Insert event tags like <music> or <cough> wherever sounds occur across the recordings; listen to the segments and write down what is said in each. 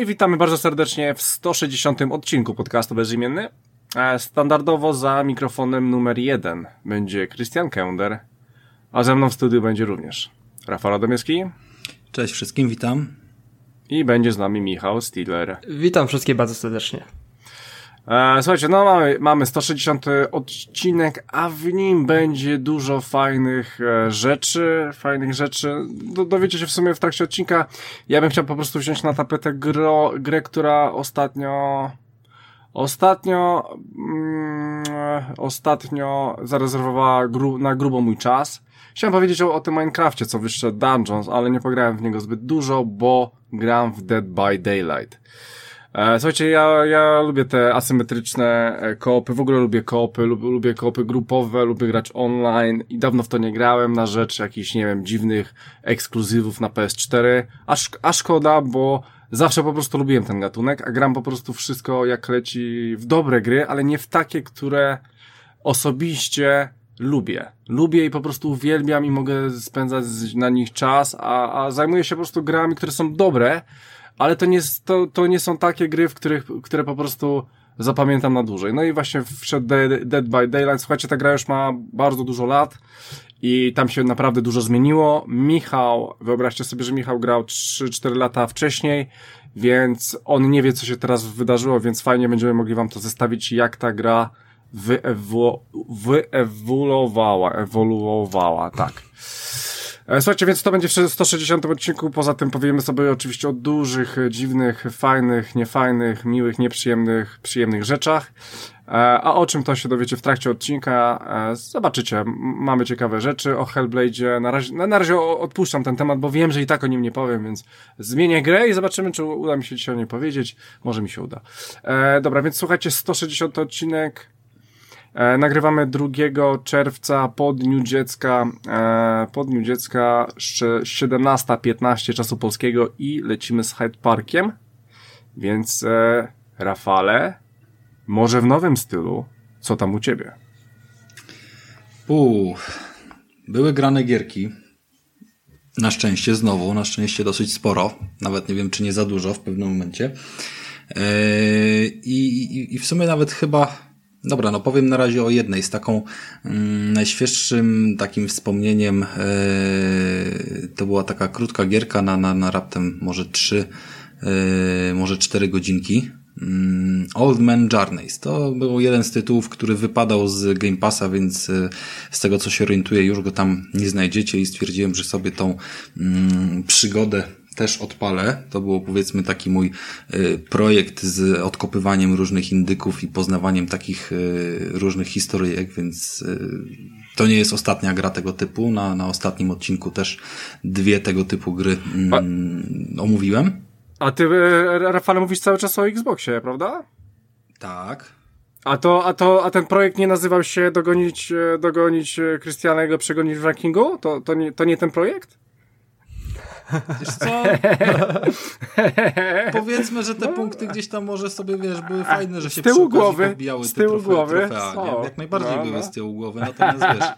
I witamy bardzo serdecznie w 160. odcinku podcastu Bezimienny. E, standardowo za mikrofonem numer jeden będzie Christian Kender, a ze mną w studiu będzie również Rafał Radomieski. Cześć wszystkim, witam. I będzie z nami Michał Stiller. Witam wszystkich bardzo serdecznie. E, słuchajcie, no mamy, mamy 160 odcinek, a w nim będzie dużo fajnych e, rzeczy, fajnych rzeczy. Do, dowiecie się w sumie w trakcie odcinka. Ja bym chciał po prostu wziąć na tapetę gro, grę, która ostatnio, ostatnio, mm, ostatnio zarezerwowała gru, na grubo mój czas. Chciałem powiedzieć o, o tym Minecrafcie, co wyszedł Dungeons, ale nie pograłem w niego zbyt dużo, bo gram w Dead by Daylight. E, słuchajcie, ja, ja lubię te asymetryczne e, koopy, w ogóle lubię koopy, lubię, lubię koopy grupowe, lubię grać online i dawno w to nie grałem na rzecz jakichś, nie wiem, dziwnych ekskluzywów na PS4, a, szk a szkoda, bo zawsze po prostu lubiłem ten gatunek, a gram po prostu wszystko jak leci w dobre gry, ale nie w takie, które osobiście lubię. Lubię i po prostu uwielbiam i mogę spędzać na nich czas, a, a zajmuję się po prostu grami, które są dobre, ale to nie, to, to nie są takie gry, w których, które po prostu zapamiętam na dłużej. No i właśnie wszedł Dead by Daylight. Słuchajcie, ta gra już ma bardzo dużo lat i tam się naprawdę dużo zmieniło. Michał, wyobraźcie sobie, że Michał grał 3-4 lata wcześniej, więc on nie wie, co się teraz wydarzyło, więc fajnie będziemy mogli wam to zestawić, jak ta gra wyewolu wyewoluowała, ewoluowała, tak. E, słuchajcie, więc to będzie w 160 odcinku. Poza tym powiemy sobie oczywiście o dużych, dziwnych, fajnych, niefajnych, miłych, nieprzyjemnych, przyjemnych rzeczach. E, a o czym to się dowiecie w trakcie odcinka, e, zobaczycie. Mamy ciekawe rzeczy o Hellblade. Na razie, na razie odpuszczam ten temat, bo wiem, że i tak o nim nie powiem, więc zmienię grę i zobaczymy, czy uda mi się dzisiaj o niej powiedzieć. Może mi się uda. Dobra, więc słuchajcie, 160 odcinek. E, nagrywamy 2 czerwca po Dniu Dziecka, e, po Dniu Dziecka 17.15 czasu polskiego i lecimy z Hyde Parkiem. Więc e, Rafale, może w nowym stylu, co tam u ciebie? Uuu, były grane gierki. Na szczęście znowu, na szczęście dosyć sporo. Nawet nie wiem, czy nie za dużo w pewnym momencie. Yy, i, I w sumie nawet chyba Dobra, no powiem na razie o jednej z taką mm, najświeższym takim wspomnieniem. Yy, to była taka krótka gierka na, na, na raptem może trzy, yy, może cztery godzinki. Yy, Old Man Journeys. To był jeden z tytułów, który wypadał z Game Passa, więc yy, z tego co się orientuję, już go tam nie znajdziecie i stwierdziłem, że sobie tą mm, przygodę też odpalę. To było powiedzmy taki mój y, projekt z odkopywaniem różnych indyków i poznawaniem takich y, różnych historyjek, więc y, to nie jest ostatnia gra tego typu. Na, na ostatnim odcinku też dwie tego typu gry mm, omówiłem. A ty, Rafale, mówisz cały czas o Xboxie, prawda? Tak. A to, a to, a ten projekt nie nazywał się dogonić, dogonić Krystiana i go przegonić w rankingu? To, to, nie, to nie ten projekt? Wiesz co? <laughs> Powiedzmy, że te punkty gdzieś tam może sobie, wiesz, były fajne, że się z tyłu głowy, z tyłu głowy. trofea, nie? Jak najbardziej no, były no. z tyłu głowy, natomiast wiesz,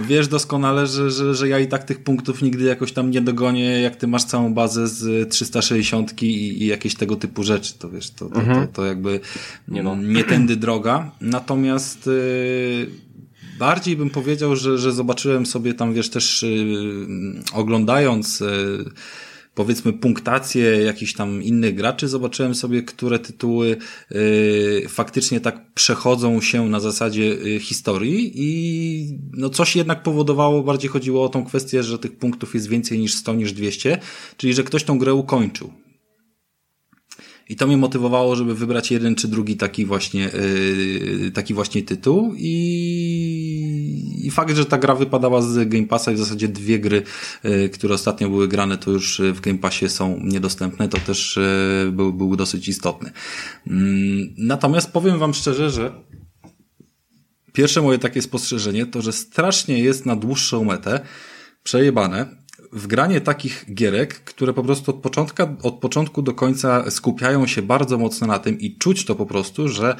wiesz doskonale, że, że, że ja i tak tych punktów nigdy jakoś tam nie dogonię, jak ty masz całą bazę z 360 i, i jakieś tego typu rzeczy, to wiesz, to, to, mhm. to, to jakby nie, no. nie tędy droga. Natomiast yy, bardziej bym powiedział, że, że zobaczyłem sobie tam, wiesz, też yy, oglądając yy, powiedzmy punktację jakichś tam innych graczy, zobaczyłem sobie, które tytuły yy, faktycznie tak przechodzą się na zasadzie yy, historii i no coś jednak powodowało, bardziej chodziło o tą kwestię, że tych punktów jest więcej niż 100, niż 200, czyli że ktoś tą grę ukończył. I to mnie motywowało, żeby wybrać jeden czy drugi taki właśnie, yy, taki właśnie tytuł i, i fakt, że ta gra wypadała z Game Passa i w zasadzie dwie gry, yy, które ostatnio były grane, to już w Game Passie są niedostępne, to też yy, był, był dosyć istotny. Mm, natomiast powiem wam szczerze, że pierwsze moje takie spostrzeżenie to, że strasznie jest na dłuższą metę przejebane w granie takich gierek, które po prostu od, początka, od początku do końca skupiają się bardzo mocno na tym i czuć to po prostu, że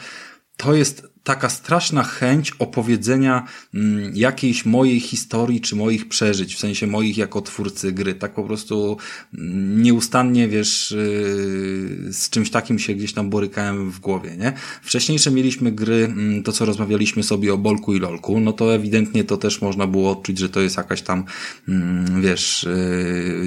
to jest taka straszna chęć opowiedzenia mm, jakiejś mojej historii czy moich przeżyć, w sensie moich jako twórcy gry. Tak po prostu mm, nieustannie, wiesz, yy, z czymś takim się gdzieś tam borykałem w głowie, nie? Wcześniejsze mieliśmy gry, mm, to co rozmawialiśmy sobie o Bolku i Lolku, no to ewidentnie to też można było odczuć, że to jest jakaś tam, wiesz,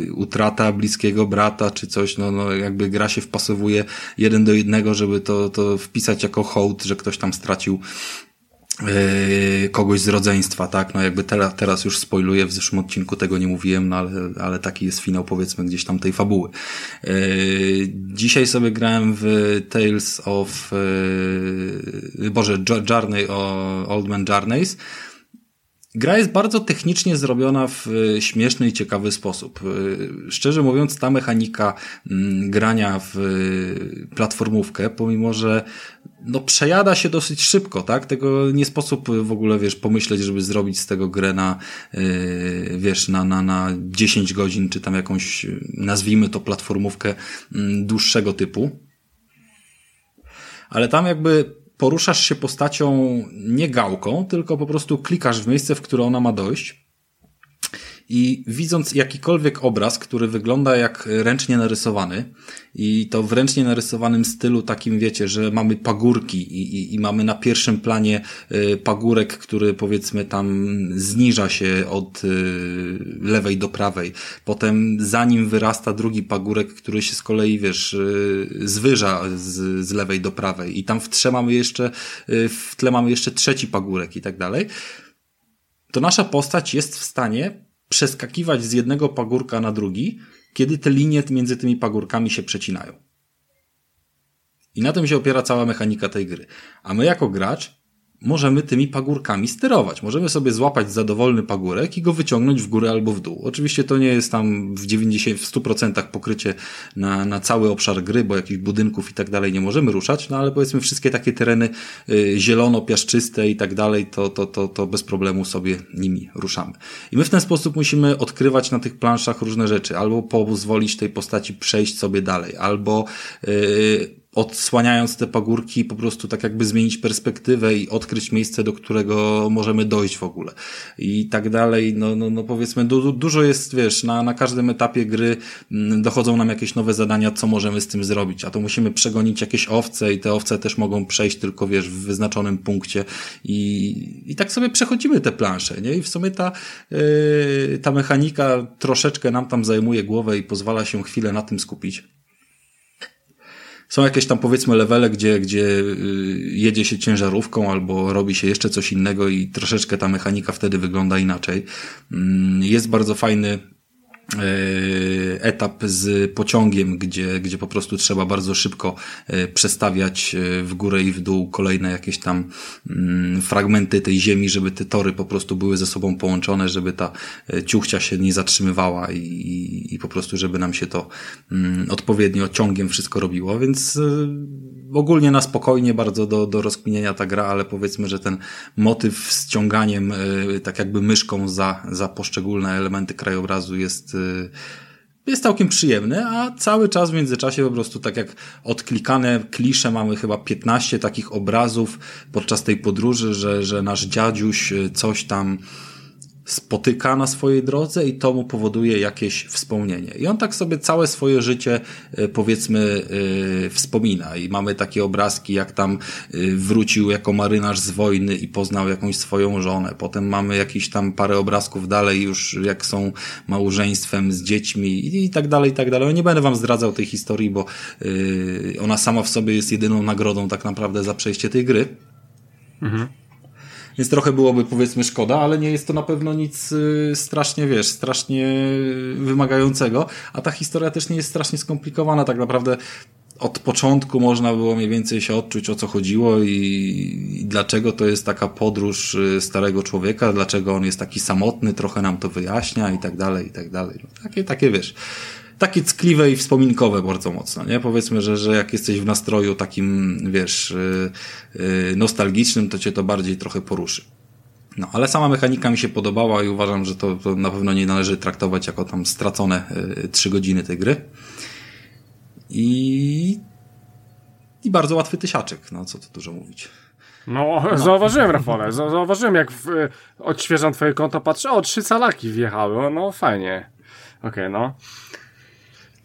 yy, utrata bliskiego brata czy coś, no, no jakby gra się wpasowuje jeden do jednego, żeby to, to wpisać jako hołd, że ktoś tam stracił e, kogoś z rodzeństwa, tak? No jakby teraz, teraz już spoiluję, w zeszłym odcinku tego nie mówiłem, no ale, ale taki jest finał powiedzmy gdzieś tam tej fabuły. E, dzisiaj sobie grałem w Tales of e, Boże, Journey, Old Man Journeys Gra jest bardzo technicznie zrobiona w e, śmieszny i ciekawy sposób. E, szczerze mówiąc, ta mechanika mm, grania w e, platformówkę, pomimo że no przejada się dosyć szybko, tak? Tego nie sposób w ogóle, wiesz, pomyśleć, żeby zrobić z tego grę na, wiesz, na, na, na 10 godzin, czy tam jakąś, nazwijmy to platformówkę mm, dłuższego typu. Ale tam jakby poruszasz się postacią nie gałką, tylko po prostu klikasz w miejsce, w które ona ma dojść i widząc jakikolwiek obraz, który wygląda jak ręcznie narysowany i to w ręcznie narysowanym stylu takim wiecie, że mamy pagórki i, i, i mamy na pierwszym planie y, pagórek, który powiedzmy tam zniża się od y, lewej do prawej. Potem za nim wyrasta drugi pagórek, który się z kolei wiesz, y, zwyża z, z lewej do prawej i tam w tle mamy jeszcze, w tle mamy jeszcze trzeci pagórek i tak dalej. To nasza postać jest w stanie przeskakiwać z jednego pagórka na drugi, kiedy te linie między tymi pagórkami się przecinają. I na tym się opiera cała mechanika tej gry. A my jako gracz możemy tymi pagórkami sterować. Możemy sobie złapać za dowolny pagórek i go wyciągnąć w górę albo w dół. Oczywiście to nie jest tam w 90, w 100% pokrycie na, na cały obszar gry, bo jakichś budynków i tak dalej nie możemy ruszać, no ale powiedzmy wszystkie takie tereny y, zielono-piaszczyste i tak dalej, to, to, to, to bez problemu sobie nimi ruszamy. I my w ten sposób musimy odkrywać na tych planszach różne rzeczy, albo pozwolić tej postaci przejść sobie dalej, albo yy, odsłaniając te pagórki, po prostu tak jakby zmienić perspektywę i odkryć miejsce, do którego możemy dojść w ogóle. I tak dalej, no, no, no powiedzmy, du dużo jest, wiesz, na, na każdym etapie gry mm, dochodzą nam jakieś nowe zadania, co możemy z tym zrobić, a to musimy przegonić jakieś owce i te owce też mogą przejść tylko, wiesz, w wyznaczonym punkcie i, i tak sobie przechodzimy te plansze, nie? I w sumie ta, yy, ta mechanika troszeczkę nam tam zajmuje głowę i pozwala się chwilę na tym skupić. Są jakieś tam powiedzmy levele, gdzie, gdzie y, jedzie się ciężarówką albo robi się jeszcze coś innego i troszeczkę ta mechanika wtedy wygląda inaczej. Mm, jest bardzo fajny etap z pociągiem, gdzie, gdzie po prostu trzeba bardzo szybko e, przestawiać e, w górę i w dół kolejne jakieś tam mm, fragmenty tej ziemi, żeby te tory po prostu były ze sobą połączone, żeby ta ciuchcia się nie zatrzymywała i, i po prostu, żeby nam się to mm, odpowiednio ciągiem wszystko robiło, więc ogólnie na spokojnie bardzo do, do rozkminienia ta gra, ale powiedzmy, że ten motyw z ciąganiem tak jakby myszką za, za poszczególne elementy krajobrazu jest jest całkiem przyjemny, a cały czas w międzyczasie po prostu tak jak odklikane klisze mamy chyba 15 takich obrazów podczas tej podróży, że, że nasz dziadziuś y, coś tam spotyka na swojej drodze i to mu powoduje jakieś wspomnienie. I on tak sobie całe swoje życie, e, powiedzmy, yy, wspomina. I mamy takie obrazki, jak tam yy, wrócił jako marynarz z wojny i poznał jakąś swoją żonę. Potem mamy jakieś tam parę obrazków dalej, już jak są małżeństwem z dziećmi i, tak dalej, i tak dalej. Nie będę wam zdradzał tej historii, bo ona sama w sobie jest jedyną nagrodą tak naprawdę za przejście tej gry. Mhm. Więc trochę byłoby powiedzmy szkoda, ale nie jest to na pewno nic y, strasznie, wiesz, strasznie wymagającego. A ta historia też nie jest strasznie skomplikowana. Tak naprawdę od początku można było mniej więcej się odczuć o co chodziło i, i, dlaczego to jest taka podróż y, starego człowieka, dlaczego on jest taki samotny, trochę nam to wyjaśnia i tak dalej, i tak dalej. No, takie, takie wiesz, takie ckliwe i wspominkowe bardzo mocno, nie? Powiedzmy, że, że jak jesteś w nastroju takim, wiesz, yy, yy, nostalgicznym, to cię to bardziej trochę poruszy. No, ale sama mechanika mi się podobała i uważam, że to, to na pewno nie należy traktować jako tam stracone y, trzy godziny tej gry. I, i bardzo łatwy tysiaczek, no co tu dużo mówić. No, no. zauważyłem, Rafale, zauważyłem, jak w, odświeżam twoje konto, patrzę, o, trzy salaki wjechały, no fajnie. Okej, okay, no.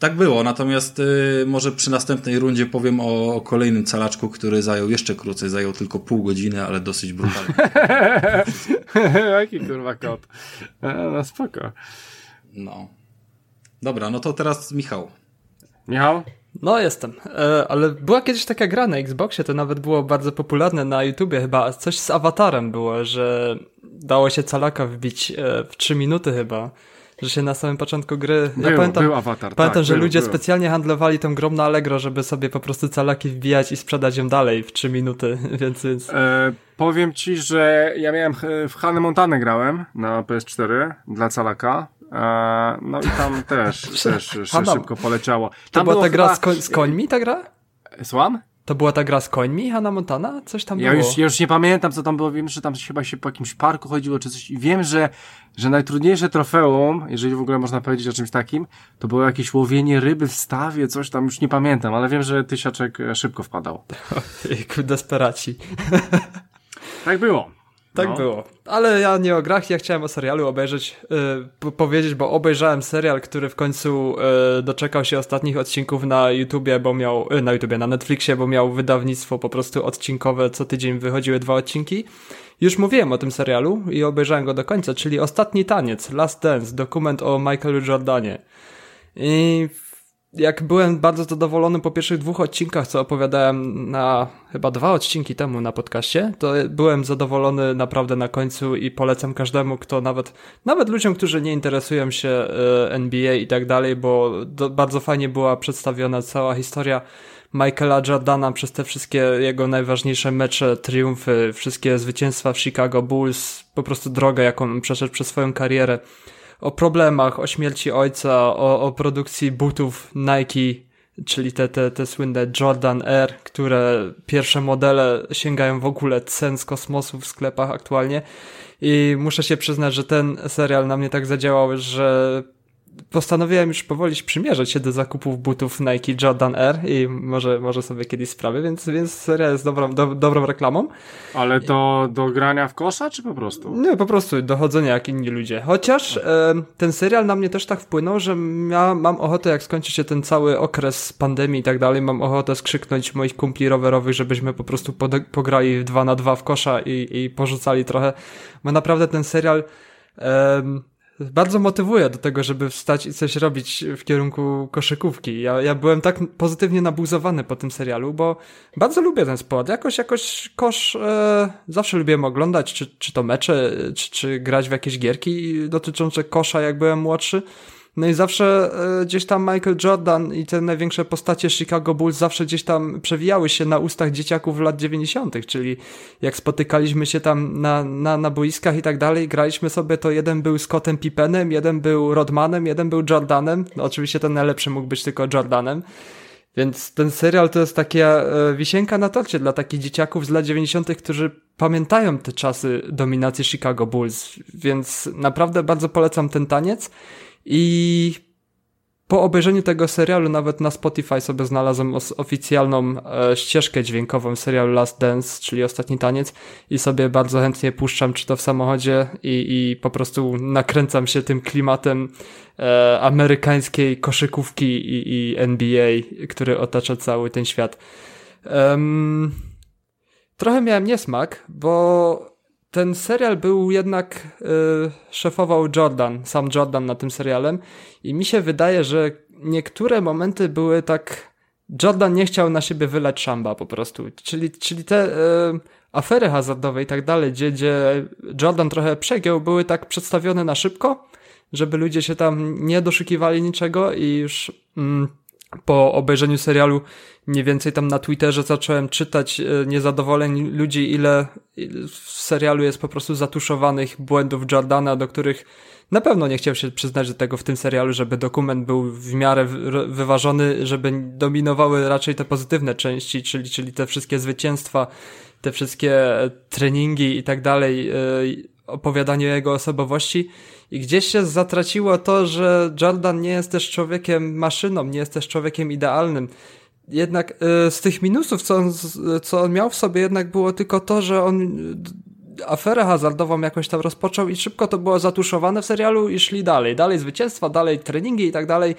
Tak było, natomiast y, może przy następnej rundzie powiem o, o, kolejnym calaczku, który zajął jeszcze krócej, zajął tylko pół godziny, ale dosyć brutalnie. <laughs> Jaki kurwa kot. No spoko. No. Dobra, no to teraz Michał. Michał? No jestem, e, ale była kiedyś taka gra na Xboxie, to nawet było bardzo popularne na YouTubie chyba, coś z awatarem było, że dało się calaka wbić e, w 3 minuty chyba że się na samym początku gry... Był, ja pamiętam, był awatar, Pamiętam, tak, że był, ludzie był. specjalnie handlowali tą grą na Allegro, żeby sobie po prostu calaki wbijać i sprzedać ją dalej w 3 minuty, <laughs> więc... więc... E, powiem ci, że ja miałem w Hannah Montanę grałem na PS4 dla calaka. E, no i tam też, <laughs> też szybko poleciało. Tam to była ta gra z, koń, z końmi, ta gra? Słucham? To była ta gra z końmi, Hannah Montana? Coś tam ja było? Już, ja już nie pamiętam, co tam było. Wiem, że tam chyba się po jakimś parku chodziło, czy coś. I wiem, że, że najtrudniejsze trofeum, jeżeli w ogóle można powiedzieć o czymś takim, to było jakieś łowienie ryby w stawie, coś tam, już nie pamiętam, ale wiem, że tysiaczek szybko wpadał. <laughs> Ojejku, desperaci. tak było. Tak no. było. Ale ja nie o grach, ja chciałem o serialu obejrzeć, yy, powiedzieć, bo obejrzałem serial, który w końcu yy, doczekał się ostatnich odcinków na YouTubie, bo miał, yy, na YouTubie, na Netflixie, bo miał wydawnictwo po prostu odcinkowe, co tydzień wychodziły dwa odcinki. Już mówiłem o tym serialu i obejrzałem go do końca, czyli Ostatni Taniec, Last Dance, dokument o Michaelu Jordanie. I jak byłem bardzo zadowolony po pierwszych dwóch odcinkach, co opowiadałem na chyba dwa odcinki temu na podcaście, to byłem zadowolony naprawdę na końcu i polecam każdemu, kto nawet, nawet ludziom, którzy nie interesują się e, NBA i tak dalej, bo do, bardzo fajnie była przedstawiona cała historia Michaela Jordana przez te wszystkie jego najważniejsze mecze, triumfy, wszystkie zwycięstwa w Chicago Bulls, po prostu drogę, jaką przeszedł przez swoją karierę o problemach, o śmierci ojca, o, o produkcji butów Nike, czyli te, te, te słynne Jordan Air, które pierwsze modele sięgają w ogóle cen z kosmosu w sklepach aktualnie. I muszę się przyznać, że ten serial na mnie tak zadziałał, że postanowiłem już powoli przymierzać się do zakupów butów Nike Jordan Air i może, może sobie kiedyś sprawię, więc, więc seria jest dobrą, do, dobrą reklamą. Ale to do grania w kosza, czy po prostu? Nie, po prostu do chodzenia jak inni ludzie. Chociaż e, ten serial na mnie też tak wpłynął, że ja mam ochotę, jak skończy się ten cały okres pandemii i tak dalej, mam ochotę skrzyknąć moich kumpli rowerowych, żebyśmy po prostu pograli dwa na dwa w kosza i, i porzucali trochę, bo naprawdę ten serial bardzo motywuje do tego, żeby wstać i coś robić w kierunku koszykówki. Ja, ja byłem tak pozytywnie nabuzowany po tym serialu, bo bardzo lubię ten sport. Jakoś, jakoś kosz e, zawsze lubiłem oglądać, czy, czy to mecze, czy, czy grać w jakieś gierki dotyczące kosza, jak byłem młodszy. No i zawsze e, gdzieś tam Michael Jordan i te największe postacie Chicago Bulls zawsze gdzieś tam przewijały się na ustach dzieciaków lat 90., czyli jak spotykaliśmy się tam na, na, na boiskach i tak dalej, graliśmy sobie, to jeden był Scottem Pippenem, jeden był Rodmanem, jeden był Jordanem. No oczywiście ten najlepszy mógł być tylko Jordanem. Więc ten serial to jest taka e, wisienka na torcie dla takich dzieciaków z lat 90., którzy pamiętają te czasy dominacji Chicago Bulls. Więc naprawdę bardzo polecam ten taniec. I po obejrzeniu tego serialu nawet na Spotify sobie znalazłem oficjalną e, ścieżkę dźwiękową serialu Last Dance, czyli Ostatni Taniec i sobie bardzo chętnie puszczam czy to w samochodzie i, i po prostu nakręcam się tym klimatem e, amerykańskiej koszykówki i, i NBA, który otacza cały ten świat. Um, trochę miałem niesmak, bo ten serial był jednak, y, szefował Jordan, sam Jordan na tym serialem. I mi się wydaje, że niektóre momenty były tak, Jordan nie chciał na siebie wylać szamba po prostu, czyli, czyli te y, afery hazardowe i tak dalej, gdzie, gdzie Jordan trochę przegiął, były tak przedstawione na szybko, żeby ludzie się tam nie doszukiwali niczego i już mm, po obejrzeniu serialu mniej więcej tam na Twitterze zacząłem czytać e, niezadowoleń ludzi, ile w serialu jest po prostu zatuszowanych błędów Jordana, do których na pewno nie chciał się przyznać do tego w tym serialu, żeby dokument był w miarę wyważony, żeby dominowały raczej te pozytywne części, czyli, czyli te wszystkie zwycięstwa, te wszystkie treningi i tak dalej. Opowiadaniu jego osobowości i gdzieś się zatraciło to, że Jordan nie jest też człowiekiem maszyną, nie jest też człowiekiem idealnym. Jednak y, z tych minusów, co on, co on miał w sobie, jednak było tylko to, że on aferę hazardową jakąś tam rozpoczął i szybko to było zatuszowane w serialu i szli dalej. Dalej zwycięstwa, dalej treningi i tak dalej.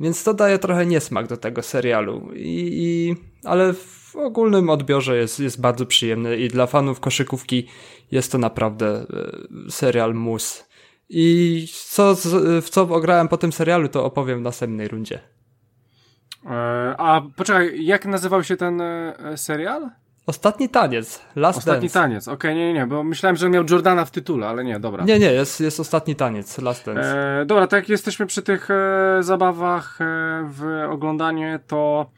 Więc to daje trochę niesmak do tego serialu. I, i ale w ogólnym odbiorze jest, jest bardzo przyjemny i dla fanów koszykówki jest to naprawdę e, serial mus. I co, w co ograłem po tym serialu, to opowiem w następnej rundzie. E, a poczekaj, jak nazywał się ten e, serial? Ostatni taniec, Last Ostatni Dance. taniec, okej, okay, nie, nie, bo myślałem, że miał Jordana w tytule, ale nie, dobra. Nie, nie, jest, jest ostatni taniec, Last Dance. E, dobra, tak jak jesteśmy przy tych e, zabawach e, w oglądaniu, to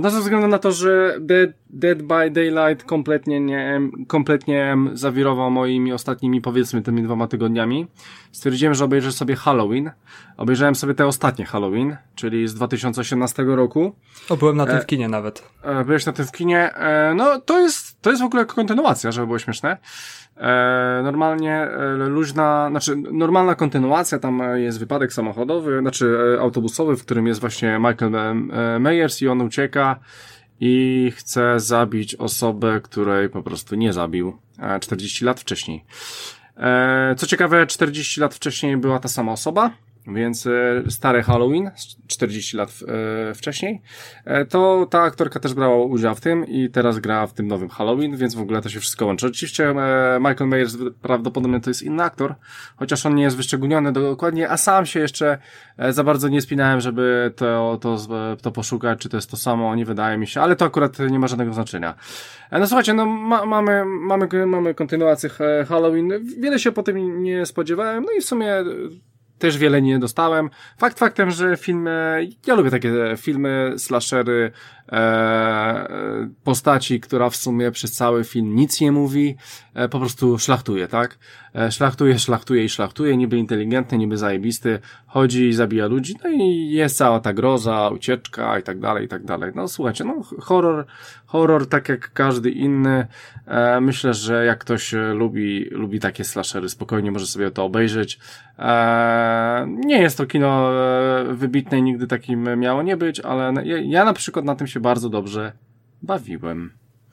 no ze względu na to, że Dead, Dead by Daylight kompletnie nie, kompletnie zawirował moimi ostatnimi, powiedzmy, tymi dwoma tygodniami, stwierdziłem, że obejrzę sobie Halloween. Obejrzałem sobie te ostatnie Halloween, czyli z 2018 roku. O, byłem na tym e, w kinie nawet. E, byłeś na tym w kinie. E, no, to jest, to jest w ogóle kontynuacja, żeby było śmieszne. E, normalnie e, luźna, znaczy normalna kontynuacja, tam jest wypadek samochodowy, znaczy e, autobusowy, w którym jest właśnie Michael Myers i on ucieka i chce zabić osobę, której po prostu nie zabił 40 lat wcześniej. Co ciekawe, 40 lat wcześniej była ta sama osoba, więc e, stary Halloween, 40 lat e, wcześniej, e, to ta aktorka też brała udział w tym i teraz gra w tym nowym Halloween, więc w ogóle to się wszystko łączy. Oczywiście Michael Myers prawdopodobnie to jest inny aktor, chociaż on nie jest wyszczególniony dokładnie, a sam się jeszcze za bardzo nie spinałem, żeby to, to, to poszukać, czy to jest to samo, nie wydaje mi się, ale to akurat nie ma żadnego znaczenia. No słuchajcie, no ma, mamy, mamy, mamy kontynuację Halloween, wiele się po tym nie spodziewałem, no i w sumie też wiele nie dostałem. Fakt faktem, że filmy, ja lubię takie filmy, slashery, e, postaci, która w sumie przez cały film nic nie mówi, e, po prostu szlachtuje, tak? E, szlachtuje, szlachtuje i szlachtuje, niby inteligentny, niby zajebisty, chodzi i zabija ludzi, no i jest cała ta groza, ucieczka i tak dalej, i tak dalej. No słuchajcie, no horror, horror tak jak każdy inny, e, myślę, że jak ktoś lubi, lubi takie slashery, spokojnie może sobie to obejrzeć. E, nie jest to kino e, wybitne i nigdy takim miało nie być, ale ja, ja na przykład na tym się bardzo dobrze bawiłem.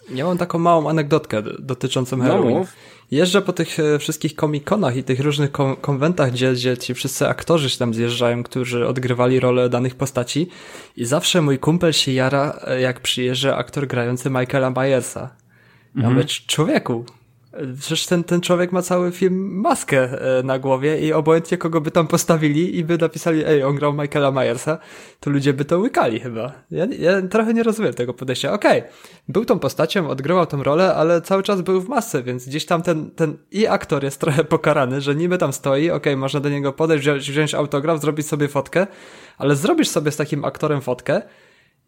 Ja mam taką małą anegdotkę dotyczącą Halloween. No, Jeżdżę po tych e, wszystkich komikonach i tych różnych kon konwentach, gdzie, gdzie ci wszyscy aktorzy się tam zjeżdżają, którzy odgrywali rolę danych postaci i zawsze mój kumpel się jara, e, jak przyjeżdża aktor grający Michaela Myersa. Ja mhm. mówię, człowieku, Przecież ten, ten człowiek ma cały film maskę e, na głowie i obojętnie kogo by tam postawili i by napisali, ej, on grał Michaela Myersa, to ludzie by to łykali chyba. Ja, ja trochę nie rozumiem tego podejścia. Okej, okay, był tą postacią, odgrywał tą rolę, ale cały czas był w masce, więc gdzieś tam ten, ten i aktor jest trochę <laughs> pokarany, że niby tam stoi, okej, okay, można do niego podejść, wziąć, wziąć autograf, zrobić sobie fotkę, ale zrobisz sobie z takim aktorem fotkę,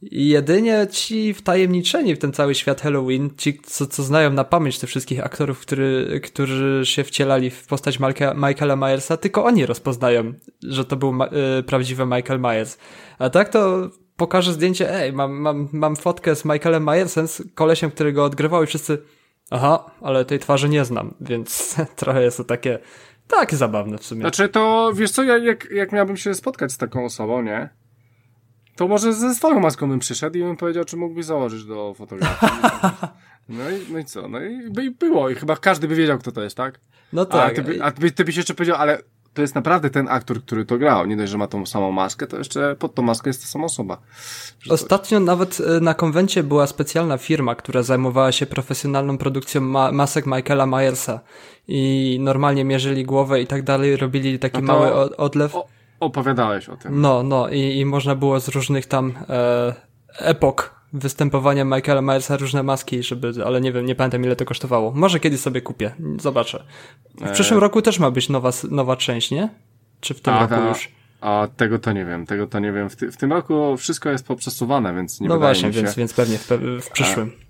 i jedynie ci wtajemniczeni w ten cały świat Halloween, ci, co, co znają na pamięć tych wszystkich aktorów, który, którzy się wcielali w postać Michaela Myersa, tylko oni rozpoznają, że to był y, prawdziwy Michael Myers. A tak to pokażę zdjęcie, ej, mam, mam, mam fotkę z Michaelem Myersem, z kolesiem, który go odgrywał i wszyscy, aha, ale tej twarzy nie znam, więc <laughs> trochę jest to takie, tak zabawne w sumie. Znaczy to, wiesz co, ja, jak, jak miałbym się spotkać z taką osobą, nie? To może ze swoją maską bym przyszedł i bym powiedział, czy mógłbyś założyć do fotografii. <laughs> No i, no i co? No i by było. I chyba każdy by wiedział, kto to jest, tak? No tak. A ty, by, a ty, ty byś jeszcze powiedział, ale to jest naprawdę ten aktor, który to grał. Nie dość, że ma tą samą maskę, to jeszcze pod tą maskę jest ta sama osoba. Że Ostatnio to... nawet e, na konwencie była specjalna firma, która zajmowała się profesjonalną produkcją ma masek Michaela Myersa. I normalnie mierzyli głowę i tak dalej, robili taki no to... mały odlew. O Opowiadałeś o tym. No, no i, i można było z różnych tam e, epok występowania Michaela Myersa różne maski, żeby, ale nie wiem, nie pamiętam ile to kosztowało. Może kiedyś sobie kupię, zobaczę. W przyszłym e... roku też ma być nowa, nowa część, nie? Czy w tym a, roku a, już? A tego to nie wiem, tego to nie wiem. W, ty, w tym roku wszystko jest poprzesuwane, więc nie No właśnie, się. więc, więc pewnie w, w przyszłym. E,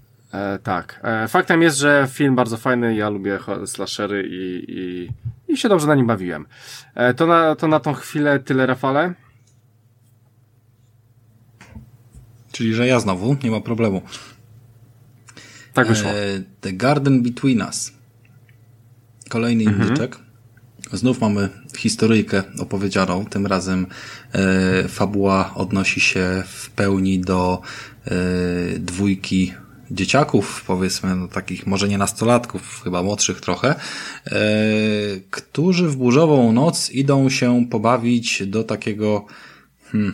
tak. E, faktem jest, że film bardzo fajny, ja lubię slashery i, i, i się dobrze na nim bawiłem. E, to, na, to na tą chwilę tyle, Rafale. Czyli, że ja znowu, nie ma problemu. Tak wyszło. E, The Garden Between Us. Kolejny mhm. indyczek. Znów mamy historyjkę opowiedzianą. Tym razem e, fabuła odnosi się w pełni do e, dwójki dzieciaków, powiedzmy, no, takich może nie nastolatków, chyba młodszych trochę, e, którzy w burzową noc idą się pobawić do takiego, hmm,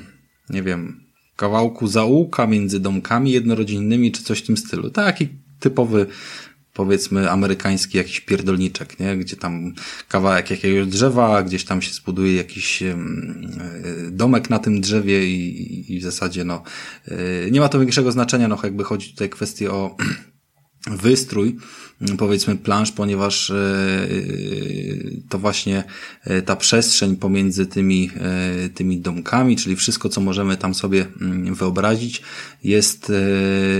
nie wiem, kawałku zaułka między domkami jednorodzinnymi, czy coś w tym stylu. Taki typowy powiedzmy amerykański jakiś pierdolniczek, nie? Gdzie tam kawałek jakiegoś drzewa, gdzieś tam się zbuduje jakiś e, domek na tym drzewie i, i w zasadzie no e, nie ma to większego znaczenia, no jakby chodzi tutaj kwestie o <clears throat> wystrój, powiedzmy plansz, ponieważ e, e, to właśnie e, ta przestrzeń pomiędzy tymi, tymi domkami, czyli wszystko, co możemy tam sobie mm, wyobrazić, jest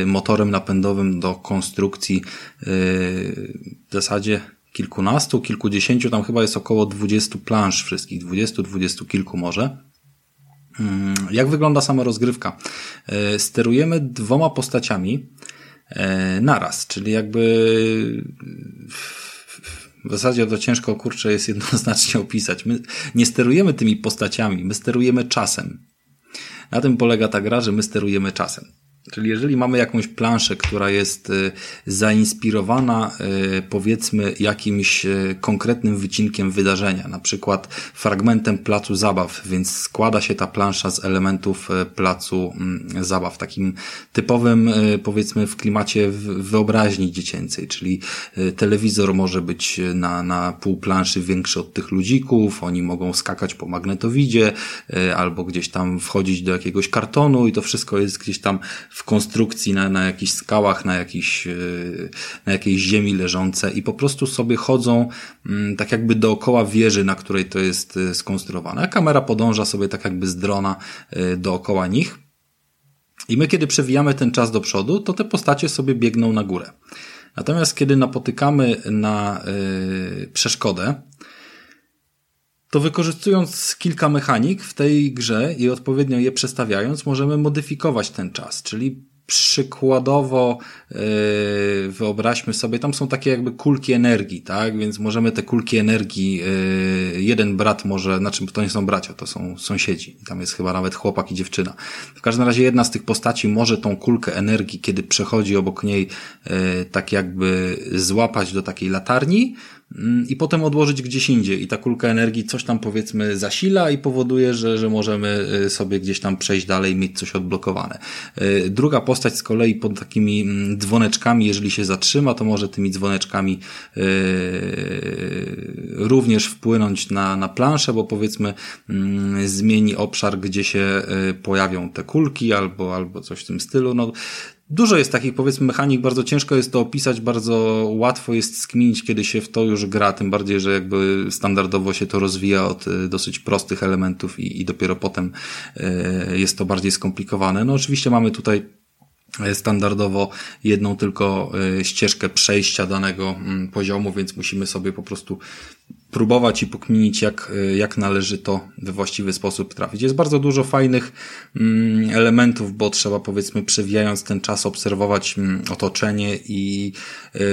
motorem napędowym do konstrukcji w zasadzie kilkunastu, kilkudziesięciu, tam chyba jest około dwudziestu plansz wszystkich, dwudziestu, dwudziestu kilku może. Mm, jak wygląda sama rozgrywka? Sterujemy dwoma postaciami, naraz, czyli jakby w zasadzie to ciężko kurczę jest jednoznacznie opisać. My nie sterujemy tymi postaciami, my sterujemy czasem. Na tym polega ta gra, że my sterujemy czasem. Czyli jeżeli mamy jakąś planszę, która jest y, zainspirowana y, powiedzmy jakimś y, konkretnym wycinkiem wydarzenia, na przykład fragmentem placu zabaw, więc składa się ta plansza z elementów placu mm, zabaw, takim typowym powiedzmy w klimacie wyobraźni dziecięcej, czyli telewizor może być na, na pół planszy większy od tych ludzików, oni mogą skakać po magnetowidzie albo gdzieś tam wchodzić do jakiegoś kartonu i to wszystko jest gdzieś tam w konstrukcji na, na jakichś skałach, na, jakiś, e, na jakiejś ziemi leżące i po prostu sobie chodzą mm, tak jakby dookoła wieży, na której to jest e, skonstruowane. A kamera podąża sobie tak jakby z drona e, dookoła nich. I my, kiedy przewijamy ten czas do przodu, to te postacie sobie biegną na górę. Natomiast kiedy napotykamy na przeszkodę, to wykorzystując kilka mechanik w tej grze i odpowiednio je przestawiając, możemy modyfikować ten czas, czyli przykładowo yy, wyobraźmy sobie, tam są takie jakby kulki energii, tak? Więc możemy te kulki energii, yy, jeden brat może, znaczy to nie są bracia, to są sąsiedzi. Tam jest chyba nawet chłopak i dziewczyna. W każdym razie jedna z tych postaci może tą kulkę energii, kiedy przechodzi obok niej, yy, tak jakby złapać do takiej latarni, i potem odłożyć gdzieś indziej i ta kulka energii coś tam powiedzmy zasila i powoduje, że, że możemy y, sobie gdzieś tam przejść dalej, mieć coś odblokowane. Y, druga postać z kolei pod takimi mm, dzwoneczkami, jeżeli się zatrzyma, to może tymi dzwoneczkami yy, również wpłynąć na, na planszę, bo powiedzmy yy, zmieni obszar, gdzie się pojawią te kulki albo, albo coś w tym stylu. No, Dużo jest takich, powiedzmy, mechanik, bardzo ciężko jest to opisać, bardzo łatwo jest skminić, kiedy się w to już gra, tym bardziej, że jakby standardowo się to rozwija od e, dosyć prostych elementów i, i dopiero potem e, jest to bardziej skomplikowane. No oczywiście mamy tutaj e, standardowo jedną tylko ścieżkę przejścia danego mm, poziomu, więc musimy sobie po prostu próbować i pokminić, jak, jak należy to we właściwy sposób trafić. Jest bardzo dużo fajnych mm, elementów, bo trzeba powiedzmy przewijając ten czas obserwować mm, otoczenie i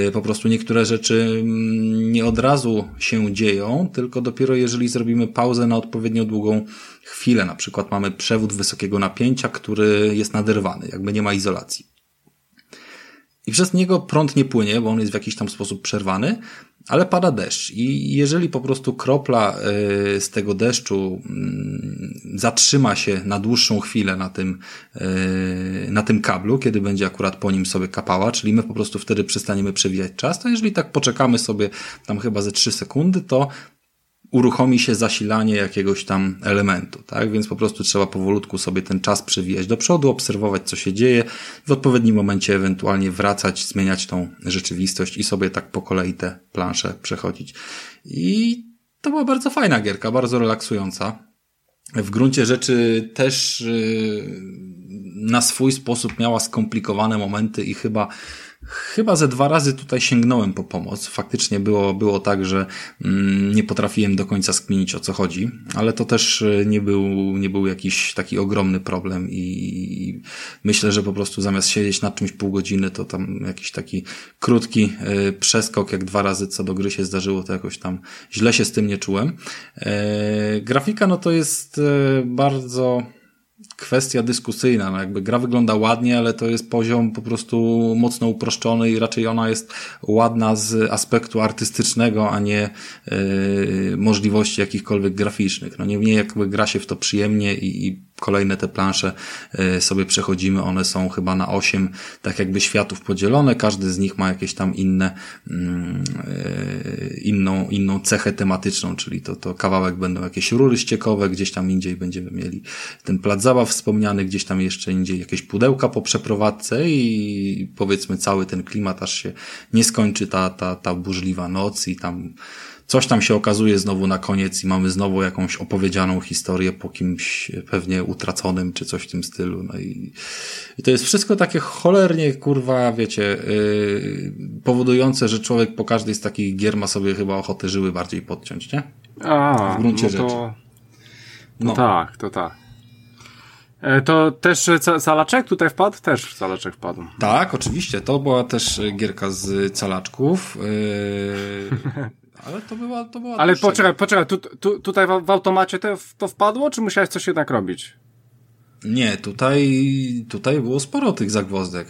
y, po prostu niektóre rzeczy mm, nie od razu się dzieją, tylko dopiero jeżeli zrobimy pauzę na odpowiednio długą chwilę. Na przykład mamy przewód wysokiego napięcia, który jest naderwany, jakby nie ma izolacji. I przez niego prąd nie płynie, bo on jest w jakiś tam sposób przerwany, ale pada deszcz i jeżeli po prostu kropla y, z tego deszczu mm, zatrzyma się na dłuższą chwilę na tym, y, na tym kablu, kiedy będzie akurat po nim sobie kapała, czyli my po prostu wtedy przestaniemy przewijać czas, to jeżeli tak poczekamy sobie tam chyba ze 3 sekundy, to uruchomi się zasilanie jakiegoś tam elementu, tak? Więc po prostu trzeba powolutku sobie ten czas przewijać do przodu, obserwować, co się dzieje, w odpowiednim momencie ewentualnie wracać, zmieniać tą rzeczywistość i sobie tak po kolei te plansze przechodzić. I to była bardzo fajna gierka, bardzo relaksująca. W gruncie rzeczy też yy, na swój sposób miała skomplikowane momenty i chyba Chyba ze dwa razy tutaj sięgnąłem po pomoc. Faktycznie było, było tak, że mm, nie potrafiłem do końca skminić o co chodzi, ale to też e, nie był, nie był jakiś taki ogromny problem i myślę, że po prostu zamiast siedzieć nad czymś pół godziny, to tam jakiś taki krótki e, przeskok, jak dwa razy co do gry się zdarzyło, to jakoś tam źle się z tym nie czułem. E, grafika no to jest bardzo kwestia dyskusyjna. No jakby gra wygląda ładnie, ale to jest poziom po prostu mocno uproszczony i raczej ona jest ładna z aspektu artystycznego, a nie yy, możliwości jakichkolwiek graficznych. No nie jakby gra się w to przyjemnie i, i kolejne te plansze e, sobie przechodzimy, one są chyba na osiem tak jakby światów podzielone, każdy z nich ma jakieś tam inne, mm, e, inną, inną cechę tematyczną, czyli to, to kawałek będą jakieś rury ściekowe, gdzieś tam indziej będziemy mieli ten plac zabaw wspomniany, gdzieś tam jeszcze indziej jakieś pudełka po przeprowadzce i powiedzmy cały ten klimat aż się nie skończy ta, ta, ta burzliwa noc i tam Coś tam się okazuje znowu na koniec i mamy znowu jakąś opowiedzianą historię po kimś pewnie utraconym, czy coś w tym stylu. No i, i to jest wszystko takie cholernie, kurwa, wiecie, yy, powodujące, że człowiek po każdej z takich gier ma sobie chyba ochotę żyły bardziej podciąć, nie? A, w gruncie no to... rzeczy. No. tak, to tak. E, to też calaczek tutaj wpadł? Też calaczek wpadł. Tak, oczywiście. To była też gierka z calaczków. Yy... <laughs> Ale to była, to była Ale poczekaj, poczekaj, tu, tu, tutaj w, w automacie to, to wpadło, czy musiałeś coś jednak robić? Nie, tutaj, tutaj było sporo tych zagwozdek.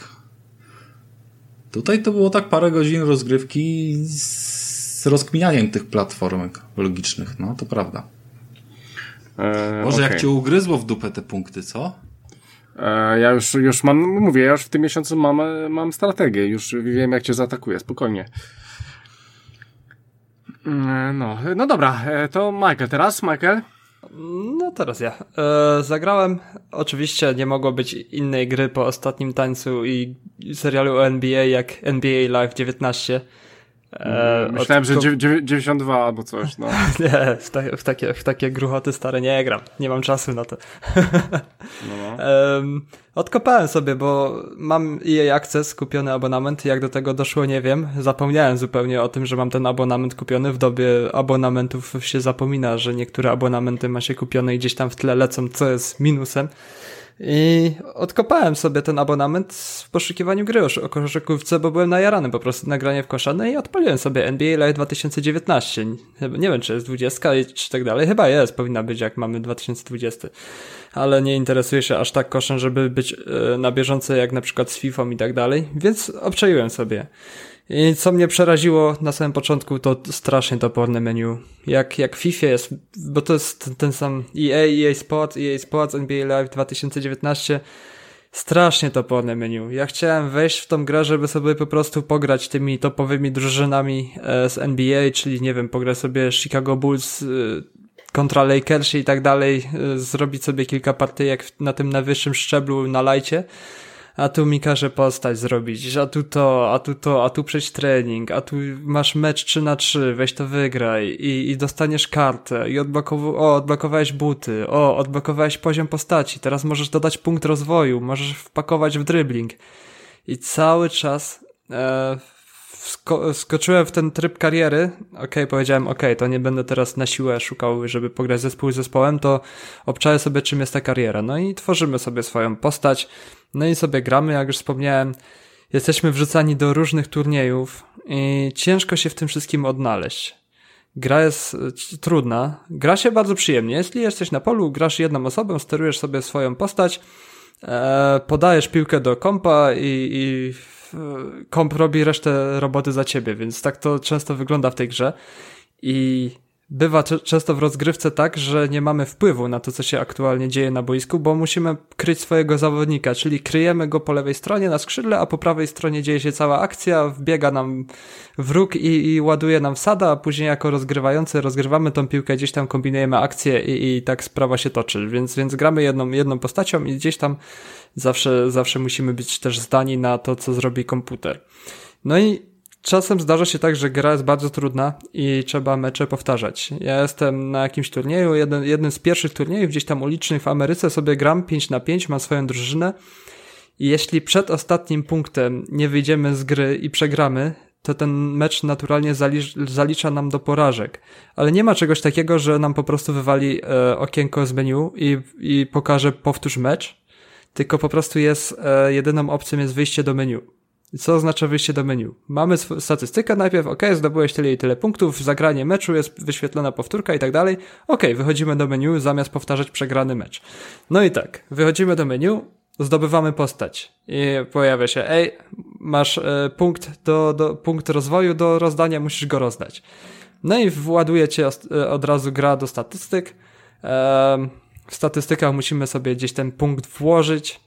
Tutaj to było tak parę godzin rozgrywki z rozkminianiem tych platformek logicznych, no to prawda. Eee, Może okay. jak cię ugryzło w dupę te punkty, co? Eee, ja już, już mam, mówię, ja już w tym miesiącu mam, mam strategię, już wiem jak cię zaatakuję, spokojnie. Mm, no, no dobra, e, to Michael teraz, Michael? No teraz ja. E, zagrałem, oczywiście nie mogło być innej gry po ostatnim tańcu i serialu NBA jak NBA Live 19. E, Myślałem, od... że 92 albo coś, no. <laughs> nie, w, ta, w, takie, w takie gruchoty stare nie gram. Nie mam czasu na to. no, no. <laughs> Odkopałem sobie, bo mam EA Access, kupiony abonament. Jak do tego doszło, nie wiem. Zapomniałem zupełnie o tym, że mam ten abonament kupiony. W dobie abonamentów się zapomina, że niektóre abonamenty ma się kupione i gdzieś tam w tle lecą, co jest minusem. I odkopałem sobie ten abonament w poszukiwaniu gry o koszykówce, bo byłem najarany po prostu na granie w koszane i odpaliłem sobie NBA Live 2019. Nie wiem, czy jest 20 czy tak dalej. Chyba jest, powinna być jak mamy 2020. Ale nie interesuje się aż tak koszem, żeby być e, na bieżąco jak na przykład z FIFA i tak dalej. Więc obczaiłem sobie. I co mnie przeraziło na samym początku, to strasznie toporne menu. Jak, jak FIFA jest, bo to jest ten sam EA, EA Sports, EA Sports, NBA Live 2019. Strasznie toporne menu. Ja chciałem wejść w tą grę, żeby sobie po prostu pograć tymi topowymi drużynami e, z NBA, czyli nie wiem, pograć sobie Chicago Bulls e, kontra Lakers i tak dalej, e, zrobić sobie kilka partyjek na tym najwyższym szczeblu na lajcie a tu mi każe postać zrobić, a tu to, a tu to, a tu przejść trening, a tu masz mecz 3 na 3 weź to wygraj i, i dostaniesz kartę i odblokow o, odblokowałeś buty, o, odblokowałeś poziom postaci, teraz możesz dodać punkt rozwoju, możesz wpakować w dribbling. I cały czas e, skoczyłem w ten tryb kariery, okay, powiedziałem, okay, to nie będę teraz na siłę szukał, żeby pograć zespół z zespołem, to obczaję sobie, czym jest ta kariera. No i tworzymy sobie swoją postać, no i sobie gramy, jak już wspomniałem, jesteśmy wrzucani do różnych turniejów i ciężko się w tym wszystkim odnaleźć. Gra jest e, trudna, gra się bardzo przyjemnie. Jeśli jesteś na polu, grasz jedną osobą, sterujesz sobie swoją postać, e, podajesz piłkę do kompa i, i komp robi resztę roboty za ciebie, więc tak to często wygląda w tej grze. I bywa często w rozgrywce tak, że nie mamy wpływu na to, co się aktualnie dzieje na boisku, bo musimy kryć swojego zawodnika, czyli kryjemy go po lewej stronie na skrzydle, a po prawej stronie dzieje się cała akcja, wbiega nam wróg i, i ładuje nam wsada, a później jako rozgrywający rozgrywamy tą piłkę, gdzieś tam kombinujemy akcję i, i tak sprawa się toczy, więc, więc gramy jedną, jedną postacią i gdzieś tam zawsze, zawsze musimy być też zdani na to, co zrobi komputer. No i czasem zdarza się tak, że gra jest bardzo trudna i trzeba mecze powtarzać. Ja jestem na jakimś turnieju, jeden, jeden z pierwszych turniejów gdzieś tam ulicznych w Ameryce sobie gram 5 na 5, mam swoją drużynę i jeśli przed ostatnim punktem nie wyjdziemy z gry i przegramy, to ten mecz naturalnie zalicz, zalicza nam do porażek. Ale nie ma czegoś takiego, że nam po prostu wywali e, okienko z menu i, i pokaże powtórz mecz, tylko po prostu jest, e, jedyną opcją jest wyjście do menu. Co oznacza wyjście do menu? Mamy statystykę najpierw, ok, zdobyłeś tyle i tyle punktów, zagranie meczu, jest wyświetlona powtórka i tak dalej. Ok, wychodzimy do menu zamiast powtarzać przegrany mecz. No i tak, wychodzimy do menu, zdobywamy postać i pojawia się, ej, masz e, punkt, do, do, punkt rozwoju do rozdania, musisz go rozdać. No i właduje cię e, od razu gra do statystyk. E, w statystykach musimy sobie gdzieś ten punkt włożyć.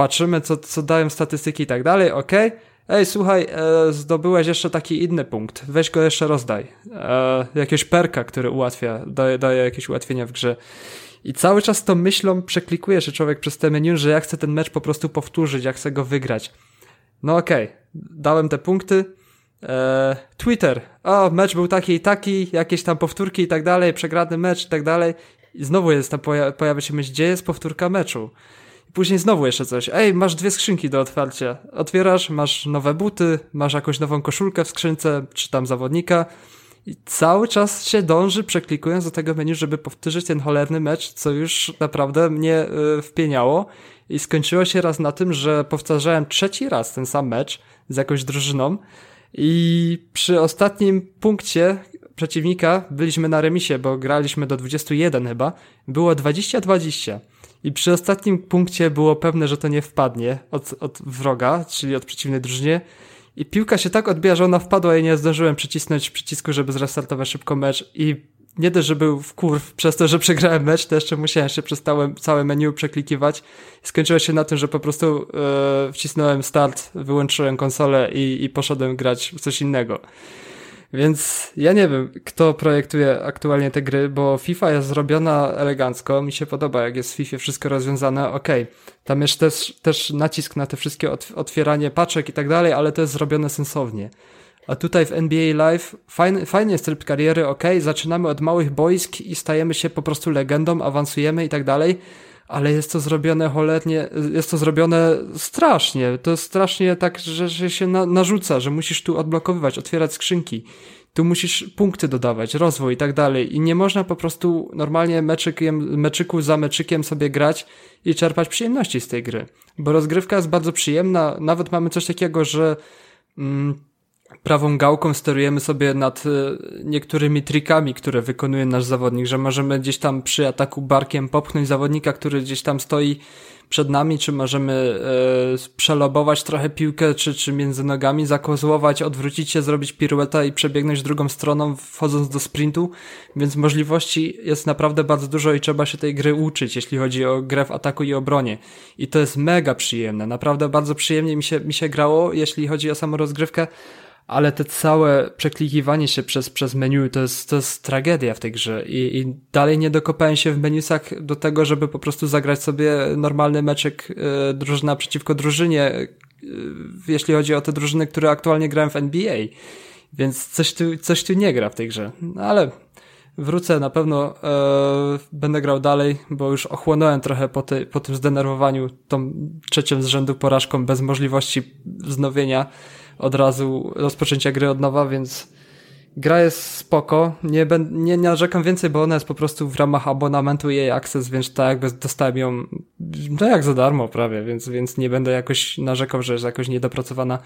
E, patrzymy, co, co dają statystyki i tak dalej, ok. Ej, słuchaj, e, zdobyłeś jeszcze taki inny punkt, weź go jeszcze rozdaj. E, jakiegoś perka, który ułatwia, daje, daje jakieś ułatwienia w grze. I cały czas tą myślą przeklikuje się człowiek przez te menu, że ja chcę ten mecz po prostu powtórzyć, ja chcę go wygrać. No okej, okay. dałem te punkty. Eee, Twitter. O, mecz był taki i taki, jakieś tam powtórki i tak dalej, przegrany mecz i tak dalej. I znowu jest tam, poja pojawia się myśl, gdzie jest powtórka meczu. Później znowu jeszcze coś. Ej, masz dwie skrzynki do otwarcia. Otwierasz, masz nowe buty, masz jakąś nową koszulkę w skrzynce, czy tam zawodnika. I cały czas się dąży, przeklikując do tego menu, żeby powtórzyć ten cholerny mecz, co już naprawdę mnie y, wpieniało. I skończyło się raz na tym, że powtarzałem trzeci raz ten sam mecz z jakąś drużyną. I przy ostatnim punkcie przeciwnika byliśmy na remisie, bo graliśmy do 21 chyba. Było 20-20. I przy ostatnim punkcie było pewne, że to nie wpadnie od, od wroga, czyli od przeciwnej drużynie. I piłka się tak odbija, że ona wpadła i nie zdążyłem przycisnąć przycisku, żeby zrestartować szybko mecz. I nie dość, że był w kurw przez to, że przegrałem mecz, to jeszcze musiałem się przez całe, menu przeklikiwać. Skończyło się na tym, że po prostu e, wcisnąłem start, wyłączyłem konsolę i, i poszedłem grać w coś innego. Więc ja nie wiem, kto projektuje aktualnie te gry, bo FIFA jest zrobiona elegancko, mi się podoba, jak jest w FIFA wszystko rozwiązane, okej. Okay. Tam jest też, też nacisk na te wszystkie otwieranie paczek i tak dalej, ale to jest zrobione sensownie. A tutaj w NBA Live fajny, fajny jest tryb kariery, ok, zaczynamy od małych boisk i stajemy się po prostu legendą, awansujemy i tak dalej, ale jest to zrobione cholernie, jest to zrobione strasznie. To jest strasznie tak, że, się na, narzuca, że musisz tu odblokowywać, otwierać skrzynki. Tu musisz punkty dodawać, rozwój i tak dalej. I nie można po prostu normalnie meczykiem, meczyku za meczykiem sobie grać i czerpać przyjemności z tej gry. Bo rozgrywka jest bardzo przyjemna. Nawet mamy coś takiego, że mm, prawą gałką sterujemy sobie nad e, niektórymi trikami, które wykonuje nasz zawodnik, że możemy gdzieś tam przy ataku barkiem popchnąć zawodnika, który gdzieś tam stoi przed nami, czy możemy e, przelobować trochę piłkę, czy, czy między nogami zakozłować, odwrócić się, zrobić pirueta i przebiegnąć drugą stroną, wchodząc do sprintu, więc możliwości jest naprawdę bardzo dużo i trzeba się tej gry uczyć, jeśli chodzi o grę w ataku i obronie. I to jest mega przyjemne, naprawdę bardzo przyjemnie mi się, mi się grało, jeśli chodzi o samą rozgrywkę, ale te całe przeklikiwanie się przez, przez menu to jest, to jest tragedia w tej grze I, i dalej nie dokopałem się w menusach do tego, żeby po prostu zagrać sobie normalny meczek y, drużyna przeciwko drużynie, y, jeśli chodzi o te drużyny, które aktualnie grałem w NBA. Więc coś tu, coś tu nie gra w tej grze. No ale wrócę, na pewno e, będę grał dalej, bo już ochłonąłem trochę po, ty, po tym zdenerwowaniu tą trzecią z rzędu porażką bez możliwości wznowienia od razu rozpoczęcia gry od nowa, więc gra jest spoko. Nie, nie narzekam więcej, bo ona jest po prostu w ramach abonamentu jej Access, więc tak jakby dostałem ją no jak za darmo prawie, więc, więc nie będę jakoś narzekał, że jest jakoś niedopracowana.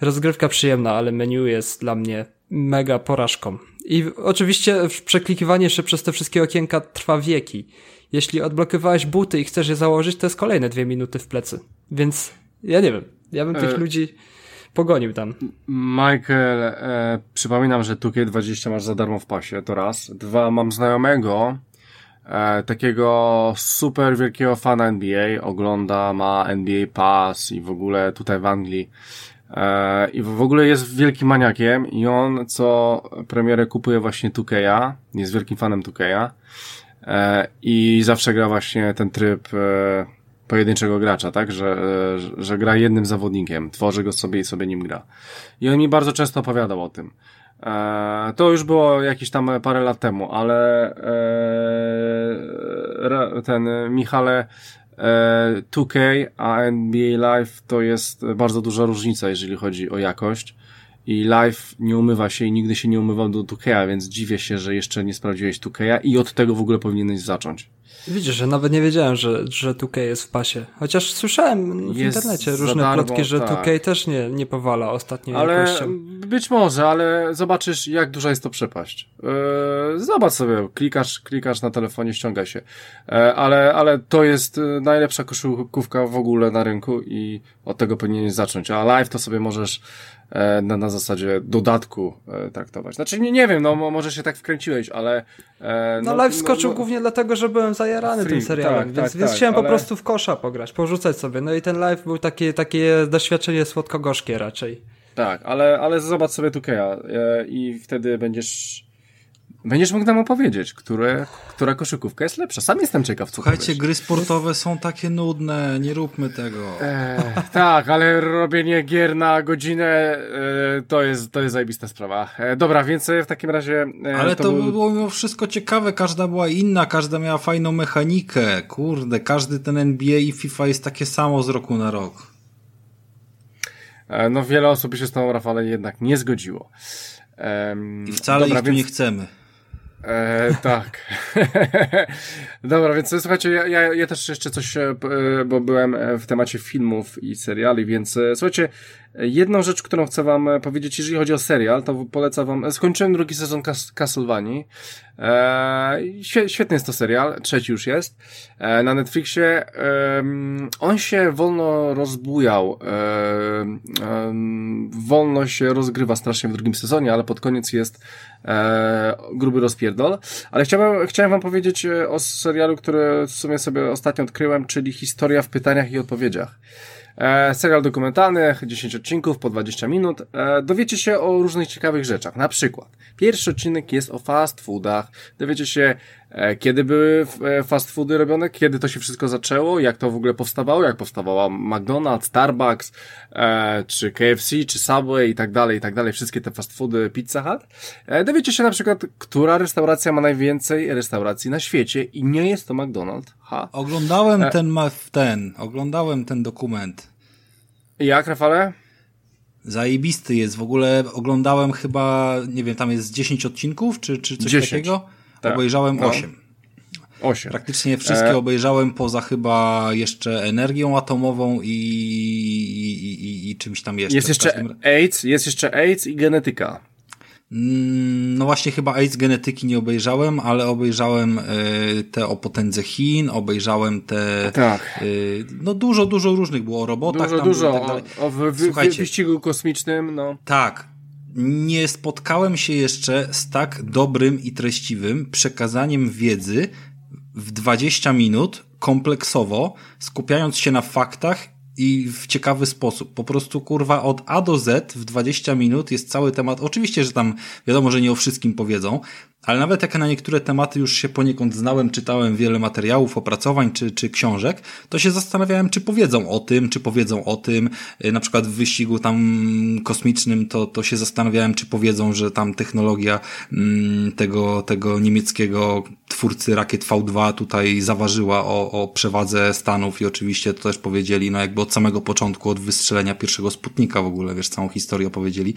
Rozgrywka przyjemna, ale menu jest dla mnie mega porażką. I oczywiście przeklikiwanie się przez te wszystkie okienka trwa wieki. Jeśli odblokowałeś buty i chcesz je założyć, to jest kolejne dwie minuty w plecy. Więc ja nie wiem. Ja bym tych e... ludzi pogonił tam. Michael, e, przypominam, że 2K20 masz za darmo w pasie, to raz. Dwa, mam znajomego, e, takiego super wielkiego fana NBA, ogląda, ma NBA Pass i w ogóle tutaj w Anglii e, i w ogóle jest wielkim maniakiem i on co premierę kupuje właśnie 2K'a, jest wielkim fanem 2K'a e, i zawsze gra właśnie ten tryb e, pojedynczego gracza, tak? Że, że, że gra jednym zawodnikiem, tworzy go sobie i sobie nim gra. I on mi bardzo często opowiadał o tym. E, to już było jakieś tam parę lat temu, ale e, ten Michale e, 2K a NBA Live to jest bardzo duża różnica, jeżeli chodzi o jakość. I live nie umywa się i nigdy się nie umywał do 2K, więc dziwię się, że jeszcze nie sprawdziłeś 2K i od tego w ogóle powinieneś zacząć. Widzisz, że nawet nie wiedziałem, że, że 2K jest w pasie. Chociaż słyszałem w jest internecie różne darmo, plotki, że tak. 2K też nie, nie powala ostatnio ale jakością. Być może, ale zobaczysz, jak duża jest to przepaść. Yy, zobacz sobie, klikasz, klikasz na telefonie, ściąga się. Yy, ale, ale to jest e, najlepsza koszykówka w ogóle na rynku i od tego powinieneś zacząć. A live to sobie możesz na, na zasadzie dodatku e, traktować. Znaczy nie, nie wiem, no może się tak wkręciłeś, ale... E, no, no live skoczył no, no, głównie dlatego, że byłem zajarany free, tym serialem, tak, więc, tak, więc tak, chciałem ale... po prostu w kosza pograć, porzucać sobie. No i ten live był taki, takie doświadczenie słodko-gorzkie raczej. Tak, ale, ale zobacz sobie Tukeja i wtedy będziesz Będziesz mógł nam opowiedzieć, które, która koszykówka jest lepsza. Sam jestem ciekaw. Słuchajcie, gry sportowe są takie nudne, nie róbmy tego. E, tak, ale robienie gier na godzinę e, to, jest, to jest zajebista sprawa. E, dobra, więc w takim razie... E, ale to, to był... było mimo wszystko ciekawe, każda była inna, każda miała fajną mechanikę. Kurde, każdy ten NBA i FIFA jest takie samo z roku na rok. E, no wiele osób się z tą Rafale jednak nie zgodziło. I wcale dobra, ich tu więc... nie chcemy. E, tak. <laughs> Dobra, więc słuchajcie, ja, ja, ja też jeszcze coś, e, bo byłem w temacie filmów i seriali, więc e, słuchajcie, jedną rzecz, którą chcę wam e, powiedzieć, jeżeli chodzi o serial, to polecam wam, skończyłem drugi sezon Cas Castlevanii, e, świetny jest to serial, trzeci już jest, e, na Netflixie, e, on się wolno rozbujał, e, wolno się rozgrywa strasznie w drugim sezonie, ale pod koniec jest e, gruby rozpierdol. Ale chciałem, chciałem wam powiedzieć e, o serialu, który w sumie sobie ostatnio odkryłem, czyli Historia w pytaniach i odpowiedziach. E, serial dokumentalny, 10 odcinków po 20 minut. E, dowiecie się o różnych ciekawych rzeczach. Na przykład, pierwszy odcinek jest o fast foodach. Dowiecie się, kiedy były e, fast foody robione, kiedy to się wszystko zaczęło, jak to w ogóle powstawało, jak powstawała McDonald's, Starbucks, e, czy KFC, czy Subway i tak dalej, i tak dalej. Wszystkie te fast foody, Pizza Hut. E, dowiecie się na przykład, która restauracja ma najwięcej restauracji na świecie i nie jest to McDonald's. Ha. Oglądałem e... ten, ten, oglądałem ten dokument. Jak, Rafale? Zajebisty jest. W ogóle oglądałem chyba, nie wiem, tam jest 10 odcinków, czy, czy coś 10. takiego? Tak. Obejrzałem no. 8. 8. Praktycznie wszystkie e... obejrzałem poza chyba jeszcze energią atomową i, i, i, i czymś tam jeszcze. Jest jeszcze AIDS, jest jeszcze AIDS i genetyka. Mm, no właśnie chyba AIDS genetyki nie obejrzałem, ale obejrzałem y, te o potędze Chin, obejrzałem te... Tak. Y, no dużo, dużo różnych było o robotach. Dużo, tam dużo tak o, o w, Słuchajcie, wyścigu kosmicznym, no. Tak. Nie spotkałem się jeszcze z tak dobrym i treściwym przekazaniem wiedzy w 20 minut kompleksowo, skupiając się na faktach i w ciekawy sposób. Po prostu kurwa od A do Z w 20 minut jest cały temat. Oczywiście, że tam wiadomo, że nie o wszystkim powiedzą, ale nawet jak na niektóre tematy już się poniekąd znałem, czytałem wiele materiałów, opracowań czy, czy książek, to się zastanawiałem, czy powiedzą o tym, czy powiedzą o tym. Y, na przykład w wyścigu tam kosmicznym to, to się zastanawiałem, czy powiedzą, że tam technologia mm, tego, tego niemieckiego twórcy rakiet V2 tutaj zaważyła o, o przewadze Stanów i oczywiście to też powiedzieli, no jakby od samego początku, od wystrzelenia pierwszego Sputnika w ogóle, wiesz, całą historię opowiedzieli.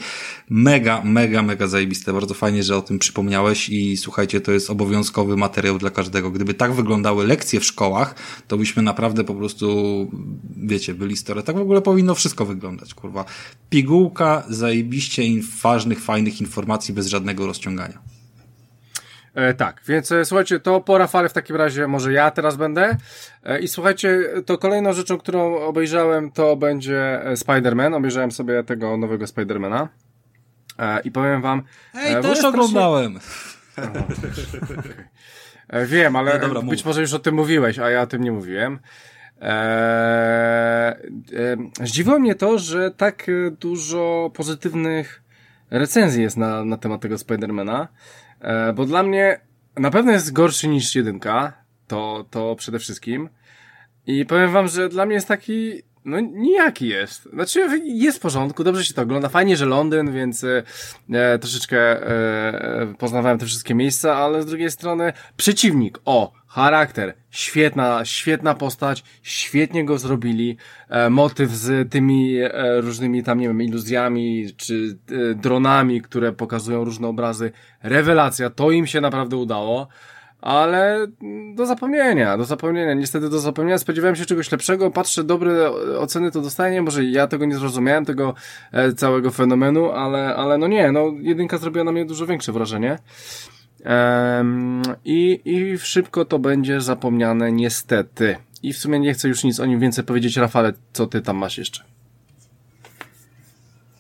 Mega, mega, mega zajebiste. Bardzo fajnie, że o tym przypomniałeś i słuchajcie, to jest obowiązkowy materiał dla każdego. Gdyby tak wyglądały lekcje w szkołach, to byśmy naprawdę po prostu, wiecie, byli story. Tak w ogóle powinno wszystko wyglądać, kurwa. Pigułka zajebiście ważnych, fajnych informacji bez żadnego rozciągania. E, tak, więc e, słuchajcie, to po Rafale w takim razie może ja teraz będę. E, I słuchajcie, to kolejną rzeczą, którą obejrzałem, to będzie e, Spider-Man. Obejrzałem sobie tego nowego Spidermana. E, I powiem wam... Ej, e, też oglądałem. <laughs> E, wiem, ale no dobra, być mów. może już o tym mówiłeś, a ja o tym nie mówiłem. Eee, e, zdziwiło mnie to, że tak dużo pozytywnych recenzji jest na, na temat tego Spidermana, e, bo dla mnie na pewno jest gorszy niż jedynka, to, to przede wszystkim. I powiem wam, że dla mnie jest taki, no nijaki jest. Znaczy jest w porządku, dobrze się to ogląda, fajnie, że Londyn, więc e, e troszeczkę e, poznawałem te wszystkie miejsca, ale z drugiej strony przeciwnik, o, charakter, świetna, świetna postać, świetnie go zrobili, e, motyw z tymi e, różnymi tam, nie wiem, iluzjami, czy e, dronami, które pokazują różne obrazy, rewelacja, to im się naprawdę udało ale do zapomnienia, do zapomnienia, niestety do zapomnienia. Spodziewałem się czegoś lepszego, patrzę, dobre oceny to dostaję, może ja tego nie zrozumiałem, tego e, całego fenomenu, ale, ale no nie, no jedynka zrobiła na mnie dużo większe wrażenie. I, I szybko to będzie zapomniane, niestety. I w sumie nie chcę już nic o nim więcej powiedzieć. Rafale, co ty tam masz jeszcze?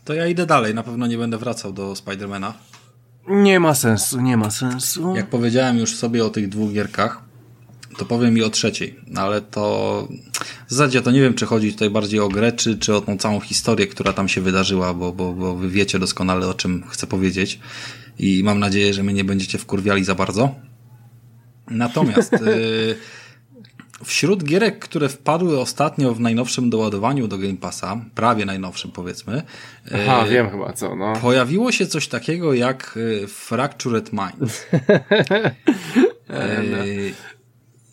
To ja idę dalej, na pewno nie będę wracał do Spidermana. Nie ma sensu, nie ma sensu. Jak powiedziałem już sobie o tych dwóch gierkach, to powiem mi o trzeciej, ale to w zasadzie to nie wiem, czy chodzi tutaj bardziej o grę, czy, czy o tą całą historię, która tam się wydarzyła, bo, bo, bo wy wiecie doskonale o czym chcę powiedzieć i mam nadzieję, że mnie nie będziecie wkurwiali za bardzo. Natomiast <laughs> y, Wśród gierek, które wpadły ostatnio w najnowszym doładowaniu do Game Passa, prawie najnowszym powiedzmy, Aha, e, wiem chyba co, no. Pojawiło się coś takiego jak e, Fractured Mind. <laughs> e,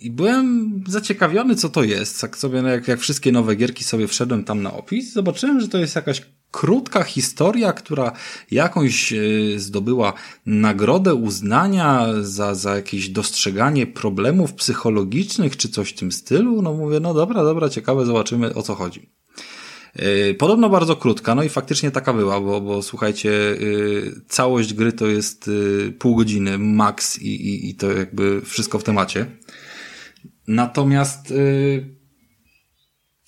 I byłem zaciekawiony, co to jest. Jak sobie, no jak, jak wszystkie nowe gierki sobie wszedłem tam na opis, zobaczyłem, że to jest jakaś krótka historia, która jakąś e, zdobyła nagrodę uznania za, za jakieś dostrzeganie problemów psychologicznych czy coś w tym stylu. No mówię, no dobra, dobra, ciekawe, zobaczymy o co chodzi. E, podobno bardzo krótka, no i faktycznie taka była, bo, bo słuchajcie, e, całość gry to jest pół godziny max i, i, i to jakby wszystko w temacie. Natomiast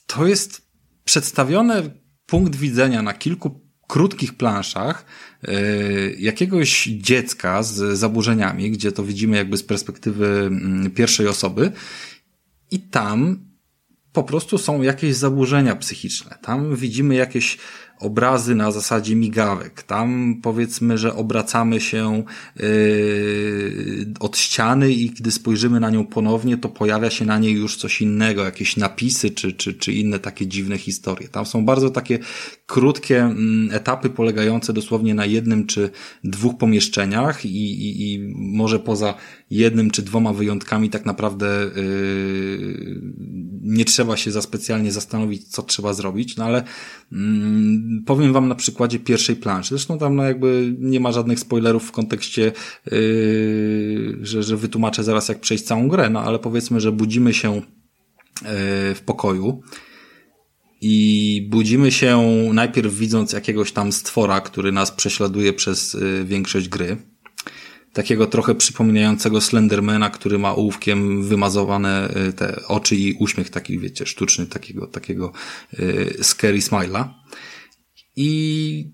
to jest przedstawione punkt widzenia na kilku krótkich planszach yy, jakiegoś dziecka z zaburzeniami, gdzie to widzimy jakby z perspektywy mm, pierwszej osoby i tam po prostu są jakieś zaburzenia psychiczne. Tam widzimy jakieś obrazy na zasadzie migawek. Tam powiedzmy, że obracamy się yy, od ściany i gdy spojrzymy na nią ponownie, to pojawia się na niej już coś innego, jakieś napisy czy, czy, czy inne takie dziwne historie. Tam są bardzo takie krótkie mm, etapy polegające dosłownie na jednym czy dwóch pomieszczeniach i, i, i może poza jednym czy dwoma wyjątkami tak naprawdę yy, nie trzeba się za specjalnie zastanowić, co trzeba zrobić, no ale yy, powiem wam na przykładzie pierwszej planszy. Zresztą tam no jakby nie ma żadnych spoilerów w kontekście, yy, że, że wytłumaczę zaraz jak przejść całą grę, no ale powiedzmy, że budzimy się yy, w pokoju i budzimy się najpierw widząc jakiegoś tam stwora, który nas prześladuje przez yy, większość gry takiego trochę przypominającego Slendermana, który ma ołówkiem wymazowane y, te oczy i uśmiech taki, wiecie, sztuczny, takiego, takiego y, scary smile'a. I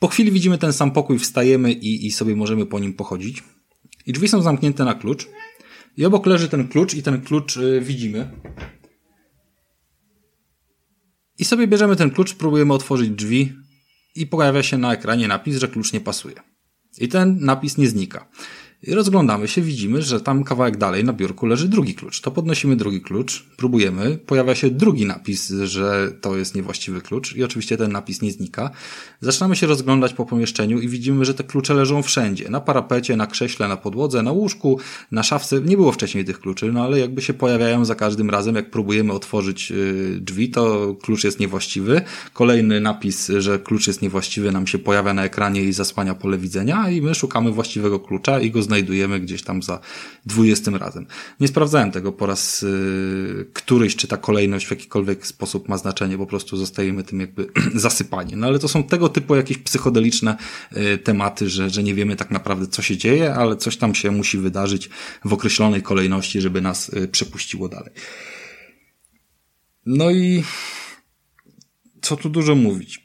po chwili widzimy ten sam pokój, wstajemy i, i sobie możemy po nim pochodzić. I drzwi są zamknięte na klucz. I obok leży ten klucz i ten klucz y, widzimy. I sobie bierzemy ten klucz, próbujemy otworzyć drzwi i pojawia się na ekranie napis, że klucz nie pasuje. I ten napis nie znika. I rozglądamy się, widzimy, że tam kawałek dalej na biurku leży drugi klucz. To podnosimy drugi klucz, próbujemy, pojawia się drugi napis, że to jest niewłaściwy klucz i oczywiście ten napis nie znika. Zaczynamy się rozglądać po pomieszczeniu i widzimy, że te klucze leżą wszędzie. Na parapecie, na krześle, na podłodze, na łóżku, na szafce. Nie było wcześniej tych kluczy, no ale jakby się pojawiają za każdym razem, jak próbujemy otworzyć y, drzwi, to klucz jest niewłaściwy. Kolejny napis, że klucz jest niewłaściwy nam się pojawia na ekranie i zasłania pole widzenia i my szukamy właściwego klucza i go znajdziemy znajdujemy gdzieś tam za dwudziestym razem. Nie sprawdzałem tego po raz y, któryś, czy ta kolejność w jakikolwiek sposób ma znaczenie, po prostu zostajemy tym jakby <clears throat> zasypani. No ale to są tego typu jakieś psychodeliczne y, tematy, że, że nie wiemy tak naprawdę co się dzieje, ale coś tam się musi wydarzyć w określonej kolejności, żeby nas y, przepuściło dalej. No i co tu dużo mówić.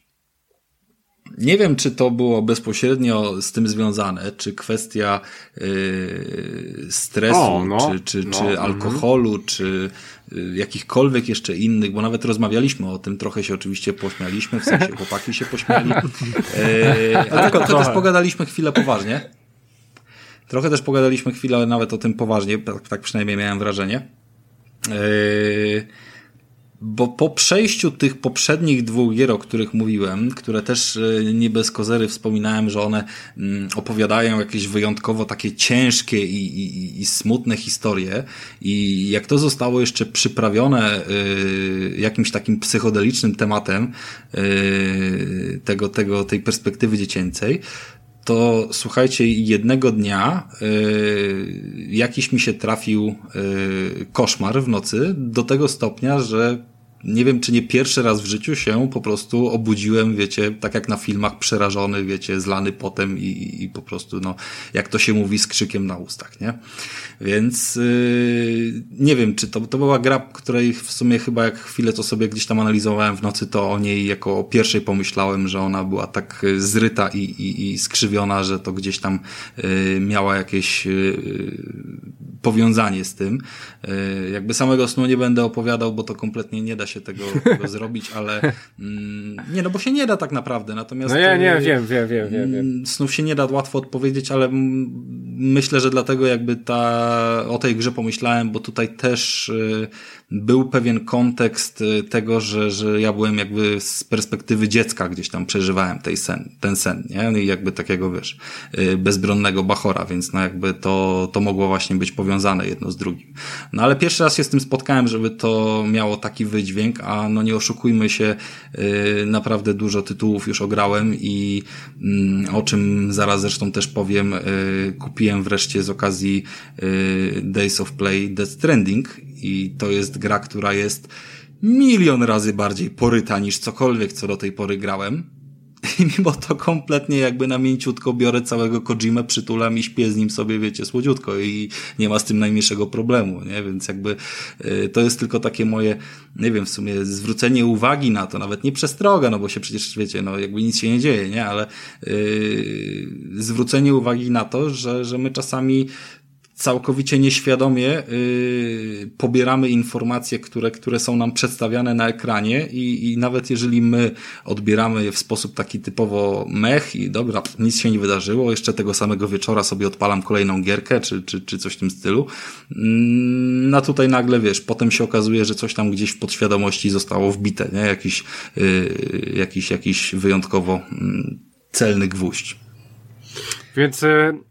Nie wiem, czy to było bezpośrednio z tym związane, czy kwestia yy, stresu, o, no, czy, czy, no, czy mhm. alkoholu, mm. czy jakichkolwiek jeszcze innych, bo nawet rozmawialiśmy o tym, trochę się oczywiście pośmialiśmy, w sensie chłopaki się pośmiali, yy, <laughs> ale trochę, trochę też pogadaliśmy chwilę poważnie. Trochę też pogadaliśmy chwilę nawet o tym poważnie, tak, tak przynajmniej miałem wrażenie. Yy, bo po przejściu tych poprzednich dwóch gier, o których mówiłem, które też e, nie bez kozery wspominałem, że one mm, opowiadają jakieś wyjątkowo takie ciężkie i, i, i smutne historie i jak to zostało jeszcze przyprawione y, jakimś takim psychodelicznym tematem y, tego, tego, tej perspektywy dziecięcej, to słuchajcie, jednego dnia y, jakiś mi się trafił y, koszmar w nocy do tego stopnia, że nie wiem, czy nie pierwszy raz w życiu się po prostu obudziłem, wiecie, tak jak na filmach, przerażony, wiecie, zlany potem i, i po prostu, no, jak to się mówi, z krzykiem na ustach, nie? Więc yy, nie wiem, czy to, to była gra, której w sumie chyba jak chwilę to sobie gdzieś tam analizowałem w nocy, to o niej jako o pierwszej pomyślałem, że ona była tak zryta i, i, i skrzywiona, że to gdzieś tam yy, miała jakieś yy, powiązanie z tym. Yy, jakby samego snu nie będę opowiadał, bo to kompletnie nie da się tego, tego <laughs> zrobić, ale mm, nie, no bo się nie da tak naprawdę. Natomiast no ja nie, yy, wiem, wiem, wiem, wiem, wiem. Mm, snów się nie da łatwo odpowiedzieć, ale myślę, że dlatego jakby ta, o tej grze pomyślałem, bo tutaj też yy, był pewien kontekst y, tego, że, że ja byłem jakby z perspektywy dziecka gdzieś tam przeżywałem tej sen, ten sen, nie? I jakby takiego, wiesz, y, bezbronnego bachora, więc no jakby to, to mogło właśnie być powiązane jedno z drugim. No ale pierwszy raz się z tym spotkałem, żeby to miało taki wydźwięk, a no nie oszukujmy się, y, naprawdę dużo tytułów już ograłem i mm, o czym zaraz zresztą też powiem, kupiłem wreszcie z okazji Days of Play Death Stranding i to jest gra, która jest milion razy bardziej poryta niż cokolwiek, co do tej pory grałem. <laughs> I mimo to kompletnie jakby na mięciutko biorę całego Kojimę, przytulam i śpię z nim sobie, wiecie, słodziutko i nie ma z tym najmniejszego problemu, nie? Więc jakby y, to jest tylko takie moje, nie wiem, w sumie zwrócenie uwagi na to, nawet nie przestroga, no bo się przecież, wiecie, no jakby nic się nie dzieje, nie? Ale yy, zwrócenie uwagi na to, że, że my czasami całkowicie nieświadomie yy, pobieramy informacje, które, które są nam przedstawiane na ekranie i, i nawet jeżeli my odbieramy je w sposób taki typowo mech i dobra, nic się nie wydarzyło, jeszcze tego samego wieczora sobie odpalam kolejną gierkę czy, czy, czy coś w tym stylu, yy, no tutaj nagle wiesz, potem się okazuje, że coś tam gdzieś w podświadomości zostało wbite, nie? Jakiś, yy, jakiś, jakiś wyjątkowo mm, celny gwóźdź. Więc y,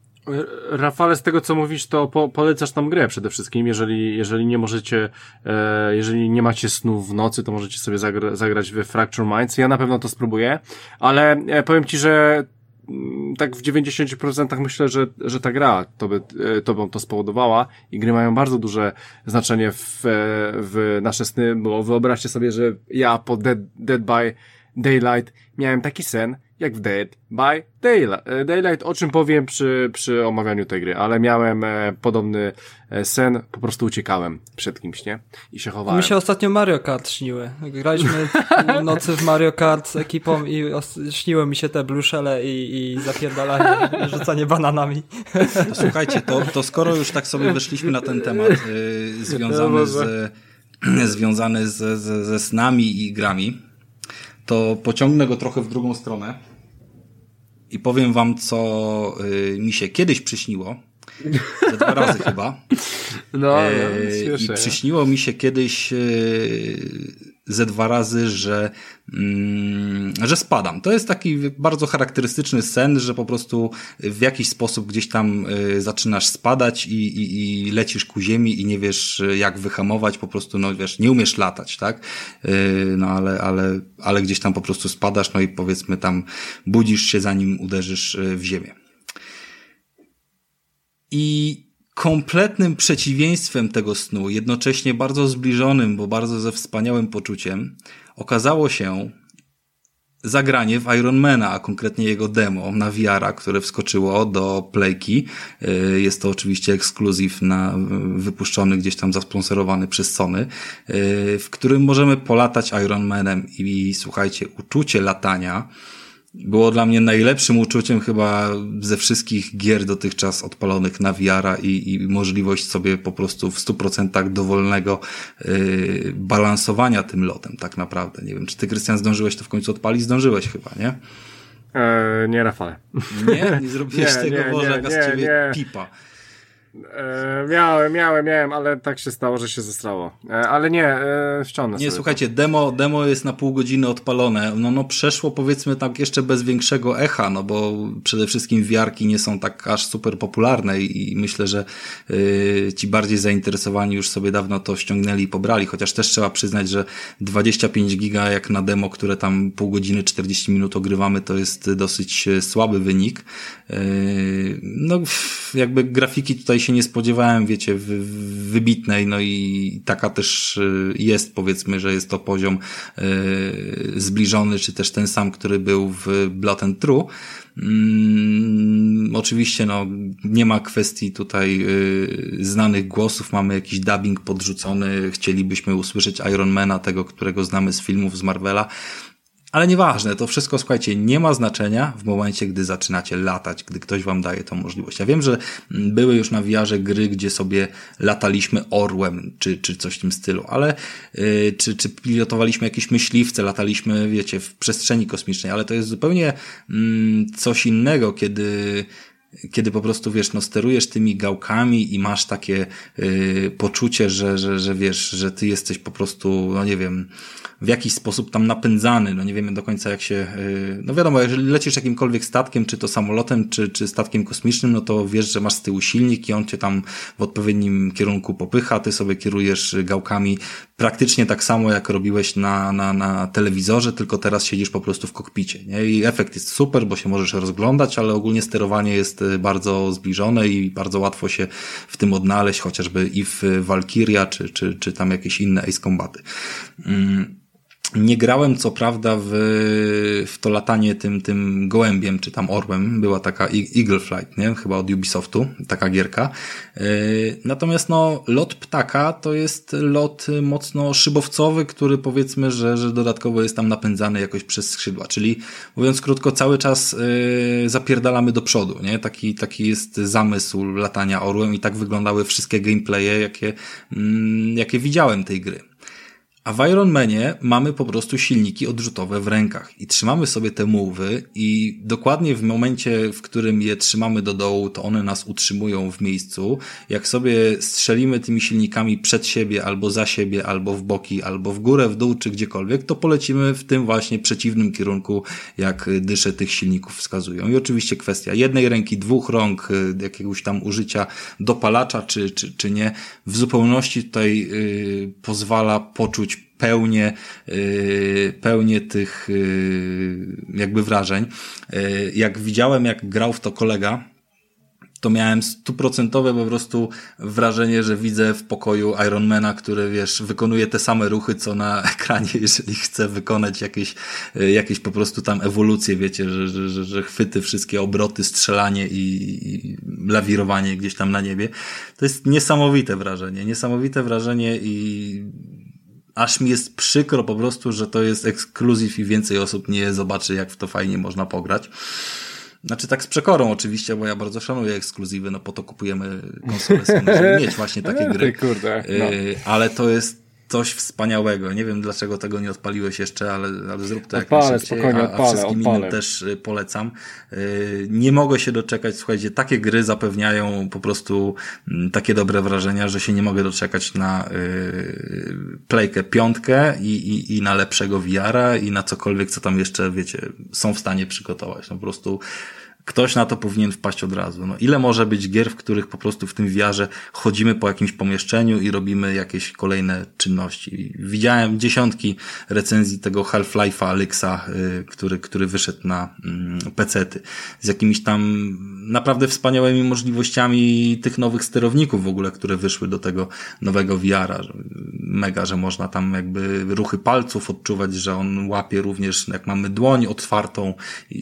Rafale, z tego co mówisz, to po, polecasz tam grę przede wszystkim. Jeżeli, jeżeli nie możecie, e, jeżeli nie macie snu w nocy, to możecie sobie zagra, zagrać w Fracture Minds. Ja na pewno to spróbuję, ale e, powiem Ci, że mm, tak w 90% myślę, że, że ta gra to by, e, to by to spowodowała i gry mają bardzo duże znaczenie w, e, w nasze sny, bo wyobraźcie sobie, że ja po Dead, Dead by Daylight miałem taki sen, jak w Dead by Daylight, e, Daylight, o czym powiem przy, przy omawianiu tej gry, ale miałem e, podobny e, sen, po prostu uciekałem przed kimś, nie? I się chowałem. Mi się ostatnio Mario Kart śniły. Graliśmy <laughs> nocy w Mario Kart z ekipą i śniły mi się te bluszele i, i zapierdalanie, <laughs> rzucanie bananami. <laughs> Słuchajcie, to, to skoro już tak sobie weszliśmy na ten temat yy, związany, z, <clears throat> związany z, z, ze snami i grami, to pociągnę go trochę w drugą stronę i powiem wam, co y, mi się kiedyś przyśniło. Ze dwa razy <laughs> chyba. No, no e, I przyśniło mi się kiedyś y, ze dwa razy, że, mm, że spadam. To jest taki bardzo charakterystyczny sen, że po prostu w jakiś sposób gdzieś tam y, zaczynasz spadać i, i, i lecisz ku ziemi i nie wiesz jak wyhamować, po prostu no wiesz, nie umiesz latać, tak? Y, no ale, ale, ale gdzieś tam po prostu spadasz, no i powiedzmy tam budzisz się zanim uderzysz y, w ziemię. I kompletnym przeciwieństwem tego snu, jednocześnie bardzo zbliżonym, bo bardzo ze wspaniałym poczuciem, okazało się zagranie w Ironmana, a konkretnie jego demo na VR, które wskoczyło do Playki. Y, jest to oczywiście ekskluzyw na, wypuszczony gdzieś tam zasponsorowany przez Sony, y, w którym możemy polatać Ironmanem i słuchajcie, uczucie latania było dla mnie najlepszym uczuciem chyba ze wszystkich gier dotychczas odpalonych na VR-a i, i możliwość sobie po prostu w 100% dowolnego yy, balansowania tym lotem tak naprawdę. Nie wiem, czy ty Krystian zdążyłeś to w końcu odpalić? Zdążyłeś chyba, nie? Eee, nie, Rafale. Nie? Nie zrobiłeś <laughs> nie, tego, nie, Boże, jaka z ciebie pipa. E, miałem, miałem, miałem, ale tak się stało, że się zestrało. E, ale nie, e, ściągnę Nie, sobie słuchajcie, demo, demo jest na pół godziny odpalone. No, no przeszło powiedzmy tak jeszcze bez większego echa, no bo przede wszystkim wiarki nie są tak aż super popularne i, i myślę, że y, ci bardziej zainteresowani już sobie dawno to ściągnęli i pobrali, chociaż też trzeba przyznać, że 25 giga jak na demo, które tam pół godziny, 40 minut ogrywamy, to jest dosyć e, słaby wynik. Y, no jakby grafiki tutaj się nie spodziewałem, wiecie, wybitnej, no i taka też y, jest, powiedzmy, że jest to poziom y, zbliżony, czy też ten sam, który był w Blood and True. Mm, oczywiście, no, nie ma kwestii tutaj y, znanych głosów, mamy jakiś dubbing podrzucony, chcielibyśmy usłyszeć Ironmana, tego, którego znamy z filmów z Marvela, ale nieważne, to wszystko, słuchajcie, nie ma znaczenia w momencie, gdy zaczynacie latać, gdy ktoś wam daje tą możliwość. Ja wiem, że były już na wiarze gry, gdzie sobie lataliśmy orłem, czy, czy coś w tym stylu, ale yy, czy, czy pilotowaliśmy jakieś myśliwce, lataliśmy, wiecie, w przestrzeni kosmicznej, ale to jest zupełnie yy, coś innego, kiedy kiedy po prostu, wiesz, no sterujesz tymi gałkami i masz takie yy, poczucie, że, że, że wiesz, że ty jesteś po prostu, no nie wiem, w jakiś sposób tam napędzany, no nie wiemy do końca jak się, yy, no wiadomo, jeżeli lecisz jakimkolwiek statkiem, czy to samolotem, czy, czy statkiem kosmicznym, no to wiesz, że masz z tyłu silnik i on cię tam w odpowiednim kierunku popycha, ty sobie kierujesz gałkami praktycznie tak samo jak robiłeś na, na, na telewizorze, tylko teraz siedzisz po prostu w kokpicie, nie? I efekt jest super, bo się możesz rozglądać, ale ogólnie sterowanie jest y, bardzo zbliżone i bardzo łatwo się w tym odnaleźć, chociażby i w Valkyria, czy, czy, czy tam jakieś inne Ace Combaty. Mm. Nie grałem co prawda w, w to latanie tym, tym gołębiem, czy tam orłem. Była taka Eagle Flight, nie? Chyba od Ubisoftu, taka gierka. Yy, natomiast no, lot ptaka to jest lot mocno szybowcowy, który powiedzmy, że, że dodatkowo jest tam napędzany jakoś przez skrzydła. Czyli mówiąc krótko, cały czas yy, zapierdalamy do przodu, nie? Taki, taki jest zamysł latania orłem i tak wyglądały wszystkie gameplaye, jakie, yy, jakie widziałem tej gry. A w Ironmanie mamy po prostu silniki odrzutowe w rękach i trzymamy sobie te muły i dokładnie w momencie, w którym je trzymamy do dołu, to one nas utrzymują w miejscu. Jak sobie strzelimy tymi silnikami przed siebie, albo za siebie, albo w boki, albo w górę, w dół, czy gdziekolwiek, to polecimy w tym właśnie przeciwnym kierunku, jak dysze tych silników wskazują. I oczywiście kwestia jednej ręki, dwóch rąk, y, jakiegoś tam użycia dopalacza, czy, czy, czy nie, w zupełności tutaj yy, pozwala poczuć pełnię, y, pełnię tych y, jakby wrażeń. Y, jak widziałem, jak grał w to kolega, to miałem stuprocentowe po prostu wrażenie, że widzę w pokoju Ironmana, który wiesz, wykonuje te same ruchy, co na <laughs> ekranie, jeżeli chce wykonać jakieś, jakieś po prostu tam ewolucje, wiecie, że, że, że, że chwyty, wszystkie obroty, strzelanie i, i lawirowanie gdzieś tam na niebie. To jest niesamowite wrażenie, niesamowite wrażenie i aż mi jest przykro po prostu, że to jest ekskluzyw i więcej osób nie zobaczy, jak w to fajnie można pograć. Znaczy tak z przekorą oczywiście, bo ja bardzo szanuję ekskluzywy, no po to kupujemy konsole, żeby mieć właśnie takie <laughs> gry. Kurde, no. Y, ale to jest coś wspaniałego. Nie wiem, dlaczego tego nie odpaliłeś jeszcze, ale, ale zrób to odpalę, jak najszybciej, spokojnie, a, odpalę, a wszystkim odpalę. innym też y, polecam. Y, nie mogę się doczekać, słuchajcie, takie gry zapewniają po prostu mm, takie dobre wrażenia, że się nie mogę doczekać na yy, playkę piątkę i, i, i na lepszego VR-a i na cokolwiek, co tam jeszcze, wiecie, są w stanie przygotować. No po prostu ktoś na to powinien wpaść od razu. No, ile może być gier, w których po prostu w tym wiarze chodzimy po jakimś pomieszczeniu i robimy jakieś kolejne czynności. Widziałem dziesiątki recenzji tego Half-Life'a Alexa, y, który, który wyszedł na y, pecety z jakimiś tam naprawdę wspaniałymi możliwościami tych nowych sterowników w ogóle, które wyszły do tego nowego VR-a. Mega, że można tam jakby ruchy palców odczuwać, że on łapie również, jak mamy dłoń otwartą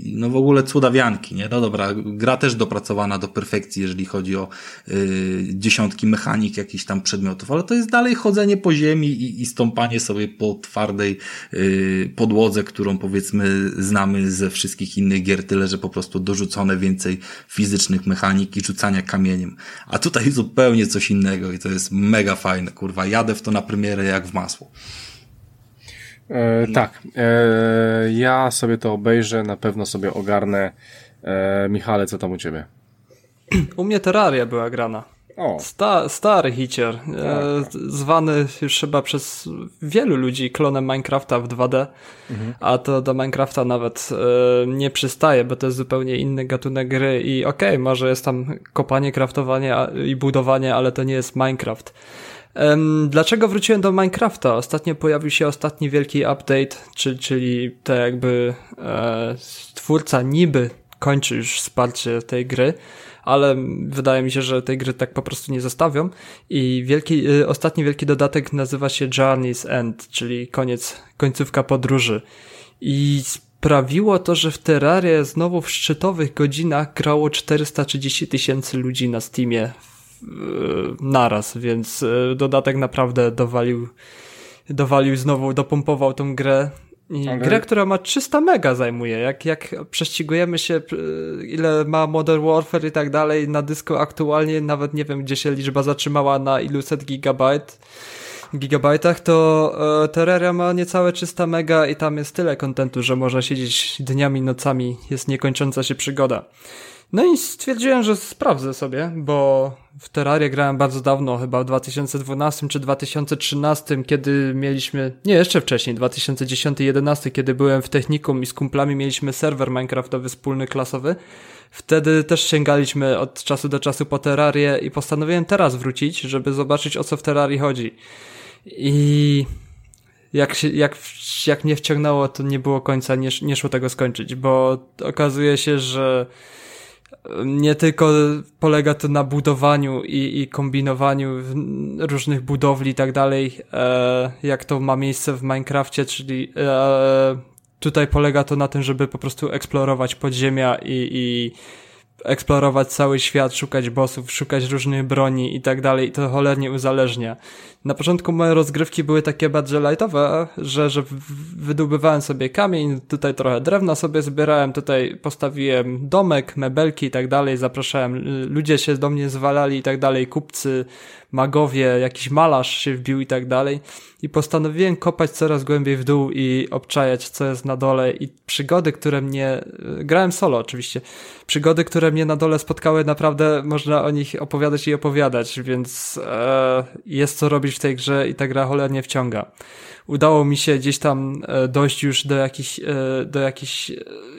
no w ogóle cudawianki, nie? No dobra, gra też dopracowana do perfekcji, jeżeli chodzi o y, dziesiątki mechanik jakichś tam przedmiotów, ale to jest dalej chodzenie po ziemi i, i stąpanie sobie po twardej y, podłodze, którą powiedzmy znamy ze wszystkich innych gier, tyle że po prostu dorzucone więcej fizycznych mechanik i rzucania kamieniem. A tutaj zupełnie coś innego i to jest mega fajne, kurwa. Jadę w to na premierę jak w masło. E, tak, e, ja sobie to obejrzę, na pewno sobie ogarnę. E, Michale, co tam u ciebie? U mnie Terraria była grana. O. Sta, stary hicier, e, tak, tak. zwany już chyba przez wielu ludzi klonem Minecrafta w 2D, mhm. a to do Minecrafta nawet e, nie przystaje, bo to jest zupełnie inny gatunek gry i okej, okay, może jest tam kopanie, kraftowanie i budowanie, ale to nie jest Minecraft. Dlaczego wróciłem do Minecrafta? Ostatnio pojawił się ostatni wielki update, czyli, czyli to jakby e, twórca niby kończy już wsparcie tej gry, ale wydaje mi się, że tej gry tak po prostu nie zostawią. I wielki, y, ostatni wielki dodatek nazywa się Journey's End, czyli koniec, końcówka podróży. I sprawiło to, że w Terrarie znowu w szczytowych godzinach grało 430 tysięcy ludzi na Steamie naraz, więc y, dodatek naprawdę dowalił, dowalił znowu, dopompował tą grę okay. grę, która ma 300 mega zajmuje. Jak, jak prześcigujemy się, ile ma Modern Warfare i tak dalej na dysku aktualnie, nawet nie wiem, gdzie się liczba zatrzymała na iluset gigabajt, gigabajtach, to e, Terraria ma niecałe 300 mega i tam jest tyle kontentu, że można siedzieć dniami, nocami, jest niekończąca się przygoda. No i stwierdziłem, że sprawdzę sobie, bo w Terrarię grałem bardzo dawno, chyba w 2012 czy 2013, kiedy mieliśmy, nie jeszcze wcześniej, 2010-2011, kiedy byłem w technikum i z kumplami mieliśmy serwer Minecraftowy wspólny, klasowy. Wtedy też sięgaliśmy od czasu do czasu po Terrarię i postanowiłem teraz wrócić, żeby zobaczyć o co w Terrarii chodzi. I jak, się, jak, jak mnie wciągnęło, to nie było końca, nie, nie szło tego skończyć, bo okazuje się, że nie tylko polega to na budowaniu i, i kombinowaniu różnych budowli i tak dalej, e, jak to ma miejsce w Minecrafcie, czyli e, tutaj polega to na tym, żeby po prostu eksplorować podziemia i, i eksplorować cały świat, szukać bossów, szukać różnych broni i tak dalej i to cholernie uzależnia. Na początku moje rozgrywki były takie bardziej lightowe, że, że wydobywałem sobie kamień, tutaj trochę drewna sobie zbierałem, tutaj postawiłem domek, mebelki i tak dalej, zapraszałem, ludzie się do mnie zwalali i tak dalej, kupcy, magowie, jakiś malarz się wbił i tak dalej. I postanowiłem kopać coraz głębiej w dół i obczajać, co jest na dole i przygody, które mnie, grałem solo oczywiście, przygody, które mnie na dole spotkały, naprawdę można o nich opowiadać i opowiadać, więc e, jest co robić w tej grze i ta gra cholernie wciąga. Udało mi się gdzieś tam e, dojść już do jakiejś, e, do jakiejś e,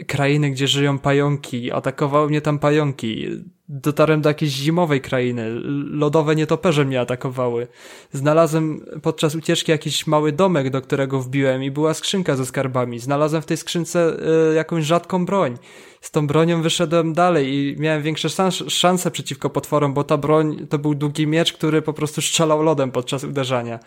krainy, gdzie żyją pająki. Atakowały mnie tam pająki. Dotarłem do jakiejś zimowej krainy. Lodowe nietoperze mnie atakowały. Znalazłem podczas ucieczki jakiś mały domek, do którego wbiłem i była skrzynka ze skarbami. Znalazłem w tej skrzynce jakąś rzadką broń z tą bronią wyszedłem dalej i miałem większe szanse przeciwko potworom, bo ta broń to był długi miecz, który po prostu strzelał lodem podczas uderzania.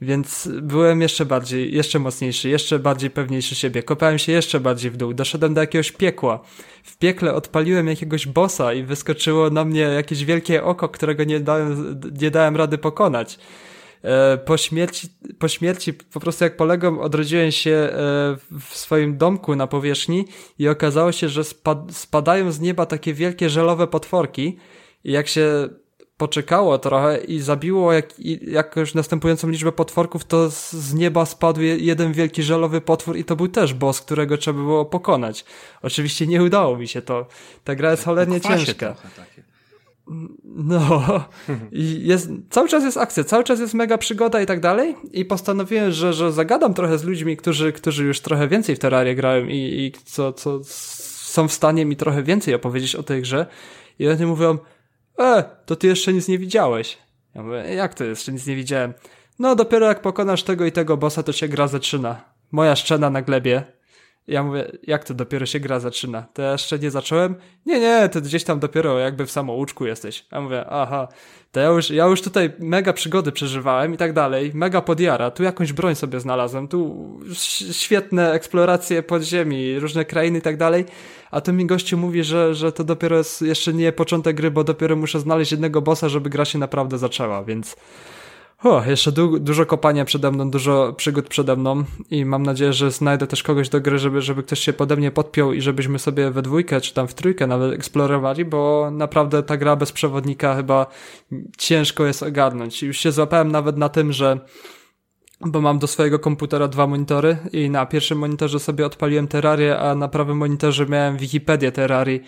Więc byłem jeszcze bardziej, jeszcze mocniejszy, jeszcze bardziej pewniejszy siebie. Kopałem się jeszcze bardziej w dół. Doszedłem do jakiegoś piekła. W piekle odpaliłem jakiegoś bossa i wyskoczyło na mnie jakieś wielkie oko, którego nie dałem, nie dałem rady pokonać. E, po śmierci, po śmierci po prostu jak poległem, odrodziłem się e, w swoim domku na powierzchni i okazało się, że spad spadają z nieba takie wielkie żelowe potworki i jak się poczekało trochę i zabiło jak, jakąś następującą liczbę potworków, to z, z nieba spadł jeden wielki żelowy potwór i to był też boss, którego trzeba było pokonać. Oczywiście nie udało mi się to. Ta gra jest cholernie ciężka. No, i jest, cały czas jest akcja, cały czas jest mega przygoda i tak dalej. I postanowiłem, że, że zagadam trochę z ludźmi, którzy, którzy już trochę więcej w Terrarię grają i, i co, co są w stanie mi trochę więcej opowiedzieć o tej grze. I oni mówią, e, to ty jeszcze nic nie widziałeś. Ja mówię, jak to jeszcze nic nie widziałem? No, dopiero jak pokonasz tego i tego bossa, to się gra zaczyna. Moja szczena na glebie, ja mówię, jak to dopiero się gra zaczyna? To ja jeszcze nie zacząłem? Nie, nie, to gdzieś tam dopiero jakby w samouczku jesteś. Ja mówię, aha, to ja już, ja już tutaj mega przygody przeżywałem i tak dalej, mega podjara, tu jakąś broń sobie znalazłem, tu świetne eksploracje podziemi, różne krainy i tak dalej, a tu mi gościu mówi, że, że to dopiero jest jeszcze nie początek gry, bo dopiero muszę znaleźć jednego bossa, żeby gra się naprawdę zaczęła, więc... O, jeszcze du dużo kopania przede mną, dużo przygód przede mną i mam nadzieję, że znajdę też kogoś do gry, żeby, żeby ktoś się pode mnie podpiął i żebyśmy sobie we dwójkę czy tam w trójkę nawet eksplorowali, bo naprawdę ta gra bez przewodnika chyba ciężko jest ogarnąć. Już się złapałem nawet na tym, że bo mam do swojego komputera dwa monitory i na pierwszym monitorze sobie odpaliłem Terrarię, a na prawym monitorze miałem Wikipedię Terrarii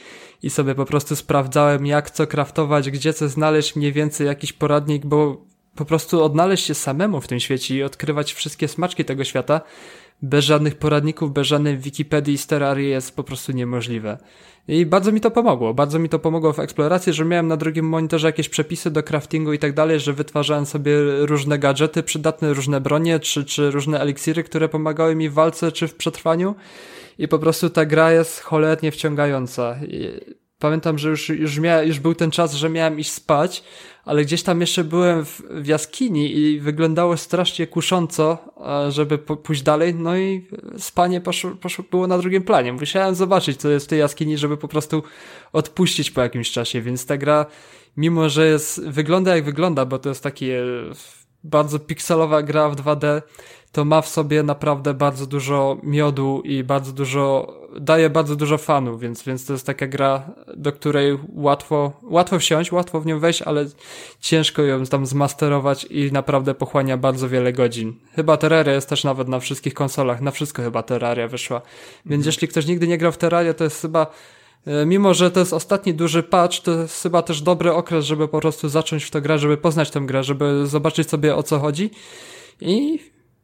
i sobie po prostu sprawdzałem jak co kraftować, gdzie co znaleźć, mniej więcej jakiś poradnik, bo po prostu odnaleźć się samemu w tym świecie i odkrywać wszystkie smaczki tego świata bez żadnych poradników, bez żadnej Wikipedii z Terrarii jest po prostu niemożliwe. I bardzo mi to pomogło. Bardzo mi to pomogło w eksploracji, że miałem na drugim monitorze jakieś przepisy do craftingu i tak dalej, że wytwarzałem sobie różne gadżety przydatne, różne bronie, czy, czy różne eliksiry, które pomagały mi w walce czy w przetrwaniu. I po prostu ta gra jest cholernie wciągająca. I pamiętam, że już, już, mia, już był ten czas, że miałem iść spać, ale gdzieś tam jeszcze byłem w, w jaskini i wyglądało strasznie kusząco, żeby pójść dalej, no i spanie poszło, poszło, było na drugim planie. Musiałem zobaczyć, co jest w tej jaskini, żeby po prostu odpuścić po jakimś czasie, więc ta gra, mimo że jest, wygląda jak wygląda, bo to jest takie bardzo pikselowa gra w 2D, to ma w sobie naprawdę bardzo dużo miodu i bardzo dużo, daje bardzo dużo fanów, więc, więc to jest taka gra, do której łatwo, łatwo wsiąść, łatwo w nią wejść, ale ciężko ją tam zmasterować i naprawdę pochłania bardzo wiele godzin. Chyba Terraria jest też nawet na wszystkich konsolach, na wszystko chyba Terraria wyszła. Więc mhm. jeśli ktoś nigdy nie grał w Terraria, to jest chyba Mimo, że to jest ostatni duży patch, to jest chyba też dobry okres, żeby po prostu zacząć w to grę, żeby poznać tę grę, żeby zobaczyć sobie o co chodzi. I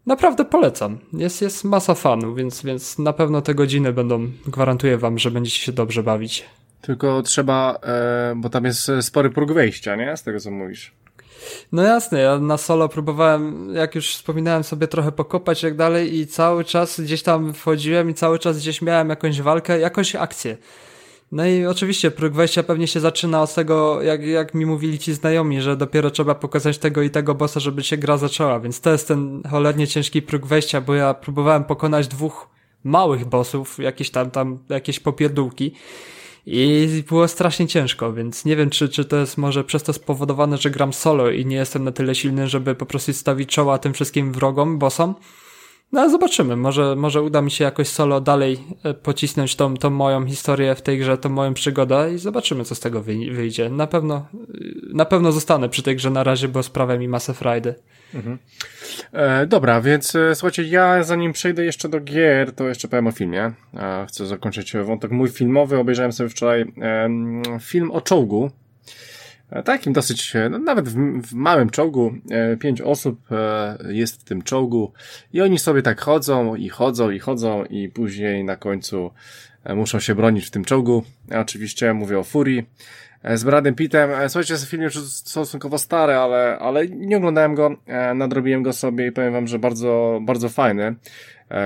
Naprawdę polecam. Jest, jest masa fanów, więc, więc na pewno te godziny będą, gwarantuję wam, że będziecie się dobrze bawić. Tylko trzeba, e, bo tam jest spory próg wejścia, nie? Z tego co mówisz. No jasne, ja na solo próbowałem, jak już wspominałem sobie trochę pokopać jak dalej i cały czas gdzieś tam wchodziłem i cały czas gdzieś miałem jakąś walkę, jakąś akcję. No i oczywiście próg wejścia pewnie się zaczyna od tego, jak, jak mi mówili ci znajomi, że dopiero trzeba pokazać tego i tego bossa, żeby się gra zaczęła, więc to jest ten cholernie ciężki próg wejścia, bo ja próbowałem pokonać dwóch małych bossów, jakieś tam, tam, jakieś popierdółki i było strasznie ciężko, więc nie wiem, czy, czy to jest może przez to spowodowane, że gram solo i nie jestem na tyle silny, żeby po prostu stawić czoła tym wszystkim wrogom, bossom, no ale zobaczymy, może, może uda mi się jakoś solo dalej e, pocisnąć tą, tą moją historię w tej grze, tą moją przygodę i zobaczymy, co z tego wyjdzie. Na pewno, na pewno zostanę przy tej grze na razie, bo sprawia mi masę frajdy. Mhm. E, dobra, więc e, słuchajcie, ja zanim przejdę jeszcze do gier, to jeszcze powiem o filmie. E, chcę zakończyć wątek mój filmowy. Obejrzałem sobie wczoraj e, film o czołgu takim dosyć, e, no, nawet w, w, małym czołgu, e, pięć osób jest w tym czołgu i oni sobie tak chodzą i chodzą i chodzą i później na końcu muszą się bronić w tym czołgu. Ja oczywiście mówię o Furii z Bradem Pittem. Słuchajcie, jest film już stosunkowo stary, ale, ale nie oglądałem go, nadrobiłem go sobie i powiem wam, że bardzo, bardzo fajny.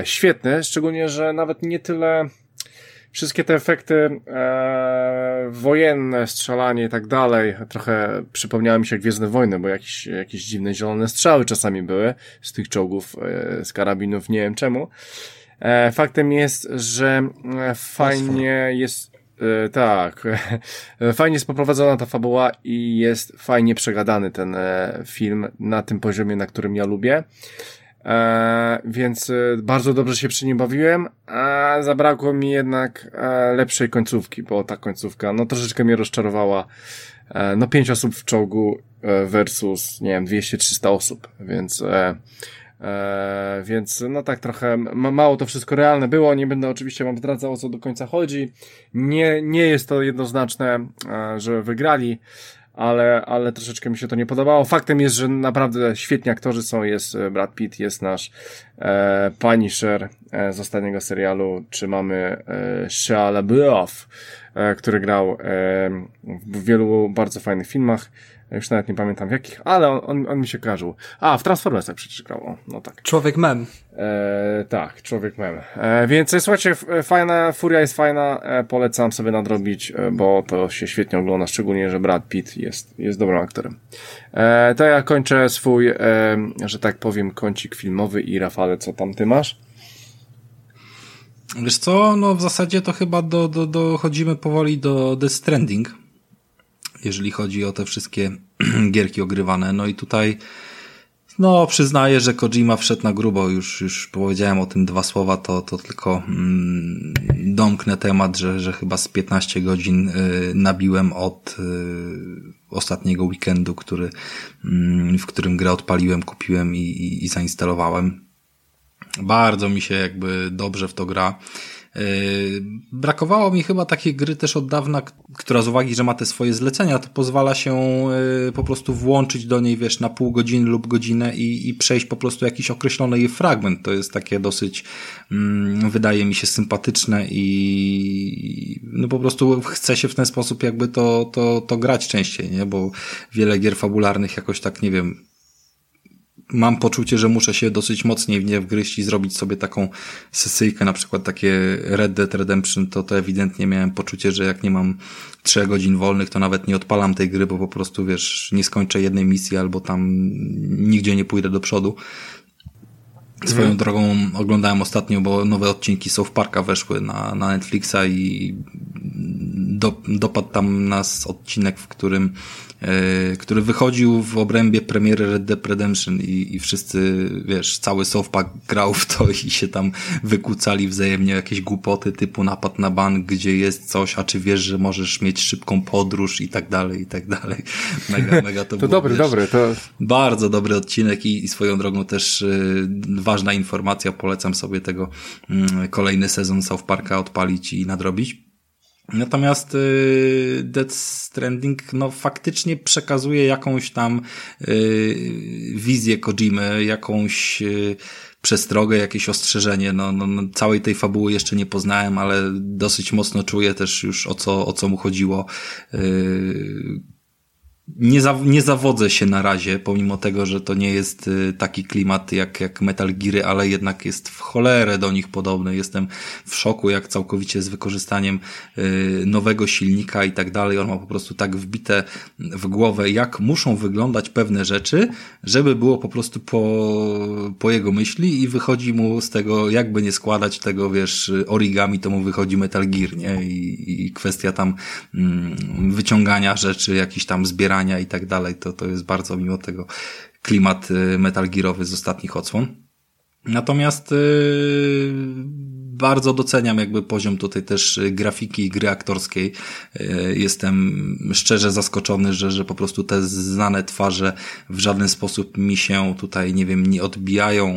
Świetny, szczególnie, że nawet nie tyle wszystkie te efekty e, wojenne, strzelanie i tak dalej, trochę przypomniały mi się jak Gwiezdne Wojny, bo jakieś, jakieś dziwne zielone strzały czasami były z tych czołgów, e, z karabinów, nie wiem czemu. E, faktem jest, że e, fajnie jest e, tak. <laughs> Fajnie jest poprowadzona ta fabuła i jest fajnie przegadany ten e, film na tym poziomie, na którym ja lubię. E, więc e, bardzo dobrze się przy nim bawiłem, a zabrakło mi jednak e, lepszej końcówki, bo ta końcówka no troszeczkę mnie rozczarowała. E, no pięć osób w czołgu e, versus, nie wiem, 200-300 osób, więc e, e, więc no tak trochę mało to wszystko realne było, nie będę oczywiście wam zdradzał o co do końca chodzi. Nie, nie jest to jednoznaczne, e, że wygrali, ale, ale troszeczkę mi się to nie podobało. Faktem jest, że naprawdę świetni aktorzy są. Jest e, Brad Pitt, jest nasz e, Punisher e, z ostatniego serialu, czy mamy e, Shia LaBeouf, e, który grał e, w wielu bardzo fajnych filmach. Już nawet nie pamiętam w jakich, ale on, on, on mi się kojarzył. A, w Transformersach przecież grał, no tak. Człowiek mem. E, tak, człowiek mem. E, więc słuchajcie, fajna, Furia jest fajna, e, polecam sobie nadrobić, e, bo to się świetnie ogląda, szczególnie, że Brad Pitt jest, jest dobrym aktorem. E, to ja kończę swój, e, że tak powiem, kącik filmowy i Rafale, co tam ty masz? Wiesz co, no w zasadzie to chyba do, do, dochodzimy powoli do The Stranding jeżeli chodzi o te wszystkie <clears throat> gierki ogrywane. No i tutaj No, przyznaję, że Kojima wszedł na grubo, już, już powiedziałem o tym dwa słowa, to, to tylko mm, domknę temat, że, że chyba z 15 godzin y, nabiłem od y, ostatniego weekendu, który, y, w którym grę odpaliłem, kupiłem i, i, i zainstalowałem. Bardzo mi się jakby dobrze w to gra. Yy, brakowało mi chyba takiej gry też od dawna, która z uwagi, że ma te swoje zlecenia, to pozwala się yy, po prostu włączyć do niej, wiesz, na pół godziny lub godzinę i, i przejść po prostu jakiś określony jej fragment. To jest takie dosyć, mm, wydaje mi się, sympatyczne i no po prostu chce się w ten sposób jakby to, to, to grać częściej, nie? Bo wiele gier fabularnych jakoś tak, nie wiem, mam poczucie, że muszę się dosyć mocniej w nie wgryźć i zrobić sobie taką sesyjkę, na przykład takie Red Dead Redemption, to to ewidentnie miałem poczucie, że jak nie mam trzech godzin wolnych, to nawet nie odpalam tej gry, bo po prostu, wiesz, nie skończę jednej misji albo tam nigdzie nie pójdę do przodu. Swoją mhm. drogą oglądałem ostatnio, bo nowe odcinki South Parka weszły na, na Netflixa i do, dopadł tam nas odcinek, w którym który wychodził w obrębie premiery Red Dead Redemption i, i wszyscy, wiesz, cały Softpack grał w to i się tam wykucali wzajemnie jakieś głupoty typu napad na bank, gdzie jest coś, a czy wiesz, że możesz mieć szybką podróż i tak dalej, i tak dalej. Mega, mega to, <laughs> to było, dobry, dobry, to... Bardzo dobry odcinek i, i swoją drogą też y, ważna informacja, polecam sobie tego y, kolejny sezon South Parka odpalić i nadrobić. Natomiast y, Death Stranding no, faktycznie przekazuje jakąś tam y, wizję Kojimy, jakąś y, przestrogę, jakieś ostrzeżenie. No, no, no, całej tej fabuły jeszcze nie poznałem, ale dosyć mocno czuję też już o co, o co mu chodziło. Y, nie, za, nie zawodzę się na razie, pomimo tego, że to nie jest y, taki klimat jak, jak Metal Geary, ale jednak jest w cholerę do nich podobny. Jestem w szoku, jak całkowicie z wykorzystaniem y, nowego silnika i tak dalej. On ma po prostu tak wbite w głowę, jak muszą wyglądać pewne rzeczy, żeby było po prostu po, po jego myśli i wychodzi mu z tego, jakby nie składać tego, wiesz, origami, to mu wychodzi Metal Gear, nie? I, i kwestia tam mm, wyciągania rzeczy, jakiś tam zbierania i tak dalej, to, to jest bardzo mimo tego klimat y, Metal Gearowy z ostatnich odsłon. Natomiast yy, bardzo doceniam jakby poziom tutaj też y, grafiki i gry aktorskiej. Yy, jestem szczerze zaskoczony, że, że po prostu te znane twarze w żaden sposób mi się tutaj, nie wiem, nie odbijają.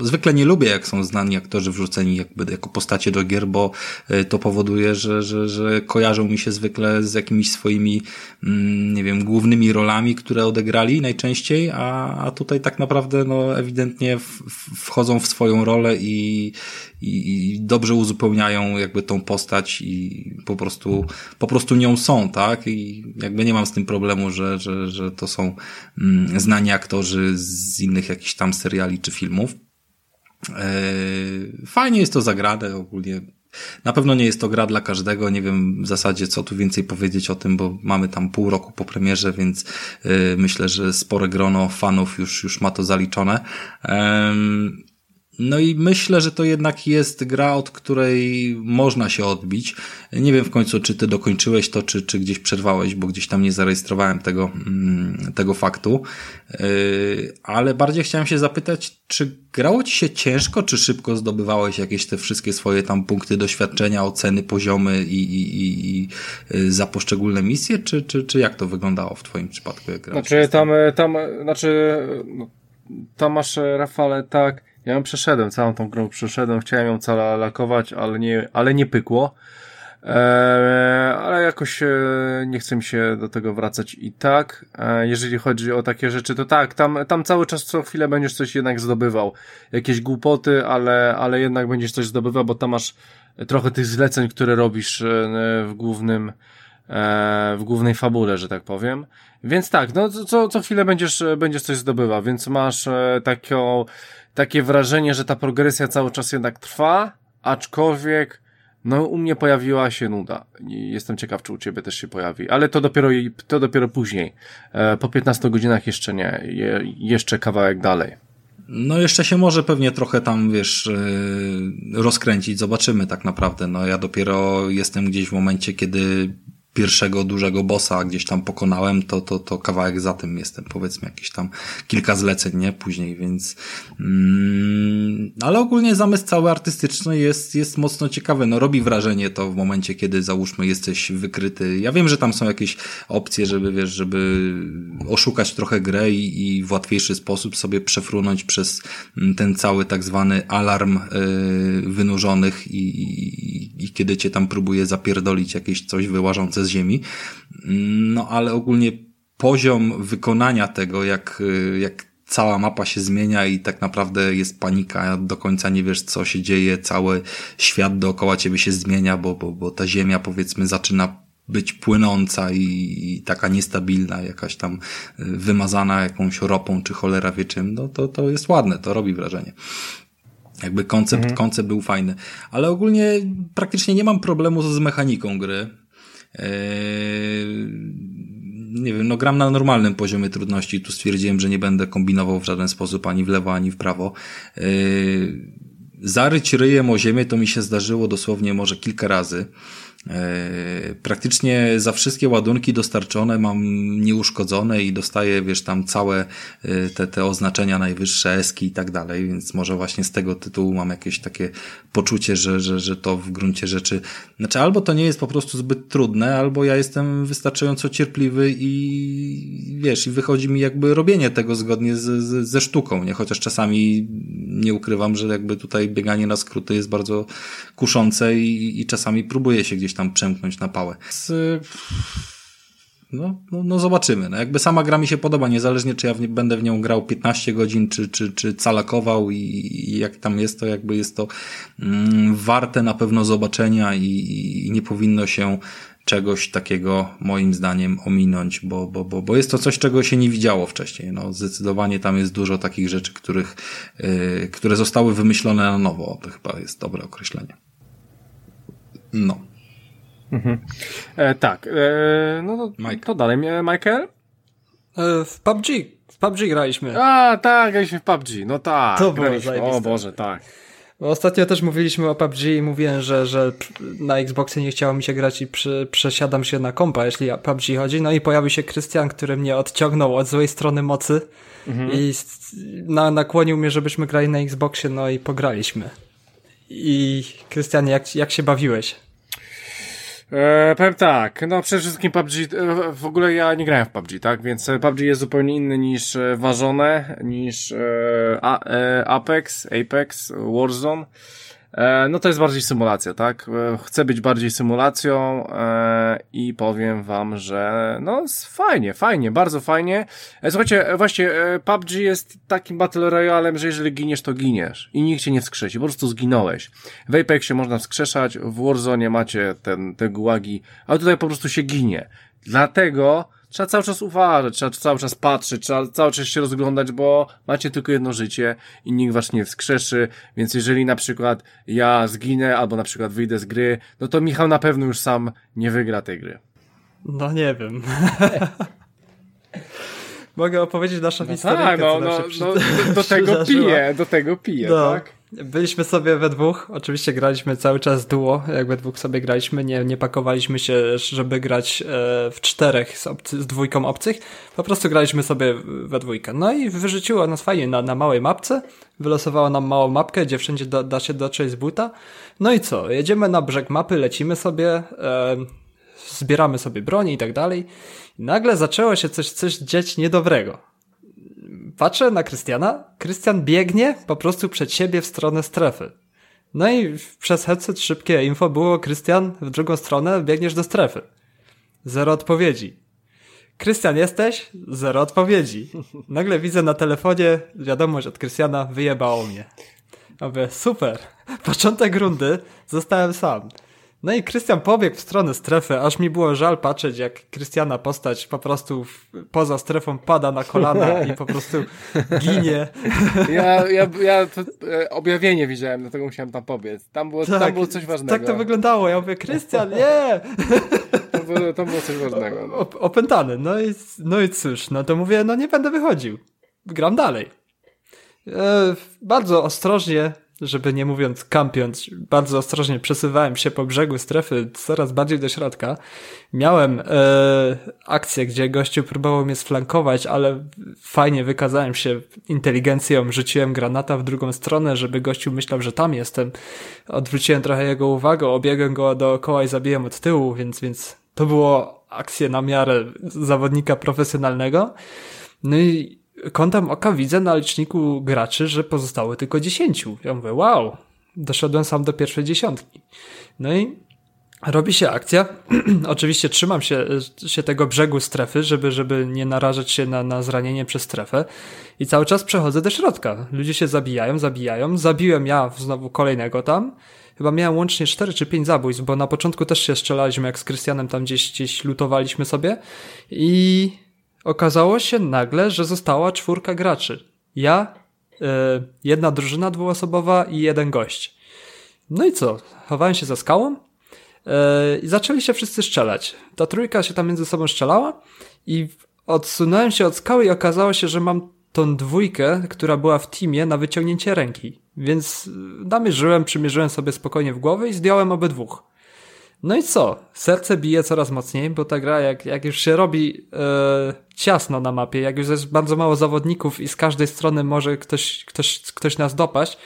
Zwykle nie lubię, jak są znani aktorzy wrzuceni jakby jako postacie do gier, bo yy, to powoduje, że, że, że kojarzą mi się zwykle z jakimiś swoimi, mm, nie wiem, głównymi rolami, które odegrali najczęściej, a, a tutaj tak naprawdę, no, ewidentnie wchodzą w swoją rolę i, i, i, dobrze uzupełniają jakby tą postać i po prostu, po prostu nią są, tak? I jakby nie mam z tym problemu, że, że, że to są mm, znani aktorzy z innych jakichś tam seriali czy filmów. E, fajnie jest to zagrane ogólnie. Na pewno nie jest to gra dla każdego, nie wiem w zasadzie co tu więcej powiedzieć o tym, bo mamy tam pół roku po premierze, więc yy, myślę, że spore grono fanów już, już ma to zaliczone. Yy, no i myślę, że to jednak jest gra, od której można się odbić. Nie wiem w końcu, czy ty dokończyłeś to, czy, czy gdzieś przerwałeś, bo gdzieś tam nie zarejestrowałem tego, mm, tego faktu. Yy, ale bardziej chciałem się zapytać, czy grało ci się ciężko, czy szybko zdobywałeś jakieś te wszystkie swoje tam punkty doświadczenia, oceny, poziomy i, i, i, i yy, za poszczególne misje, czy, czy, czy jak to wyglądało w twoim przypadku? Jak znaczy tam, tam, znaczy, no, tam masz Rafale tak, ja ją przeszedłem, całą tą grę przeszedłem, chciałem ją cała lakować, ale nie, ale nie pykło. Eee, ale jakoś e, nie chcę mi się do tego wracać i tak. Eee, jeżeli chodzi o takie rzeczy, to tak, tam, tam cały czas co chwilę będziesz coś jednak zdobywał. Jakieś głupoty, ale, ale jednak będziesz coś zdobywał, bo tam masz trochę tych zleceń, które robisz e, w głównym, e, w głównej fabule, że tak powiem. Więc tak, no co, co chwilę będziesz, będziesz coś zdobywał, więc masz e, taką, takie wrażenie, że ta progresja cały czas jednak trwa, aczkolwiek no u mnie pojawiła się nuda. Jestem ciekaw, czy u ciebie też się pojawi, ale to dopiero, to dopiero później. E, po 15 godzinach jeszcze nie, Je, jeszcze kawałek dalej. No jeszcze się może pewnie trochę tam, wiesz, e, rozkręcić, zobaczymy tak naprawdę. No ja dopiero jestem gdzieś w momencie, kiedy pierwszego dużego bossa gdzieś tam pokonałem, to, to, to kawałek za tym jestem, powiedzmy jakieś tam kilka zleceń, nie? Później, więc mm, ale ogólnie zamysł cały artystyczny jest, jest mocno ciekawy, no robi wrażenie to w momencie, kiedy załóżmy jesteś wykryty. Ja wiem, że tam są jakieś opcje, żeby wiesz, żeby oszukać trochę grę i, i w łatwiejszy sposób sobie przefrunąć przez ten cały tak zwany alarm yy, wynurzonych i, i, i kiedy cię tam próbuje zapierdolić jakieś coś wyłażące z ziemi. No ale ogólnie poziom wykonania tego, jak, jak cała mapa się zmienia i tak naprawdę jest panika, do końca nie wiesz co się dzieje, cały świat dookoła ciebie się zmienia, bo, bo, bo ta ziemia powiedzmy zaczyna być płynąca i, i, taka niestabilna, jakaś tam wymazana jakąś ropą czy cholera wie czym, no to, to jest ładne, to robi wrażenie. Jakby koncept, mhm. koncept był fajny. Ale ogólnie praktycznie nie mam problemu z mechaniką gry. Eee, nie wiem, no gram na normalnym poziomie trudności. Tu stwierdziłem, że nie będę kombinował w żaden sposób ani w lewo, ani w prawo. Eee, zaryć ryjem o ziemię to mi się zdarzyło dosłownie może kilka razy. E, praktycznie za wszystkie ładunki dostarczone mam nieuszkodzone i dostaję, wiesz, tam całe e, te, te oznaczenia najwyższe, eski i tak dalej, więc może właśnie z tego tytułu mam jakieś takie poczucie, że, że, że to w gruncie rzeczy, znaczy albo to nie jest po prostu zbyt trudne, albo ja jestem wystarczająco cierpliwy i wiesz, i wychodzi mi jakby robienie tego zgodnie z, z, ze sztuką, nie? Chociaż czasami nie ukrywam, że jakby tutaj bieganie na skróty jest bardzo kuszące i, i czasami próbuję się gdzieś tam przemknąć na pałę. No, no, no, zobaczymy. No jakby sama gra mi się podoba, niezależnie czy ja w nie, będę w nią grał 15 godzin, czy, czy, czy calakował i, i jak tam jest to, jakby jest to mm, warte na pewno zobaczenia i, i nie powinno się czegoś takiego moim zdaniem ominąć, bo, bo, bo, bo jest to coś, czego się nie widziało wcześniej. No, zdecydowanie tam jest dużo takich rzeczy, których, yy, które zostały wymyślone na nowo. To chyba jest dobre określenie. No. Mhm. E, tak, e, no to, Mike. to dalej, Michael? E, w PUBG, w PUBG graliśmy. A, tak, graliśmy w PUBG, no tak. To było O Boże, tak. Ostatnio też mówiliśmy o PUBG i mówiłem, że, że na Xboxie nie chciało mi się grać i przy, przesiadam się na kompa, jeśli o PUBG chodzi. No i pojawił się Krystian, który mnie odciągnął od złej strony mocy mhm. i na, nakłonił mnie, żebyśmy grali na Xboxie, no i pograliśmy. I Krystian, jak, jak się bawiłeś? E, powiem tak, no przede wszystkim PUBG, e, w ogóle ja nie grałem w PUBG, tak, więc e, PUBG jest zupełnie inny niż e, Ważone, niż e, A, e, Apex, Apex, Warzone. E, no to jest bardziej symulacja, tak? E, chcę być bardziej symulacją e, i powiem wam, że no fajnie, fajnie, bardzo fajnie. Słuchajcie, właśnie PUBG jest takim battle royalem, że jeżeli giniesz, to giniesz i nikt cię nie wskrzesi, po prostu zginąłeś. W Apexie można wskrzeszać, w Warzone macie ten, te gułagi, ale tutaj po prostu się ginie. Dlatego Trzeba cały czas uważać, trzeba cały czas patrzeć, trzeba cały czas się rozglądać, bo macie tylko jedno życie i nikt was nie wskrzeszy, więc jeżeli na przykład ja zginę albo na przykład wyjdę z gry, no to Michał na pewno już sam nie wygra tej gry. No nie wiem. <laughs> Mogę opowiedzieć naszą no historię. Tak, no, no, no, do, do tego piję, do tego piję, no. tak? Byliśmy sobie we dwóch, oczywiście graliśmy cały czas duo, jak we dwóch sobie graliśmy, nie, nie pakowaliśmy się, żeby grać e, w czterech z, obcy, z dwójką obcych, po prostu graliśmy sobie we dwójkę. No i wyrzuciło nas fajnie na, na małej mapce, wylosowało nam małą mapkę, gdzie wszędzie da, da się dotrzeć z buta. No i co, jedziemy na brzeg mapy, lecimy sobie, e, zbieramy sobie broń i tak dalej. Nagle zaczęło się coś, coś dziać niedobrego patrzę na Krystiana, Krystian biegnie po prostu przed siebie w stronę strefy. No i przez headset szybkie info było, Krystian, w drugą stronę biegniesz do strefy. Zero odpowiedzi. Krystian, jesteś? Zero odpowiedzi. <laughs> Nagle widzę na telefonie wiadomość od Krystiana, wyjebało mnie. Mówię, super. <laughs> Początek rundy, zostałem sam. No i Krystian pobiegł w stronę strefy, aż mi było żal patrzeć, jak Krystiana postać po prostu poza strefą pada na kolana <laughs> i po prostu ginie. <laughs> Ja, ja, ja to, e, objawienie widziałem, dlatego musiałem tam pobiec. Tam było, tak, tam było coś ważnego. Tak to wyglądało. Ja mówię, Krystian, nie! <laughs> To było, to było coś ważnego. No. opętany. No i, no i cóż, no to mówię, no nie będę wychodził. Gram dalej. E, bardzo ostrożnie żeby nie mówiąc kampiąc, bardzo ostrożnie przesuwałem się po brzegu strefy coraz bardziej do środka. Miałem e, akcję, gdzie gościu próbował mnie sflankować, ale fajnie wykazałem się inteligencją, rzuciłem granata w drugą stronę, żeby gościu myślał, że tam jestem. Odwróciłem trochę jego uwagę, obiegłem go dookoła i zabiłem od tyłu, więc, więc to było akcję na miarę zawodnika profesjonalnego. No i kątem oka widzę na liczniku graczy, że pozostało tylko dziesięciu. Ja mówię, wow, doszedłem sam do pierwszej dziesiątki. No i robi się akcja. <clears throat> Oczywiście trzymam się, się tego brzegu strefy, żeby, żeby nie narażać się na, na zranienie przez strefę. I cały czas przechodzę do środka. Ludzie się zabijają, zabijają. Zabiłem ja znowu kolejnego tam. Chyba miałem łącznie 4 czy 5 zabójstw, bo na początku też się strzelaliśmy, jak z Krystianem tam gdzieś, gdzieś lutowaliśmy sobie. I okazało się nagle, że została czwórka graczy. Ja, yy, jedna drużyna dwuosobowa i jeden gość. No i co? Chowałem się za skałą yy, i zaczęli się wszyscy strzelać. Ta trójka się tam między sobą strzelała i odsunąłem się od skały i okazało się, że mam tą dwójkę, która była w teamie na wyciągnięcie ręki. Więc namierzyłem, przymierzyłem sobie spokojnie w głowę i zdjąłem obydwóch. No i co? Serce bije coraz mocniej, bo ta gra, jak, jak już się robi e, ciasno na mapie, jak już jest bardzo mało zawodników i z każdej strony może ktoś, ktoś, ktoś nas dopaść,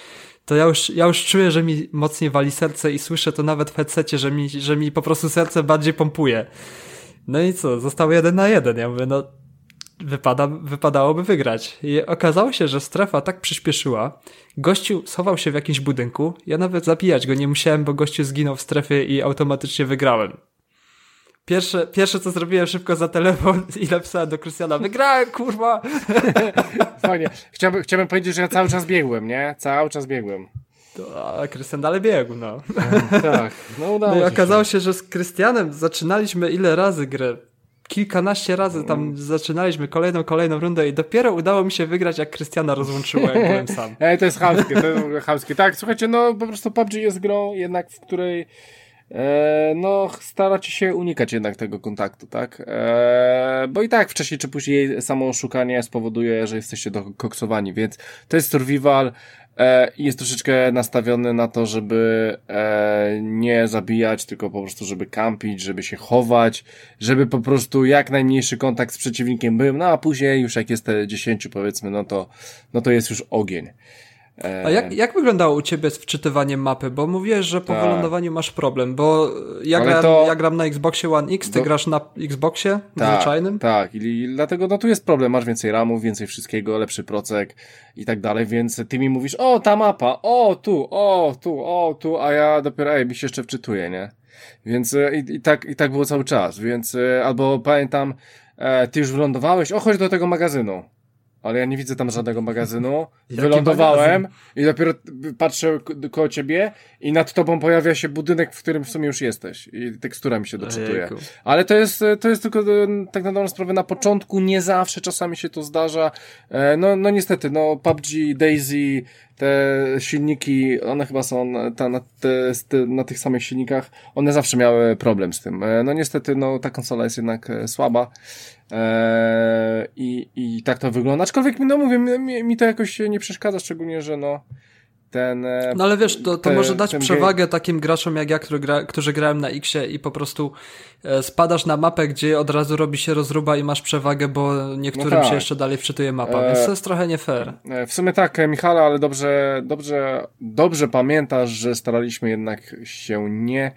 to ja już, ja już czuję, że mi mocniej wali serce i słyszę to nawet w headsetie, że mi, że mi po prostu serce bardziej pompuje. No i co? Został jeden na jeden. Ja mówię, no wypada, wypadałoby wygrać. I okazało się, że strefa tak przyspieszyła. Gościu schował się w jakimś budynku. Ja nawet zabijać go nie musiałem, bo gościu zginął w strefie i automatycznie wygrałem. Pierwsze, pierwsze co zrobiłem szybko za telefon i napisałem do Krystiana, wygrałem, kurwa! <laughs> Fajnie. Chciałbym, chciałbym powiedzieć, że ja cały czas biegłem, nie? Cały czas biegłem. To, a Krystian dalej biegł, no. tak, no udało no i się. okazało się, że z Krystianem zaczynaliśmy ile razy grę? Kilkanaście razy tam mm. zaczynaliśmy kolejną, kolejną rundę i dopiero udało mi się wygrać, jak Krystiana rozłączyło, jak byłem sam. <laughs> Ej, to jest chamskie, to jest chamskie. Tak, słuchajcie, no po prostu PUBG jest grą jednak, w której e, no staracie się unikać jednak tego kontaktu, tak? E, bo i tak wcześniej czy później samo szukanie spowoduje, że jesteście dokoksowani, więc to jest survival, e, jest troszeczkę nastawiony na to, żeby e, nie zabijać, tylko po prostu, żeby kampić, żeby się chować, żeby po prostu jak najmniejszy kontakt z przeciwnikiem był, no a później już jak jest te 10 powiedzmy, no to, no to jest już ogień. A jak, jak wyglądało u ciebie z wczytywaniem mapy? Bo mówiłeś, że po tak. wylądowaniu masz problem, bo ja, gram, to... ja gram na Xboxie One X, ty Do... grasz na Xboxie tak, zwyczajnym? Tak, i dlatego no tu jest problem, masz więcej ramów, więcej wszystkiego, lepszy procek i tak dalej, więc ty mi mówisz, o ta mapa, o tu, o tu, o tu, a ja dopiero, ej, mi się jeszcze wczytuję, nie? Więc e, i, i, tak, i tak było cały czas, więc e, albo pamiętam, e, ty już wylądowałeś, o chodź do tego magazynu ale ja nie widzę tam żadnego magazynu. Wylądowałem magazyn? i dopiero patrzę koło ciebie i nad tobą pojawia się budynek, w którym w sumie już jesteś i tekstura mi się doczytuje. Ale to jest, to jest tylko e, tak na dobrą sprawę na początku, nie zawsze, czasami się to zdarza. E, no, no niestety, no PUBG, Daisy, te silniki, one chyba są ta, na, te, na tych samych silnikach, one zawsze miały problem z tym. E, no niestety, no ta konsola jest jednak słaba. Eee, i, I tak to wygląda. Aczkolwiek, no mówię, mi, mi to jakoś nie przeszkadza, szczególnie, że no ten... E, no ale wiesz, to, to te, może dać przewagę takim graczom jak ja, który gra, którzy grałem na Xie i po prostu e, spadasz na mapę, gdzie od razu robi się rozruba i masz przewagę, bo niektórym no tak. się jeszcze dalej wczytuje mapa, e, więc to jest trochę nie fair. E, w sumie tak, Michale, ale dobrze, dobrze, dobrze pamiętasz, że staraliśmy jednak się nie,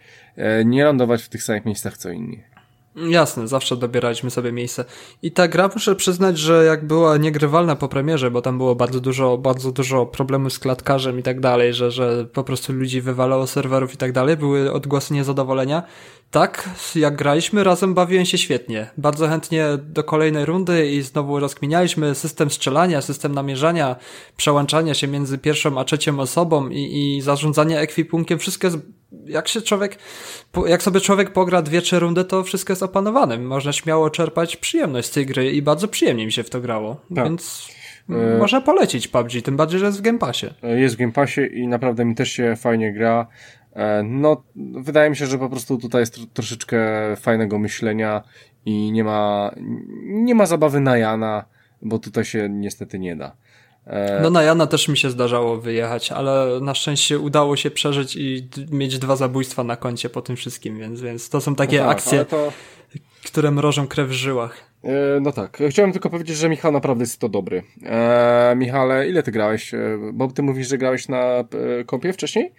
nie lądować w tych samych miejscach co inni. Jasne, zawsze dobieraliśmy sobie miejsce. I ta gra, muszę przyznać, że jak była niegrywalna po premierze, bo tam było bardzo dużo, bardzo dużo problemów z klatkarzem i tak dalej, że, że po prostu ludzi wywalało serwerów i tak dalej, były odgłosy niezadowolenia. Tak, jak graliśmy razem, bawiłem się świetnie. Bardzo chętnie do kolejnej rundy i znowu rozkminialiśmy system strzelania, system namierzania, przełączania się między pierwszą a trzecią osobą i, i zarządzanie ekwipunkiem. Wszystko jest jak się człowiek, jak sobie człowiek pogra dwie, trzy rundy, to wszystko jest opanowane. Można śmiało czerpać przyjemność z tej gry i bardzo przyjemnie mi się w to grało. Tak. Więc e... można polecić PUBG, tym bardziej, że jest w Game Passie. E, jest w Game Passie i naprawdę mi też się fajnie gra. E, no, wydaje mi się, że po prostu tutaj jest troszeczkę fajnego myślenia i nie ma, nie ma zabawy na Jana, bo tutaj się niestety nie da. E... No na Jana też mi się zdarzało wyjechać, ale na szczęście udało się przeżyć i mieć dwa zabójstwa na koncie po tym wszystkim, więc, więc to są takie no tak, akcje, to... które mrożą krew w żyłach. E, no tak, chciałem tylko powiedzieć, że Michał naprawdę jest to dobry. E, Michale, ile ty grałeś? E, bo ty mówisz, że grałeś na kompie wcześniej?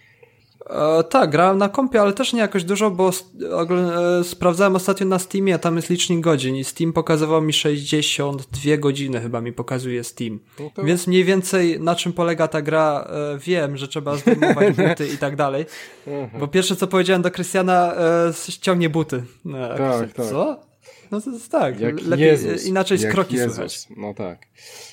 E, tak, grałem na kompie, ale też nie jakoś dużo, bo e, sprawdzałem ostatnio na Steamie, a tam jest licznik godzin i Steam pokazywał mi 62 godziny chyba mi pokazuje Steam. No to... Więc mniej więcej na czym polega ta gra e, wiem, że trzeba zdejmować <laughs> buty i tak dalej. Bo pierwsze co powiedziałem do Krystiana, e, ściągnie buty. E, tak, tak. Co? No to jest tak, jak lepiej, Jezus, inaczej jak kroki Jezus. słychać. No tak.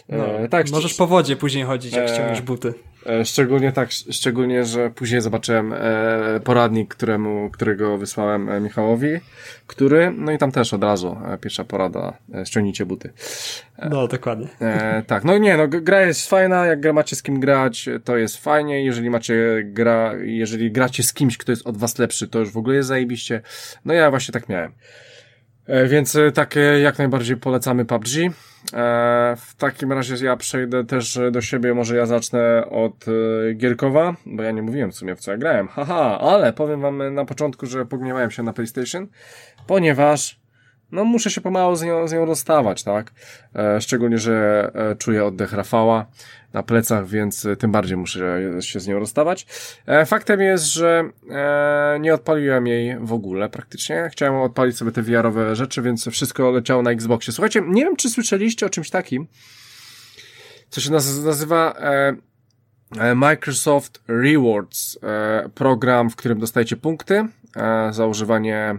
No, tak możesz po wodzie później chodzić, jak e, ściągniesz buty. E, szczególnie tak, szczególnie, że później zobaczyłem e, poradnik, któremu, którego wysłałem e, Michałowi, który, no i tam też od razu pierwsza porada, ściągnijcie buty. No, dokładnie. E, tak, no nie, no gra jest fajna, jak macie z kim grać, to jest fajnie, jeżeli macie gra, jeżeli gracie z kimś, kto jest od was lepszy, to już w ogóle jest zajebiście. No ja właśnie tak miałem. E, więc takie jak najbardziej polecamy PUBG. E, w takim razie ja przejdę też do siebie, może ja zacznę od e, Gierkowa, bo ja nie mówiłem w sumie w co ja grałem, haha, ale powiem wam na początku, że pogniewałem się na PlayStation, ponieważ no muszę się pomału z nią, z nią rozstawać, tak? E, szczególnie, że e, czuję oddech Rafała na plecach, więc tym bardziej muszę się z nią rozstawać. E, faktem jest, że e, nie odpaliłem jej w ogóle praktycznie. Chciałem odpalić sobie te VR-owe rzeczy, więc wszystko leciało na Xboxie. Słuchajcie, nie wiem, czy słyszeliście o czymś takim, co się nazywa e, e, Microsoft Rewards, program, w którym dostajecie punkty za używanie e,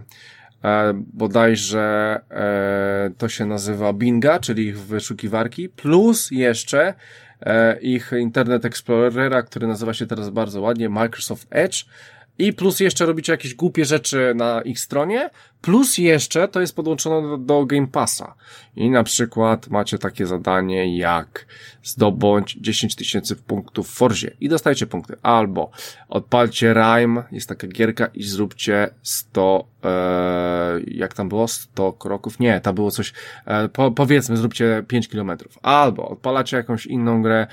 bodajże e, to się nazywa Binga, czyli ich wyszukiwarki, plus jeszcze e, ich Internet Explorera, który nazywa się teraz bardzo ładnie Microsoft Edge, i plus jeszcze robicie jakieś głupie rzeczy na ich stronie, plus jeszcze to jest podłączone do, do Game Passa. I na przykład macie takie zadanie jak zdobądź 10 tysięcy punktów w Forzie i dostajecie punkty. Albo odpalcie Rime, jest taka gierka i zróbcie 100, e, jak tam było? 100 kroków? Nie, tam było coś, e, po, powiedzmy zróbcie 5 kilometrów. Albo odpalacie jakąś inną grę,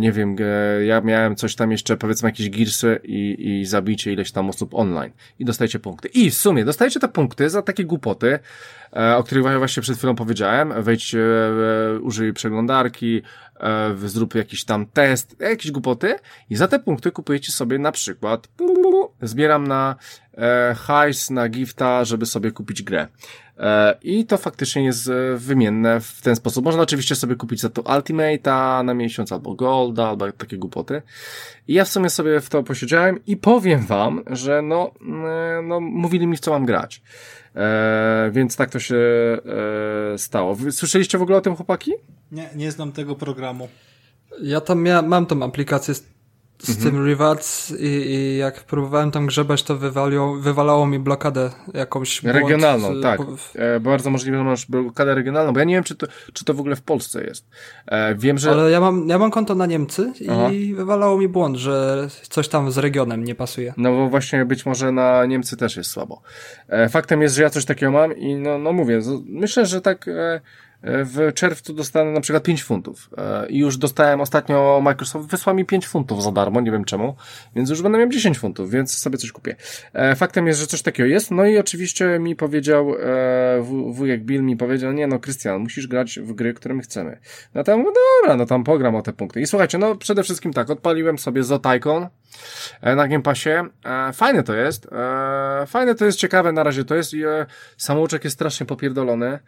nie wiem, e, ja miałem coś tam jeszcze, powiedzmy jakieś girsy i, i zabicie ileś tam osób online i dostajecie punkty. I w sumie dostajecie te punkty za takie głupoty, e, o których właśnie przed chwilą powiedziałem. Wejdź, e, użyj przeglądarki, e, zrób jakiś tam test, jakieś głupoty i za te punkty kupujecie sobie na przykład zbieram na hajs, na gifta, żeby sobie kupić grę. I to faktycznie jest wymienne w ten sposób. Można oczywiście sobie kupić za to Ultimate'a na miesiąc, albo Golda, albo takie głupoty. I ja w sumie sobie w to posiedziałem i powiem wam, że no, no mówili mi w co mam grać. E, więc tak to się e, stało. Słyszeliście w ogóle o tym, chłopaki? Nie, nie znam tego programu. Ja tam mia mam tą aplikację z mhm. tym rewards i, i, jak próbowałem tam grzebać, to wywaliło, wywalało mi blokadę jakąś. Regionalną, tak. E, bardzo możliwe, że masz blokadę regionalną, bo ja nie wiem, czy to, czy to w ogóle w Polsce jest. E, wiem, że... Ale ja mam, ja mam konto na Niemcy Aha. i wywalało mi błąd, że coś tam z regionem nie pasuje. No bo właśnie być może na Niemcy też jest słabo. E, faktem jest, że ja coś takiego mam i no, no mówię, myślę, że tak e, w czerwcu dostanę na przykład 5 funtów. E, I już dostałem ostatnio, Microsoft wysłał mi 5 funtów za darmo, nie wiem czemu, więc już będę miał 10 funtów, więc sobie coś kupię. E, faktem jest, że coś takiego jest, no i oczywiście mi powiedział, e, wujek Bill mi powiedział, nie no, Krystian, musisz grać w gry, które my chcemy. No tam, no dobra, no tam pogram o te punkty. I słuchajcie, no przede wszystkim tak, odpaliłem sobie Zotaikon na Game Passie. Fajne to jest, fajne to jest, ciekawe na razie to jest samouczek jest strasznie popierdolony.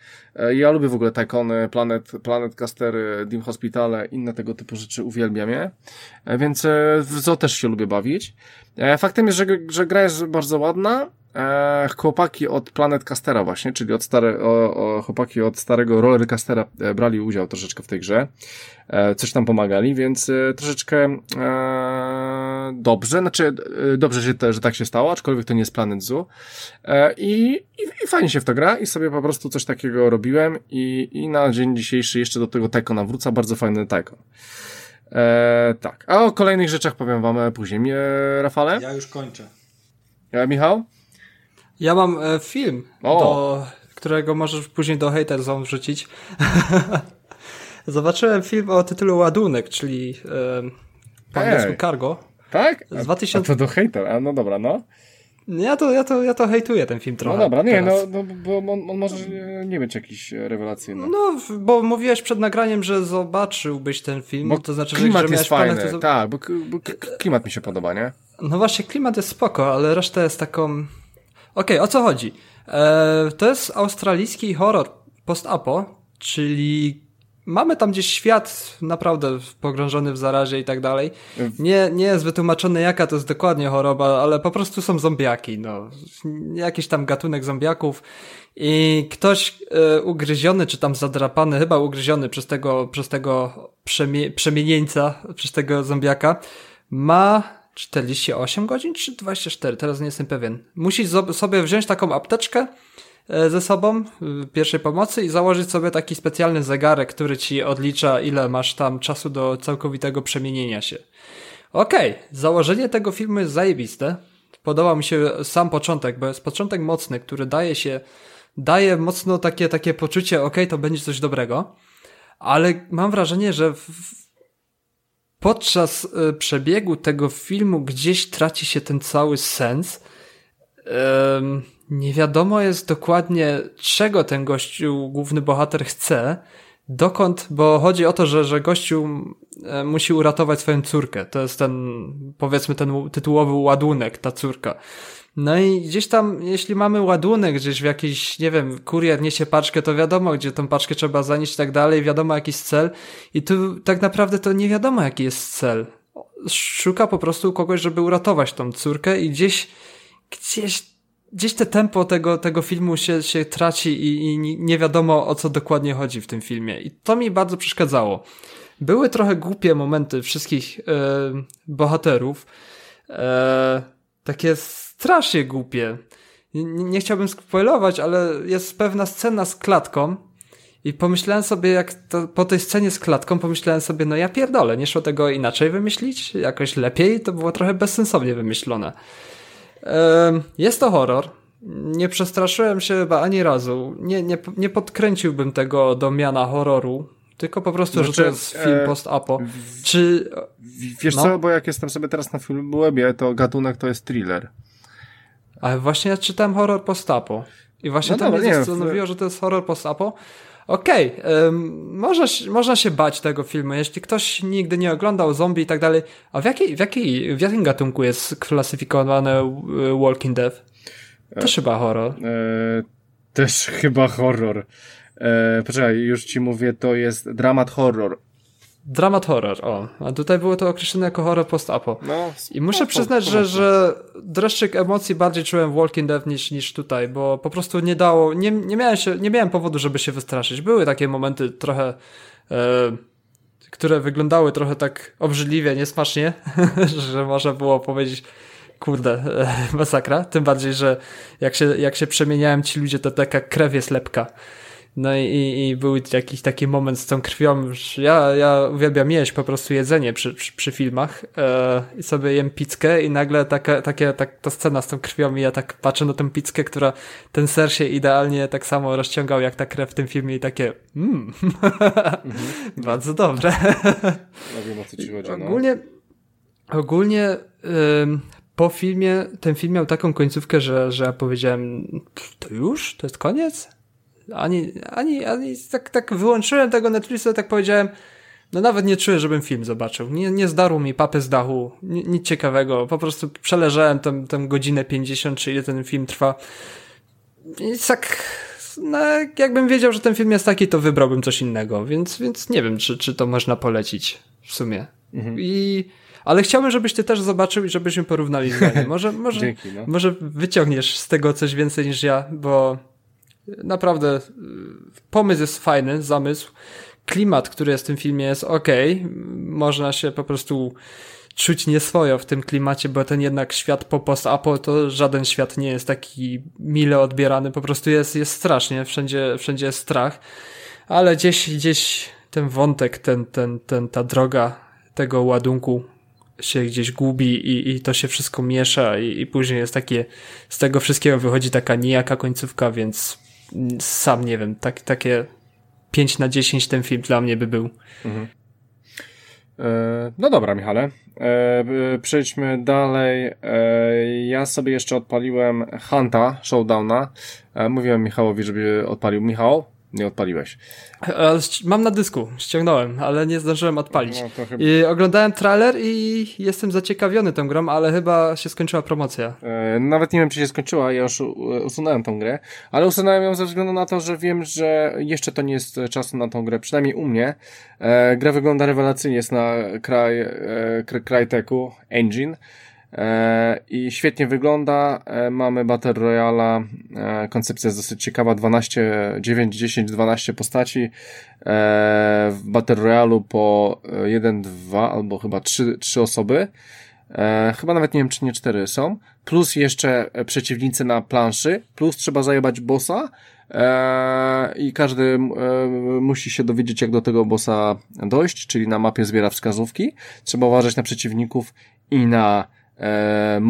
Ja lubię w ogóle Tycoony, Planet, Planet Castery, Dim Hospitale, inne tego typu rzeczy uwielbiam je, e, więc e, w zo też się lubię bawić. E, faktem jest, że, że gra jest bardzo ładna, e, chłopaki od Planet Castera właśnie, czyli od stare, o, o, chłopaki od starego Rollercastera e, brali udział troszeczkę w tej grze, e, coś tam pomagali, więc e, troszeczkę e, dobrze, znaczy e, dobrze, że, te, że tak się stało, aczkolwiek to nie jest Planet Zoo e, i, i, i fajnie się w to gra i sobie po prostu coś takiego robiłem i, i na dzień dzisiejszy jeszcze do tego Taikona wróca, bardzo fajny Taikon. E, tak, a o kolejnych rzeczach powiem wam później. E, Rafale? Ja już kończę. Ja, Michał? Ja mam e, film, do, którego możesz później do Hater Zone wrzucić. <laughs> Zobaczyłem film o tytule Ładunek, czyli e, po angielsku Cargo. Tak? Z 2000... A to do hater, a no dobra, no. Ja to, ja to, ja to hejtuję ten film trochę. No dobra, nie, no, no bo on, on, może nie być jakiś rewelacyjny. No, bo mówiłeś przed nagraniem, że zobaczyłbyś ten film, bo to znaczy, klimat że, że jest fajny, to... tak, bo, bo, klimat mi się podoba, nie? No właśnie, klimat jest spoko, ale reszta jest taką... Okej, okay, o co chodzi? E, to jest australijski horror post-apo, czyli mamy tam gdzieś świat naprawdę pogrążony w zarazie i tak dalej. Nie, nie jest wytłumaczone jaka to jest dokładnie choroba, ale po prostu są zombiaki, no. Jakiś tam gatunek zombiaków i ktoś e, ugryziony, czy tam zadrapany, chyba ugryziony przez tego, przez tego przemie przemienieńca, przez tego zombiaka, ma 48 godzin czy 24, teraz nie jestem pewien. Musi sobie wziąć taką apteczkę, ze sobą pierwszej pomocy i założyć sobie taki specjalny zegarek, który ci odlicza, ile masz tam czasu do całkowitego przemienienia się. Okej, okay, założenie tego filmu jest zajebiste. Podoba mi się sam początek, bo jest początek mocny, który daje się, daje mocno takie, takie poczucie, ok, to będzie coś dobrego, ale mam wrażenie, że w, podczas y, przebiegu tego filmu gdzieś traci się ten cały sens. Nie wiadomo jest dokładnie, czego ten gościu, główny bohater chce, dokąd, bo chodzi o to, że, że gościu e, musi uratować swoją córkę. To jest ten, powiedzmy, ten tytułowy ładunek, ta córka. No i gdzieś tam, jeśli mamy ładunek gdzieś w jakiś, nie wiem, kurier niesie paczkę, to wiadomo, gdzie tą paczkę trzeba zanieść i tak dalej, wiadomo jakiś cel. I tu tak naprawdę to nie wiadomo jaki jest cel. Szuka po prostu kogoś, żeby uratować tą córkę i gdzieś, gdzieś gdzieś te tempo tego, tego filmu się, się traci i, i nie wiadomo o co dokładnie chodzi w tym filmie. I to mi bardzo przeszkadzało. Były trochę głupie momenty wszystkich e, bohaterów. E, takie strasznie głupie. Nie, nie chciałbym spoilować, ale jest pewna scena z klatką, i pomyślałem sobie, jak to, po tej scenie z klatką, pomyślałem sobie, no ja pierdolę, nie szło tego inaczej wymyślić, jakoś lepiej, to było trochę bezsensownie wymyślone. Jest to horror. Nie przestraszyłem się chyba ani razu. Nie, nie, nie podkręciłbym tego do miana horroru. Tylko po prostu, znaczy, że to jest film e, post-apo. Czy... Wiesz no? co, bo jak jestem sobie teraz na Filmwebie, to gatunek to jest thriller. Ale właśnie ja czytałem horror post-apo. I właśnie no to mnie zastanowiło, że to jest horror post-apo. Okej, okay, można, można się bać tego filmu, jeśli ktoś nigdy nie oglądał zombie i tak dalej. A w, jakiej, w, jakiej, w jakim gatunku jest klasyfikowany e, Walking Dead? Też chyba horror. E, też chyba horror. E, poczekaj, już ci mówię, to jest dramat horror. Dramat horror, o. A tutaj było to określone jako horror post-apo. No, I muszę przyznać, że, że dreszczyk emocji bardziej czułem w Walking Dead niż, niż tutaj, bo po prostu nie dało, nie, nie, miałem się, nie miałem powodu, żeby się wystraszyć. Były takie momenty trochę, e, które wyglądały trochę tak obrzydliwie, niesmacznie, <laughs> że można było powiedzieć, kurde, e, masakra. Tym bardziej, że jak się, jak się przemieniałem ci ludzie, to taka krew jest lepka. No i, i, był jakiś taki moment z tą krwią, że ja, ja uwielbiam jeść po prostu jedzenie przy, przy, przy filmach e, i sobie jem pizzkę i nagle taka, takie, tak, ta scena z tą krwią i ja tak patrzę na tę pizzkę, która ten ser się idealnie tak samo rozciągał jak ta krew w tym filmie i takie mm, mhm. <laughs> bardzo dobre. No wiem o co ci chodzi, no. Ogólnie, ogólnie po filmie, ten film miał taką końcówkę, że, że ja powiedziałem to już? To jest koniec? Ani, ani, ani tak, tak wyłączyłem tego Netflixa, tak powiedziałem, no nawet nie czuję, żebym film zobaczył. Nie, nie zdarł mi papy z dachu, nic ciekawego. Po prostu przeleżałem tę, tę godzinę 50, czy ile ten film trwa. I tak, no, jakbym wiedział, że ten film jest taki, to wybrałbym coś innego, więc, więc nie wiem, czy, czy to można polecić w sumie. Mhm. I, ale chciałbym, żebyś ty też zobaczył i żebyśmy porównali zdanie. Może, <laughs> może, Dzięki, no. może wyciągniesz z tego coś więcej niż ja, bo Naprawdę y, pomysł jest fajny, zamysł. Klimat, który jest w tym filmie jest ok. Można się po prostu czuć nieswojo w tym klimacie, bo ten jednak świat po post-apo to żaden świat nie jest taki mile odbierany, po prostu jest, jest strasznie, wszędzie, wszędzie jest strach, ale gdzieś, gdzieś ten wątek, ten, ten, ten, ta droga tego ładunku się gdzieś gubi i, i to się wszystko miesza i, i później jest takie, z tego wszystkiego wychodzi taka nijaka końcówka, więc sam nie wiem, tak, takie 5 na 10 ten film dla mnie by był. Mhm. E, no dobra, Michale. E, przejdźmy dalej. E, ja sobie jeszcze odpaliłem Hunta Showdowna. Mówiłem Michałowi, żeby odpalił. Michał, nie odpaliłeś. Mam na dysku, ściągnąłem, ale nie zdążyłem odpalić. No, chyba... I oglądałem trailer i jestem zaciekawiony tą grą, ale chyba się skończyła promocja. E, nawet nie wiem, czy się skończyła, ja już usunąłem tą grę, ale usunąłem ją ze względu na to, że wiem, że jeszcze to nie jest czas na tą grę, przynajmniej u mnie. E, gra wygląda rewelacyjnie, jest na kraj, e, Cryteku Engine. E, i świetnie wygląda. E, mamy Battle Royale, e, koncepcja jest dosyć ciekawa, 12, 9, 10, 12 postaci. W Battle Royale po 1, 2 albo chyba 3, 3 osoby. Chyba nawet nie wiem, czy nie 4 są. Plus jeszcze przeciwnicy na planszy, plus trzeba zajebać bossa, i każdy musi się dowiedzieć, jak do tego bossa dojść, czyli na mapie zbiera wskazówki. Trzeba uważać na przeciwników i na E,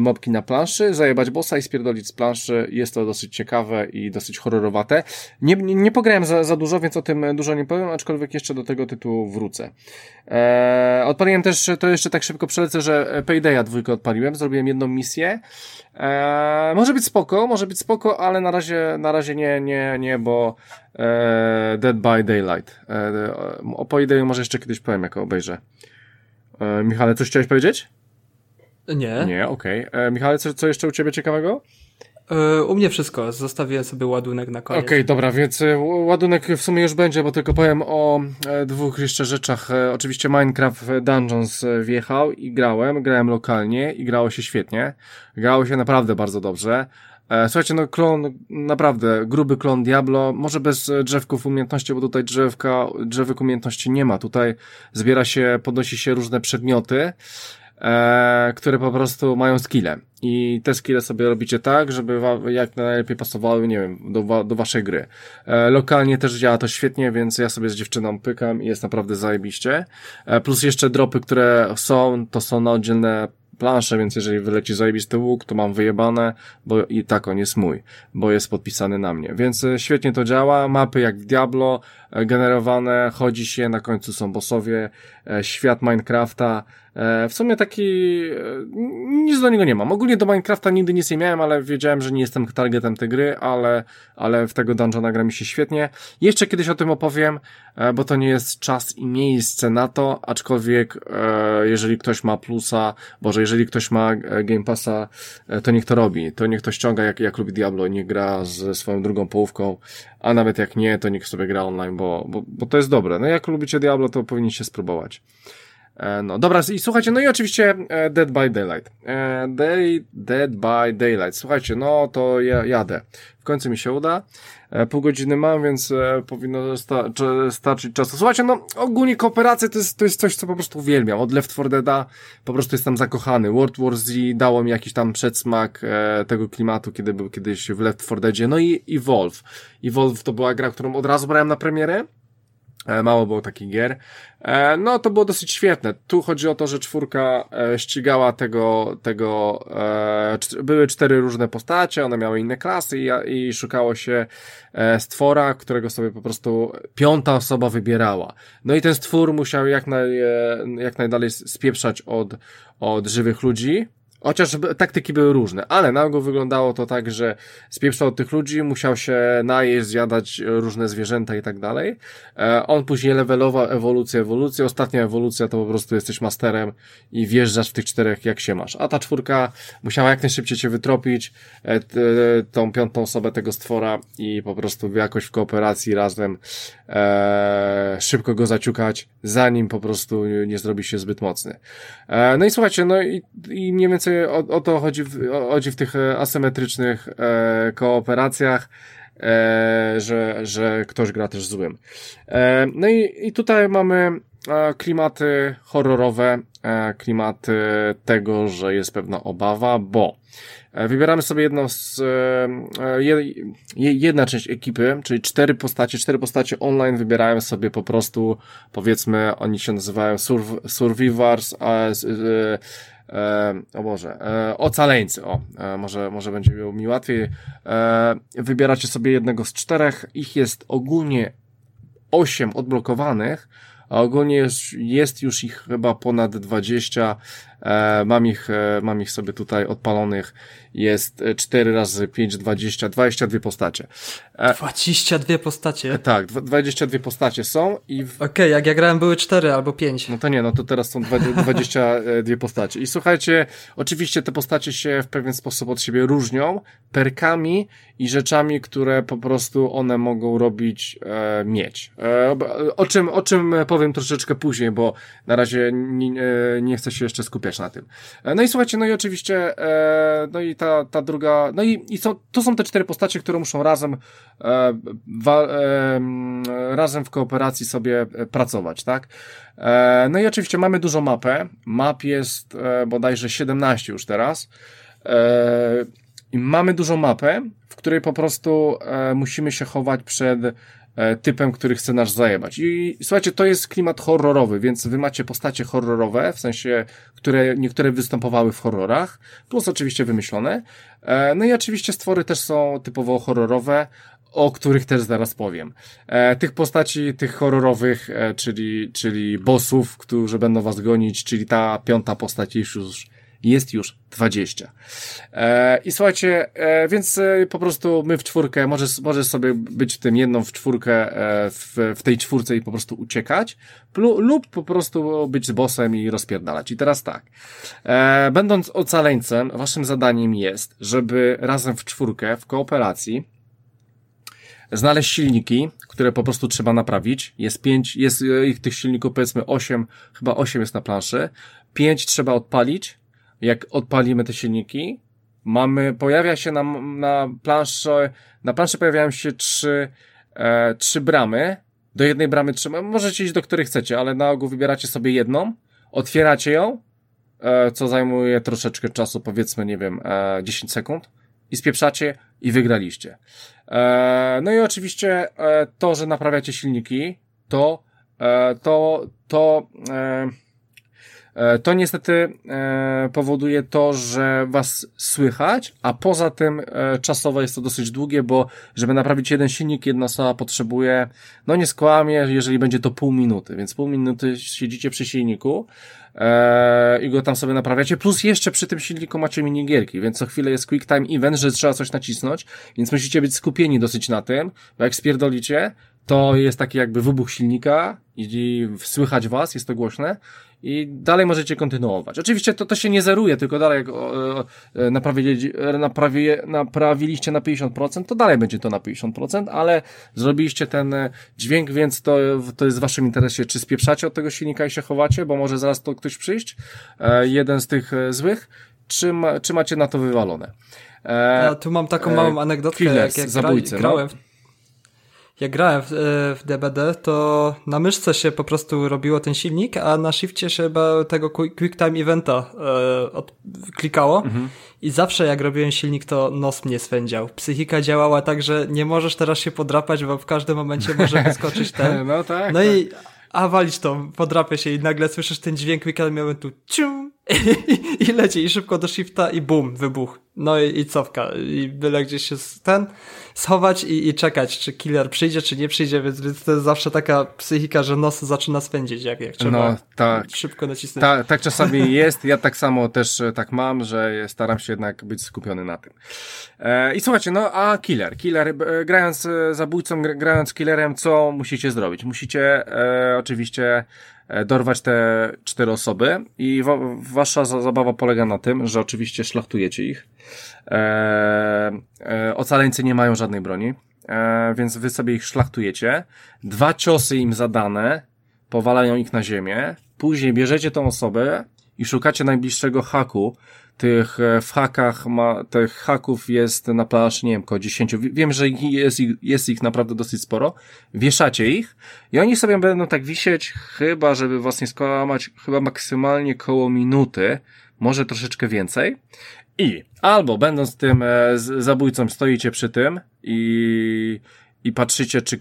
mobki na planszy, zajebać bossa i spierdolić z planszy. Jest to dosyć ciekawe i dosyć horrorowate. Nie, nie, nie pograłem za, za dużo, więc o tym dużo nie powiem, aczkolwiek jeszcze do tego tytułu wrócę. Eee, odpaliłem też, to jeszcze tak szybko przelecę, że Paydaya dwójkę odpaliłem, zrobiłem jedną misję. Eee, może być spoko, może być spoko, ale na razie, na razie nie, nie, nie, bo eee, Dead by Daylight. Eee, o Paydayu może jeszcze kiedyś powiem, jak obejrzę. Eee, Michale, coś chciałeś powiedzieć? Nie. Nie, okej. Okay. E, Michale, co, co jeszcze u ciebie ciekawego? E, u mnie wszystko. Zostawiłem sobie ładunek na koniec. Okej, okay, dobra, więc e, ładunek w sumie już będzie, bo tylko powiem o dwóch jeszcze rzeczach. Oczywiście Minecraft Dungeons wjechał i grałem. Grałem lokalnie i grało się świetnie. Grało się naprawdę bardzo dobrze. Słuchajcie, no klon, naprawdę gruby klon Diablo, może bez drzewków umiejętności, bo tutaj drzewka, drzewek umiejętności nie ma. Tutaj zbiera się, podnosi się różne przedmioty e, które po prostu mają skille. I te skille sobie robicie tak, żeby jak najlepiej pasowały, nie wiem, do, do waszej gry. E, lokalnie też działa to świetnie, więc ja sobie z dziewczyną pykam i jest naprawdę zajebiście. E, plus jeszcze dropy, które są, to są na oddzielne plansze, więc jeżeli wyleci zajebisty łuk, to mam wyjebane, bo i tak on jest mój, bo jest podpisany na mnie. Więc e, świetnie to działa, mapy jak Diablo, e, generowane, chodzi się, na końcu są bossowie, e, świat Minecrafta, w sumie taki, nic do niego nie mam. Ogólnie do Minecrafta nigdy nic nie miałem, ale wiedziałem, że nie jestem targetem tej gry, ale, ale w tego dungeona gra mi się świetnie. Jeszcze kiedyś o tym opowiem, bo to nie jest czas i miejsce na to, aczkolwiek jeżeli ktoś ma plusa, boże, jeżeli ktoś ma e, Game Passa, e, to niech to robi. To niech to ściąga, jak, jak lubi Diablo, niech gra ze swoją drugą połówką, a nawet jak nie, to niech sobie gra online, bo, bo, bo to jest dobre. No jak lubicie Diablo, to powinniście spróbować. E, no dobra, i słuchajcie, no i oczywiście Dead by Daylight. Day, Dead by Daylight. Słuchajcie, no to ja jadę. W końcu mi się uda. E, pół godziny mam, więc e, powinno starczyć czasu. Słuchajcie, no ogólnie kooperacja to jest, to jest coś, co po prostu uwielbiam. Od Left 4 Deada po prostu jestem zakochany. World War Z dało mi jakiś tam przedsmak e, tego klimatu, kiedy był kiedyś w Left 4 Deadzie. No i Evolve. Evolve to była gra, którą od razu brałem na premierę. E, mało było takich gier. E, no, to było dosyć świetne. Tu chodzi o to, że czwórka e, ścigała tego, tego, były cztery różne postacie, one miały inne klasy i, i szukało się stwora, którego sobie po prostu piąta osoba wybierała. No i ten stwór musiał jak, naj, jak najdalej spieprzać od, od żywych ludzi, Chociaż taktyki były różne, ale na ogół wyglądało to tak, że spieprzał tych ludzi, musiał się najeść, zjadać różne zwierzęta i tak dalej. E, on później levelował ewolucję, ewolucję. Ostatnia ewolucja to po prostu jesteś masterem i wjeżdżasz w tych czterech jak się masz. A ta czwórka musiała jak najszybciej cię wytropić, e, tą piątą osobę tego stwora i po prostu jakoś w kooperacji razem e, szybko go zaciukać, zanim po prostu nie zrobi się zbyt mocny. E, no i słuchajcie, no i, i mniej więcej o, o to chodzi w, chodzi w tych e, asymetrycznych e, kooperacjach, e, że, że ktoś gra też złym. E, no i, i tutaj mamy e, klimaty horrorowe, e, klimaty tego, że jest pewna obawa, bo Wybieramy sobie jedną z, jedna część ekipy, czyli cztery postacie, cztery postacie online wybierają sobie po prostu, powiedzmy, oni się nazywają Survivors, a, e, o Boże, e, ocaleńcy, o, e, może, może będzie mi łatwiej. E, wybieracie sobie jednego z czterech, ich jest ogólnie 8 odblokowanych, a ogólnie jest, jest już ich chyba ponad 20. E, mam ich, e, mam ich sobie tutaj odpalonych. Jest 4 razy 5, 20, 22 postacie. E, 22 postacie? E, tak, 22 postacie są i... W... Okej, okay, jak ja grałem były 4 albo 5. No to nie, no to teraz są 22 postacie. I słuchajcie, oczywiście te postacie się w pewien sposób od siebie różnią perkami i rzeczami, które po prostu one mogą robić, e, mieć. E, o czym, o czym powiem troszeczkę później, bo na razie nie, nie chcę się jeszcze skupiać na tym. E, no i słuchajcie, no i oczywiście, e, no i ta, ta druga, no i, i to są te cztery postacie, które muszą razem, e, wa, e, razem w kooperacji sobie e, pracować, tak? E, no i oczywiście mamy dużą mapę. Map jest e, bodajże 17 już teraz. E, i mamy dużą mapę, w której po prostu e, musimy się chować przed typem, który chce nas zajebać. I słuchajcie, to jest klimat horrorowy, więc wy macie postacie horrorowe, w sensie, które niektóre występowały w horrorach, plus oczywiście wymyślone. E, no i oczywiście stwory też są typowo horrorowe, o których też zaraz powiem. E, tych postaci, tych horrorowych, e, czyli, czyli bossów, którzy będą was gonić, czyli ta piąta postać już jest już 20. E, I słuchajcie, e, więc e, po prostu my w czwórkę, może, może sobie być tym jedną w czwórkę, e, w, w tej czwórce i po prostu uciekać, plu, lub po prostu być bossem i rozpierdalać. I teraz tak, e, będąc ocaleńcem, waszym zadaniem jest, żeby razem w czwórkę, w kooperacji, znaleźć silniki, które po prostu trzeba naprawić. Jest pięć, jest ich tych silników powiedzmy osiem, chyba osiem jest na planszy. Pięć trzeba odpalić, jak odpalimy te silniki, mamy, pojawia się na, na planszy, na planszy pojawiają się trzy, e, trzy bramy. Do jednej bramy trzeba, możecie iść do której chcecie, ale na ogół wybieracie sobie jedną, otwieracie ją, e, co zajmuje troszeczkę czasu, powiedzmy, nie wiem, e, 10 sekund i spieprzacie i wygraliście. E, no i oczywiście e, to, że naprawiacie silniki, to, e, to, to, E, to niestety e, powoduje to, że was słychać, a poza tym e, czasowo jest to dosyć długie, bo żeby naprawić jeden silnik, jedna osoba potrzebuje, no nie skłamie, jeżeli będzie to pół minuty, więc pół minuty siedzicie przy silniku i go tam sobie naprawiacie, plus jeszcze przy tym silniku macie minigierki, więc co chwilę jest quick time event, że trzeba coś nacisnąć, więc musicie być skupieni dosyć na tym, bo jak spierdolicie, to jest taki jakby wybuch silnika i słychać was, jest to głośne i dalej możecie kontynuować. Oczywiście to, to się nie zeruje, tylko dalej jak e, naprawili, naprawi, naprawiliście na 50%, to dalej będzie to na 50%, ale zrobiliście ten e, dźwięk, więc to, to jest w waszym interesie, czy spieprzacie od tego silnika i się chowacie, bo może zaraz to ktoś przyjść, e, jeden z tych złych, czy, ma, czy macie na to wywalone. Ja tu mam taką małą anegdotkę, jak, jak zabójcy, no. grałem, no? Jak grałem w, e, w DBD, to na myszce się po prostu robiło ten silnik, a na shifcie się tego quick time eventa e, od, klikało mhm. i zawsze jak robiłem silnik, to nos mnie swędział. Psychika działała tak, że nie możesz teraz się podrapać, bo w każdym momencie może <laughs> wyskoczyć ten. no tak. No tak. i a walić to, podrapie się i nagle słyszysz ten dźwięk quick time eventu, cium, i, <laughs> i leci i szybko do shifta i bum, wybuch. No i, i cofka. I byle gdzieś się ten schować i, i czekać, czy killer przyjdzie, czy nie przyjdzie, więc, więc to jest zawsze taka psychika, że nos zaczyna spędzić, jak, jak trzeba no, tak. szybko nacisnąć. Ta, tak czasami <laughs> jest, ja tak samo też e, tak mam, że staram się jednak być skupiony na tym. E, I słuchajcie, no a killer, killer, e, grając e, zabójcą, grając killerem, co musicie zrobić? Musicie e, oczywiście dorwać te cztery osoby i wa wasza zabawa polega na tym, że oczywiście szlachtujecie ich. E, e, ocaleńcy nie mają żadnej broni, e, więc wy sobie ich szlachtujecie. Dwa ciosy im zadane powalają ich na ziemię. Później bierzecie tą osobę i szukacie najbliższego haku, tych w hakach ma, tych haków jest na plaży, nie wiem, około 10. Wiem, że jest ich, jest ich naprawdę dosyć sporo. Wieszacie ich i oni sobie będą tak wisieć, chyba, żeby was nie skłamać, chyba maksymalnie koło minuty, może troszeczkę więcej. I albo będąc tym e, zabójcą stoicie przy tym i, i patrzycie, czy,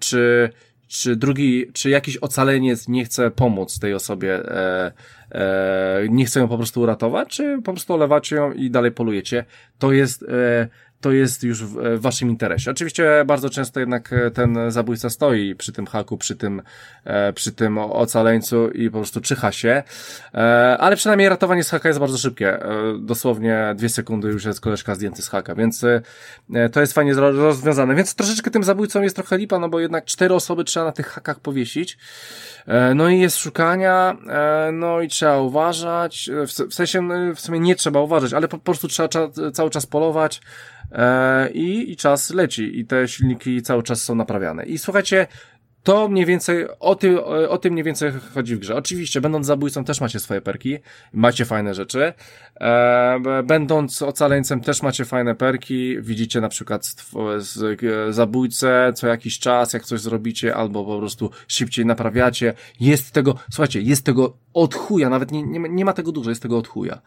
czy, czy drugi, czy jakiś ocaleniec nie chce pomóc tej osobie, e, e, nie chce ją po prostu uratować, czy po prostu olewacie ją i dalej polujecie. To jest e, to jest już w, waszym interesie. Oczywiście bardzo często jednak ten zabójca stoi przy tym haku, przy tym, e, przy tym ocaleńcu i po prostu czyha się, e, ale przynajmniej ratowanie z haka jest bardzo szybkie. E, dosłownie dwie sekundy już jest koleżka zdjęty z haka, więc to jest fajnie rozwiązane. Więc troszeczkę tym zabójcą jest trochę lipa, no bo jednak cztery osoby trzeba na tych hakach powiesić. No i jest szukania, no i trzeba uważać, w sensie no, w sumie nie trzeba uważać, ale po prostu trzeba, cały czas polować, E, i, i czas leci i te silniki cały czas są naprawiane. I słuchajcie, to mniej więcej, o tym, o tym mniej więcej chodzi w grze. Oczywiście, będąc zabójcą też macie swoje perki, macie fajne rzeczy. E, będąc ocaleńcem też macie fajne perki. Widzicie na przykład zabójcę co jakiś czas, jak coś zrobicie, albo po prostu szybciej naprawiacie. Jest tego, słuchajcie, jest tego od chuja, nawet nie, nie, nie ma tego dużo, jest tego od chuja.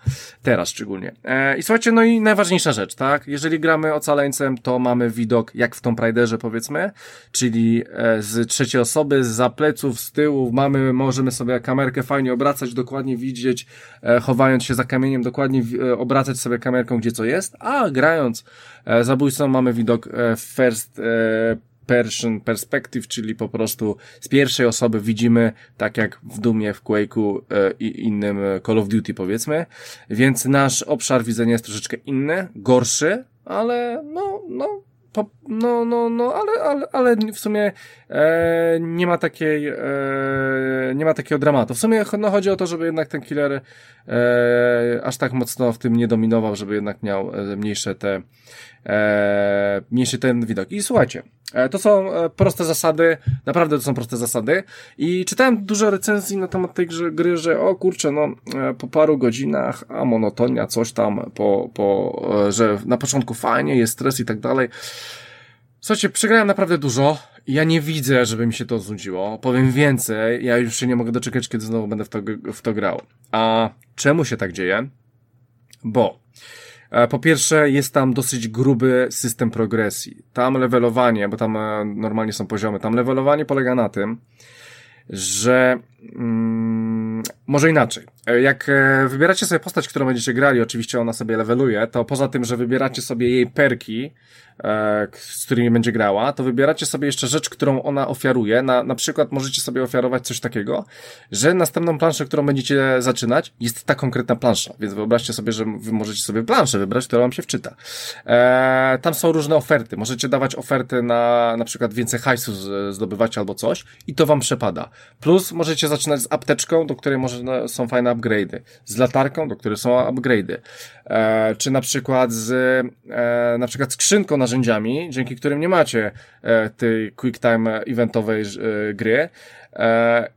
Teraz szczególnie. E, I słuchajcie, no i najważniejsza rzecz, tak? Jeżeli gramy ocaleńcem, to mamy widok jak w Tomb Raiderze powiedzmy, czyli e, z trzeciej osoby, z pleców, z tyłu, mamy, możemy sobie kamerkę fajnie obracać, dokładnie widzieć, e, chowając się za kamieniem, dokładnie e, obracać sobie kamerką, gdzie co jest, a grając e, zabójcą mamy widok e, first e, person perspective, czyli po prostu z pierwszej osoby widzimy, tak jak w Dumie, w Quake'u e, i innym Call of Duty powiedzmy, więc nasz obszar widzenia jest troszeczkę inny, gorszy, ale no, no, po, no, no, no, ale, ale, ale w sumie e, nie ma takiej, e, nie ma takiego dramatu. W sumie no, chodzi o to, żeby jednak ten killer e, aż tak mocno w tym nie dominował, żeby jednak miał e, mniejsze te, e, mniejszy ten widok. I słuchajcie, e, to są e, proste zasady, naprawdę to są proste zasady i czytałem dużo recenzji na temat tej gry, że o kurczę, no po paru godzinach, a monotonia, coś tam, po, po, że na początku fajnie, jest stres i tak dalej. Słuchajcie, przegrałem naprawdę dużo. Ja nie widzę, żeby mi się to znudziło. Powiem więcej, ja już się nie mogę doczekać, kiedy znowu będę w to, w to grał. A czemu się tak dzieje? Bo e, po pierwsze, jest tam dosyć gruby system progresji. Tam levelowanie, bo tam e, normalnie są poziomy, tam levelowanie polega na tym, że mm, może inaczej. E, jak wybieracie sobie postać, którą będziecie grali, oczywiście ona sobie leveluje, to poza tym, że wybieracie sobie jej perki, E, z którymi będzie grała, to wybieracie sobie jeszcze rzecz, którą ona ofiaruje. Na, na przykład możecie sobie ofiarować coś takiego, że następną planszę, którą będziecie zaczynać, jest ta konkretna plansza. Więc wyobraźcie sobie, że wy możecie sobie planszę wybrać, która wam się wczyta. E, tam są różne oferty. Możecie dawać oferty na na przykład więcej hajsu zdobywać albo coś i to wam przepada. Plus możecie zaczynać z apteczką, do której może, no, są fajne upgrade'y. Z latarką, do której są upgrade'y. E, czy na przykład z e, na przykład skrzynką na narzędziami, dzięki którym nie macie e, tej QuickTime eventowej e, gry,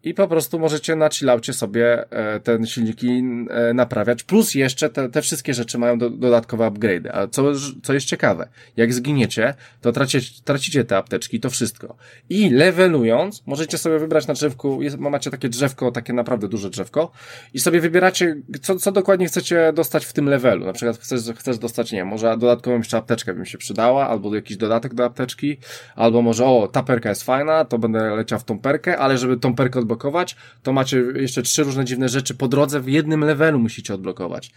i po prostu możecie na chillaucie sobie e, te silniki e, naprawiać, plus jeszcze te, te wszystkie rzeczy mają do, dodatkowe upgrade. A co, co jest ciekawe, jak zginiecie, to tracicie, tracicie te apteczki, to wszystko. I levelując, możecie sobie wybrać na drzewku, jest, macie takie drzewko, takie naprawdę duże drzewko i sobie wybieracie, co, co dokładnie chcecie dostać w tym levelu. Na przykład chcesz, chcesz dostać, nie może dodatkową jeszcze apteczkę by mi się przydała, albo jakiś dodatek do apteczki, albo może, o, ta perka jest fajna, to będę leciał w tą perkę, ale żeby tą perkę odblokować, to macie jeszcze trzy różne dziwne rzeczy po drodze w jednym levelu musicie odblokować.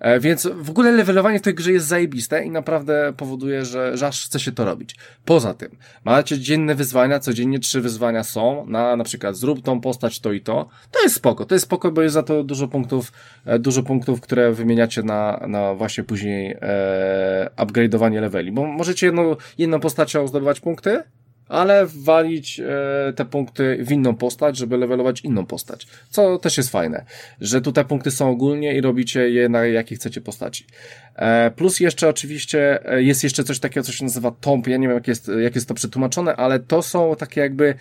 E, więc w ogóle levelowanie w tej grze jest zajebiste i naprawdę powoduje, że, że aż chce się to robić. Poza tym, macie dzienne wyzwania, codziennie trzy wyzwania są, na na przykład zrób tą postać to i to. To jest spoko, to jest spoko, bo jest za to dużo punktów, e, dużo punktów, które wymieniacie na, na właśnie później e, upgrade'owanie leveli, bo możecie jedną, jedną postacią zdobywać punkty, ale walić e, te punkty w inną postać, żeby levelować inną postać. Co też jest fajne, że tutaj punkty są ogólnie i robicie je na jakie chcecie postaci. E, plus jeszcze oczywiście e, jest jeszcze coś takiego, co się nazywa tomp. Ja nie wiem, jak jest, jak jest to przetłumaczone, ale to są takie jakby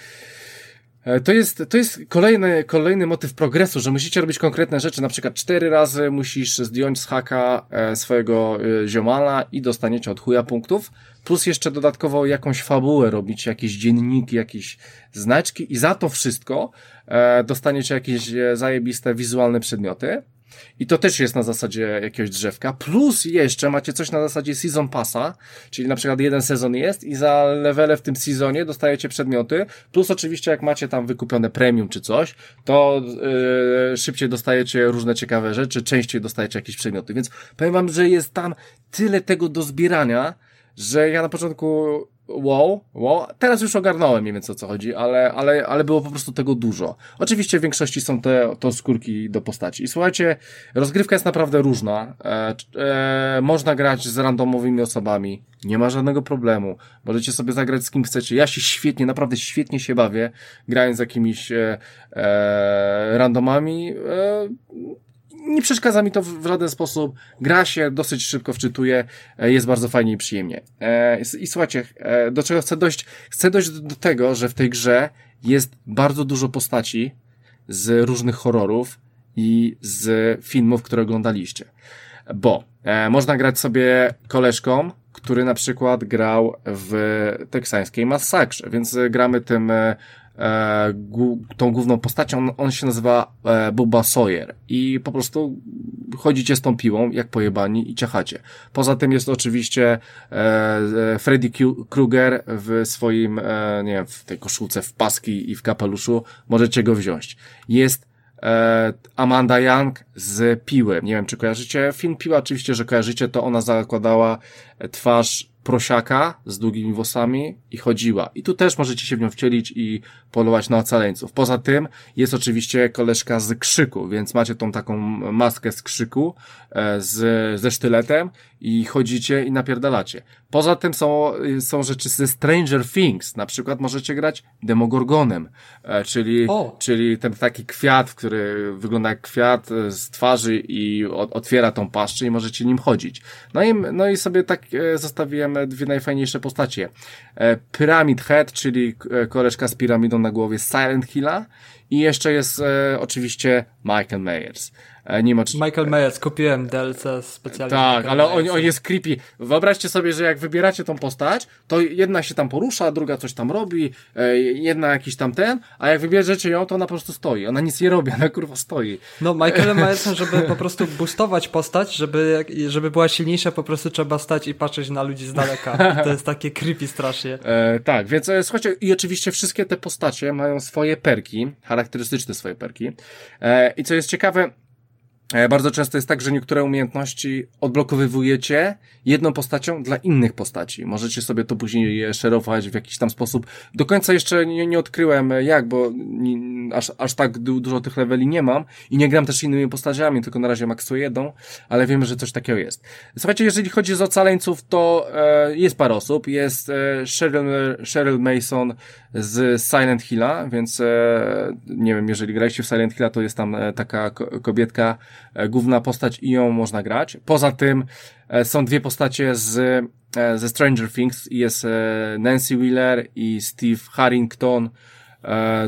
to jest, to jest kolejny, kolejny motyw progresu, że musicie robić konkretne rzeczy. Na przykład cztery razy musisz zdjąć z haka e, swojego e, ziomala i dostaniecie od chuja punktów. Plus jeszcze dodatkowo jakąś fabułę robić, jakieś dzienniki, jakieś znaczki i za to wszystko dostaniecie jakieś zajebiste wizualne przedmioty. I to też jest na zasadzie jakiegoś drzewka. Plus jeszcze macie coś na zasadzie Season Passa, czyli na przykład jeden sezon jest i za levele w tym sezonie dostajecie przedmioty. Plus oczywiście jak macie tam wykupione premium czy coś, to yy, szybciej dostajecie różne ciekawe rzeczy, częściej dostajecie jakieś przedmioty. Więc powiem wam, że jest tam tyle tego do zbierania, że ja na początku wow, wow, teraz już ogarnąłem mniej więcej o co chodzi, ale, ale, ale było po prostu tego dużo. Oczywiście w większości są te, to skórki do postaci. I słuchajcie, rozgrywka jest naprawdę różna. E, e, można grać z randomowymi osobami, nie ma żadnego problemu. Możecie sobie zagrać z kim chcecie. Ja się świetnie, naprawdę świetnie się bawię, grając z jakimiś e, e randomami. E, nie przeszkadza mi to w, żaden sposób. Gra się dosyć szybko wczytuje, e, jest bardzo fajnie i przyjemnie. E, I słuchajcie, e, do czego chcę dojść? Chcę dojść do tego, że w tej grze jest bardzo dużo postaci z różnych horrorów i z filmów, które oglądaliście. Bo można grać sobie koleżką, który na przykład grał w teksańskiej masakrze, więc gramy tym e, tą główną postacią, on, się nazywa e, Bubba Sawyer i po prostu chodzicie z tą piłą jak pojebani i ciachacie. Poza tym jest oczywiście e, e Freddy Krueger w swoim, e, nie wiem, w tej koszulce, w paski i w kapeluszu, możecie go wziąć. Jest e, Amanda Young z Piły. Nie wiem, czy kojarzycie film Piła? Oczywiście, że kojarzycie, to ona zakładała twarz prosiaka z długimi włosami i chodziła. I tu też możecie się w nią wcielić i polować na ocaleńców. Poza tym jest oczywiście koleżka z krzyku, więc macie tą taką maskę z krzyku e, z, ze sztyletem i chodzicie i napierdalacie. Poza tym są, są rzeczy ze Stranger Things. Na przykład możecie grać Demogorgonem, e, czyli, czyli ten taki kwiat, który wygląda jak kwiat e, z twarzy i otwiera tą paszczę i możecie nim chodzić. No i, no i sobie tak zostawiłem dwie najfajniejsze postacie. Pyramid Head, czyli koleżka z piramidą na głowie Silent Hilla i jeszcze jest e, oczywiście Michael Myers. E, nie ma czy... Michael Myers, kupiłem DLC specjalnie. Tak, ale on, on jest creepy. Wyobraźcie sobie, że jak wybieracie tą postać, to jedna się tam porusza, druga coś tam robi, e, jedna jakiś tam ten, a jak wybierzecie ją, to ona po prostu stoi. Ona nic nie robi, ona kurwa stoi. No, Michael <laughs> Myers, żeby po prostu boostować postać, żeby, żeby była silniejsza, po prostu trzeba stać i patrzeć na ludzi z daleka. To jest takie creepy strasznie. <laughs> E, tak, więc e, słuchajcie, i oczywiście wszystkie te postacie mają swoje perki, charakterystyczne swoje perki. E, I co jest ciekawe, bardzo często jest tak, że niektóre umiejętności odblokowywujecie jedną postacią dla innych postaci. Możecie sobie to później je szerować w jakiś tam sposób. Do końca jeszcze nie, nie odkryłem jak, bo nie, aż, aż tak dużo tych leveli nie mam i nie gram też innymi postaciami, tylko na razie maksuję jedną, ale wiemy, że coś takiego jest. Słuchajcie, jeżeli chodzi o ocaleńców, to e, jest parę osób. Jest e, Cheryl, Cheryl Mason z Silent Hilla, więc e, nie wiem, jeżeli graliście w Silent Hilla, to jest tam e, taka kobietka, E, główna postać i ją można grać. Poza tym e, są dwie postacie z, e, ze Stranger Things. Jest Nancy Wheeler i Steve Harrington.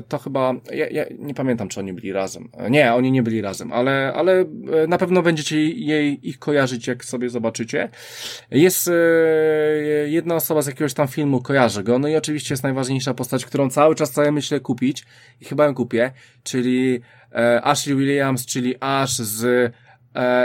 To chyba, ja, ja, nie pamiętam, czy oni byli razem. Nie, oni nie byli razem, ale, ale na pewno będziecie jej, ich kojarzyć, jak sobie zobaczycie. Jest jedna osoba z jakiegoś tam filmu, kojarzę go, no i oczywiście jest najważniejsza postać, którą cały czas sobie myślę kupić i chyba ją kupię, czyli E, Ashley Williams, czyli Ash z e,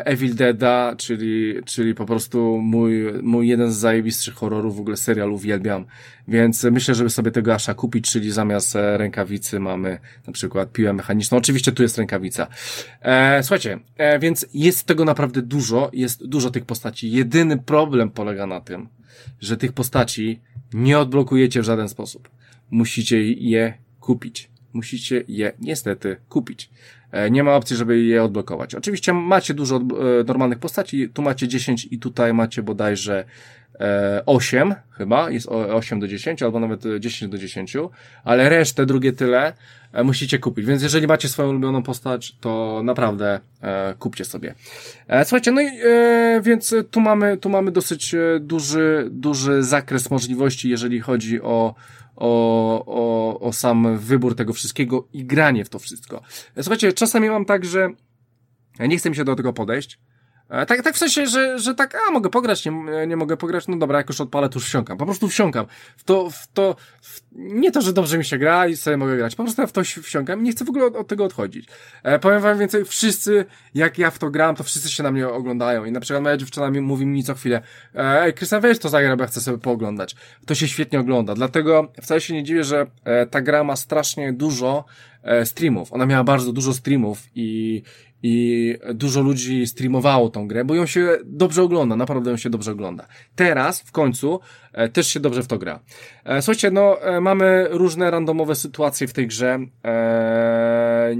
Evil Deada, czyli, czyli po prostu mój, mój jeden z zajebistszych horrorów, w ogóle serial uwielbiam, więc myślę, żeby sobie tego Asha kupić, czyli zamiast e, rękawicy mamy na przykład piłę mechaniczną. Oczywiście tu jest rękawica. E, słuchajcie, e, więc jest tego naprawdę dużo, jest dużo tych postaci. Jedyny problem polega na tym, że tych postaci nie odblokujecie w żaden sposób. Musicie je kupić musicie je niestety kupić. E, nie ma opcji, żeby je odblokować. Oczywiście macie dużo e, normalnych postaci, tu macie 10 i tutaj macie bodajże 8 e, chyba, jest 8 do 10 albo nawet 10 do 10, ale resztę, drugie tyle musicie kupić. Więc jeżeli macie swoją ulubioną postać, to naprawdę kupcie sobie. Słuchajcie, no i więc tu mamy, tu mamy dosyć duży, duży zakres możliwości, jeżeli chodzi o o, o, o sam wybór tego wszystkiego i granie w to wszystko. Słuchajcie, czasami mam tak, że nie chcę mi się do tego podejść, tak, tak w sensie, że, że tak, a mogę pograć, nie, nie mogę pograć, no dobra, jak już odpalę, to już wsiąkam. Po prostu wsiąkam. W to, w to, w, nie to, że dobrze mi się gra i sobie mogę grać, po prostu ja w to wsiąkam i nie chcę w ogóle od, od tego odchodzić. E, powiem wam więcej, wszyscy, jak ja w to gram, to wszyscy się na mnie oglądają i na przykład moja dziewczyna mi, mówi mi co chwilę, e, ej, Krystian, weź to zagra, bo ja chcę sobie pooglądać. To się świetnie ogląda, dlatego wcale się nie dziwię, że e, ta gra ma strasznie dużo e, streamów. Ona miała bardzo dużo streamów i, i dużo ludzi streamowało tą grę, bo ją się dobrze ogląda, naprawdę ją się dobrze ogląda. Teraz, w końcu, e, też się dobrze w to gra. E, słuchajcie, no, e, mamy różne randomowe sytuacje w tej grze. E,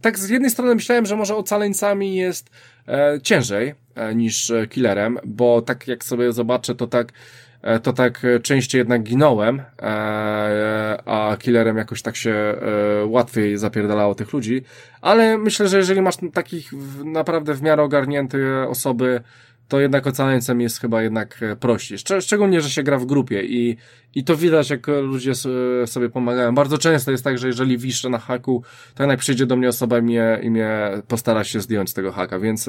tak z jednej strony myślałem, że może ocaleńcami jest e, ciężej e, niż killerem, bo tak jak sobie zobaczę, to tak E, to tak e, częściej jednak ginąłem, e, a killerem jakoś tak się łatwiej zapierdalało tych ludzi, ale myślę, że jeżeli masz takich naprawdę w miarę ogarnięte osoby, to jednak ocaleńcem jest chyba jednak prościej. Szczególnie, że się gra w grupie i, i to widać, jak ludzie sobie pomagają. Bardzo często jest tak, że jeżeli wiszę na haku, to jednak przyjdzie do mnie osoba i mnie, i mnie postara się zdjąć z tego haka, więc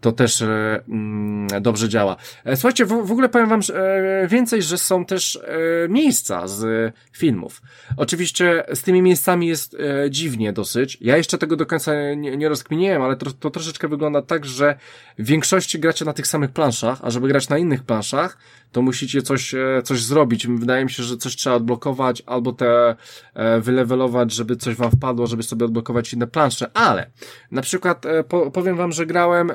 to też e, mm, dobrze działa. E, słuchajcie, w, w ogóle powiem wam e, więcej, że są też e, miejsca z filmów. Oczywiście z tymi miejscami jest e, dziwnie dosyć. Ja jeszcze tego do końca nie, nie rozkminiłem, ale to, to troszeczkę wygląda tak, że w większości gracie na tych samych planszach, a żeby grać na innych planszach, to musicie coś, e, coś zrobić. Wydaje mi się, że coś trzeba odblokować albo te e, wylewelować, żeby coś wam wpadło, żeby sobie odblokować inne plansze, ale na przykład e, po, powiem wam, że grałem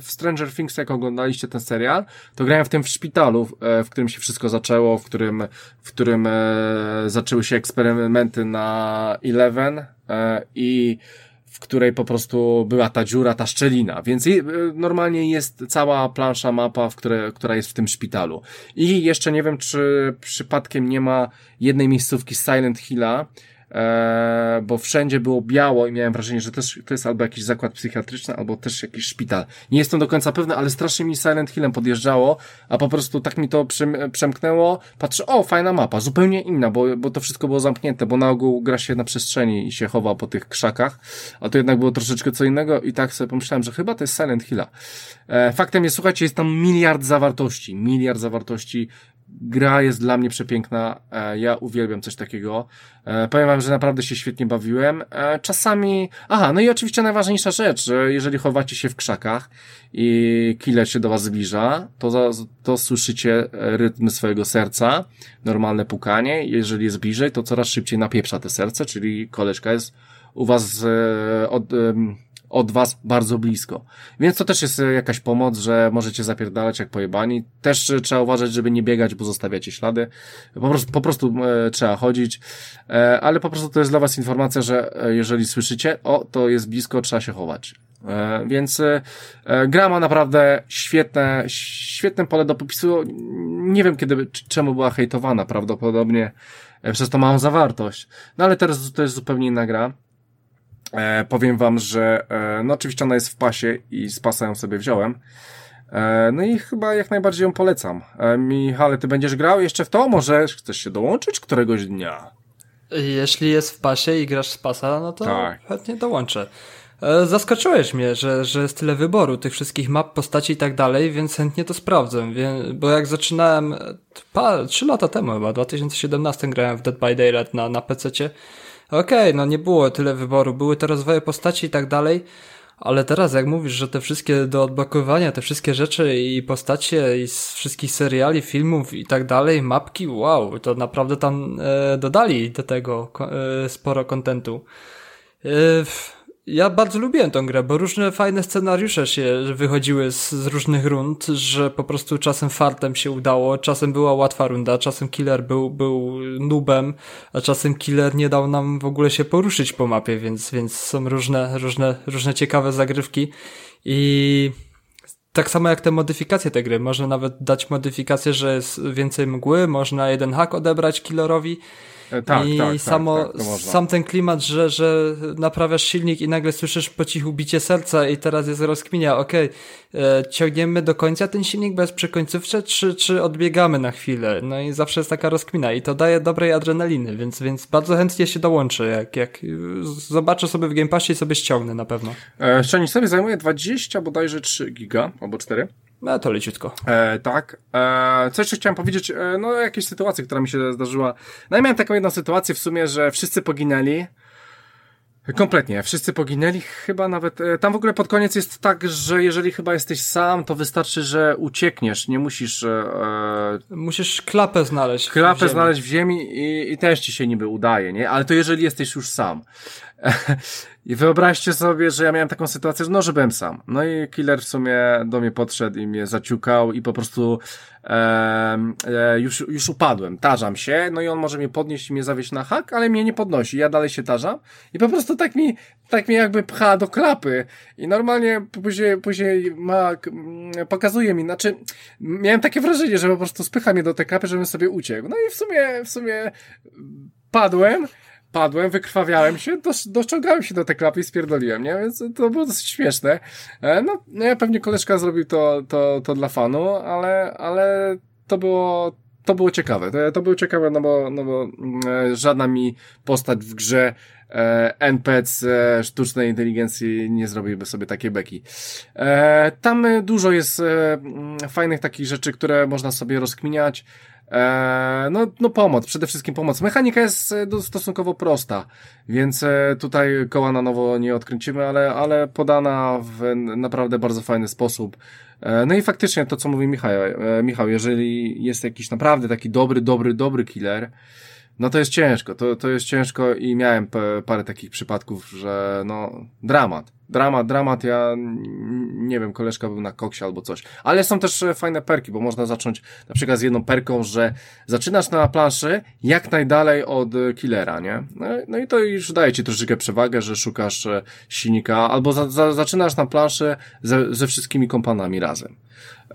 w Stranger Things, jak oglądaliście ten serial, to grałem w tym w szpitalu, w którym się wszystko zaczęło, w którym, w którym zaczęły się eksperymenty na Eleven i w której po prostu była ta dziura, ta szczelina, więc y, normalnie jest cała plansza, mapa, w które, która jest w tym szpitalu. I jeszcze nie wiem, czy przypadkiem nie ma jednej miejscówki Silent Hilla, e, bo wszędzie było biało i miałem wrażenie, że też to jest albo jakiś zakład psychiatryczny, albo też jakiś szpital. Nie jestem do końca pewny, ale strasznie mi Silent Hillem podjeżdżało, a po prostu tak mi to przemknęło. Patrzę, o, fajna mapa, zupełnie inna, bo, bo to wszystko było zamknięte, bo na ogół gra się na przestrzeni i się chowa po tych krzakach, a to jednak było troszeczkę co innego i tak sobie pomyślałem, że chyba to jest Silent Hilla. E, faktem jest, słuchajcie, jest tam miliard zawartości, miliard zawartości, gra jest dla mnie przepiękna. E, ja uwielbiam coś takiego. E, powiem wam, że naprawdę się świetnie bawiłem. E, czasami, aha, no i oczywiście najważniejsza rzecz, że jeżeli chowacie się w krzakach i killer się do was zbliża, to, to słyszycie rytm swojego serca, normalne pukanie. Jeżeli jest bliżej, to coraz szybciej napieprza te serce, czyli koleżka jest u was od, od was bardzo blisko. Więc to też jest e, jakaś pomoc, że możecie zapierdalać jak pojebani. Też e, trzeba uważać, żeby nie biegać, bo zostawiacie ślady. Po prostu, po prostu e, trzeba chodzić. E, ale po prostu to jest dla was informacja, że e, jeżeli słyszycie, o, to jest blisko, trzeba się chować. E, więc gra ma naprawdę świetne, świetne pole do popisu. Nie wiem kiedy, czemu była hejtowana, prawdopodobnie przez tą małą zawartość. No ale teraz to jest zupełnie inna gra. E, powiem wam, że e, no oczywiście ona jest w pasie i z pasa ją sobie wziąłem. E, no i chyba jak najbardziej ją polecam. E, Michale, ty będziesz grał jeszcze w to? Może chcesz się dołączyć któregoś dnia? Jeśli jest w pasie i grasz z pasa, no to tak. chętnie dołączę. E, zaskoczyłeś mnie, że, że jest tyle wyboru tych wszystkich map, postaci i tak dalej, więc chętnie to sprawdzę. Bo jak zaczynałem e, pa, 3 lata temu chyba, w 2017 grałem w Dead by Daylight na, na PC-cie, okej, okay, no nie było tyle wyboru, były te rozwoje postaci i tak dalej, ale teraz jak mówisz, że te wszystkie do odblokowania, te wszystkie rzeczy i postacie i z wszystkich seriali, filmów i tak dalej, mapki, wow, to naprawdę tam e, dodali do tego e, sporo kontentu. E, ja bardzo lubiłem tą grę, bo różne fajne scenariusze się wychodziły z, z, różnych rund, że po prostu czasem fartem się udało, czasem była łatwa runda, czasem killer był, był nubem, a czasem killer nie dał nam w ogóle się poruszyć po mapie, więc, więc są różne, różne, różne ciekawe zagrywki i tak samo jak te modyfikacje tej gry. Można nawet dać modyfikację, że jest więcej mgły, można jeden hak odebrać killerowi tak, I tak, tak, samo, tak, sam ten klimat, że, że naprawiasz silnik i nagle słyszysz po cichu bicie serca i teraz jest rozkminia, okej, okay, e, ciągniemy do końca ten silnik bez przy końcówce, czy, czy odbiegamy na chwilę? No i zawsze jest taka rozkmina i to daje dobrej adrenaliny, więc, więc bardzo chętnie się dołączę, jak, jak zobaczę sobie w Game Passie i sobie ściągnę na pewno. E, sobie zajmuje 20 bodajże 3 giga, albo 4. No to leciutko. E, tak. E, co jeszcze chciałem powiedzieć, e, no jakieś sytuacje, która mi się zdarzyła. No i miałem taką jedną sytuację w sumie, że wszyscy poginęli. Kompletnie, wszyscy poginęli, chyba nawet, e, tam w ogóle pod koniec jest tak, że jeżeli chyba jesteś sam, to wystarczy, że uciekniesz, nie musisz... E, e musisz klapę znaleźć Klapę w znaleźć w ziemi i, i też ci się niby udaje, nie? Ale to jeżeli jesteś już sam. <laughs> I wyobraźcie sobie, że ja miałem taką sytuację, że no, że byłem sam. No i killer w sumie do mnie podszedł i mnie zaciukał i po prostu e, e, już, już upadłem, tarzam się, no i on może mnie podnieść i mnie zawieść na hak, ale mnie nie podnosi, ja dalej się tarzam i po prostu tak mi, tak mi jakby pcha do klapy i normalnie później, później ma, pokazuje mi, znaczy miałem takie wrażenie, że po prostu spycha mnie do tej klapy, żebym sobie uciekł. No i w sumie, w sumie padłem, padłem, wykrwawiałem się, dosz, doszczągałem się do tej klapy i spierdoliłem, nie? Więc to było dosyć śmieszne. E, no, no pewnie koleżka zrobił to, to, to dla fanu, ale, ale to było, to było ciekawe. To, to było ciekawe, no bo, no bo e, żadna mi postać w grze e, NPC e, sztucznej inteligencji nie zrobiłby sobie takiej beki. E, tam dużo jest e, fajnych takich rzeczy, które można sobie rozkminiać. Eee, no, no pomoc, przede wszystkim pomoc. Mechanika jest e, stosunkowo prosta, więc e, tutaj koła na nowo nie odkręcimy, ale, ale podana w naprawdę bardzo fajny sposób. E, no i faktycznie to, co mówi Michał, Michał, jeżeli jest jakiś naprawdę taki dobry, dobry, dobry killer, no to jest ciężko, to, to jest ciężko i miałem parę takich przypadków, że no, dramat. Dramat, dramat, ja nie wiem, koleżka był na koksie albo coś. Ale są też e, fajne perki, bo można zacząć na przykład z jedną perką, że zaczynasz na planszy jak najdalej od e, killera, nie? No, no i to już daje ci troszeczkę przewagę, że szukasz e, silnika, albo za, za, zaczynasz na planszy ze, ze wszystkimi kompanami razem.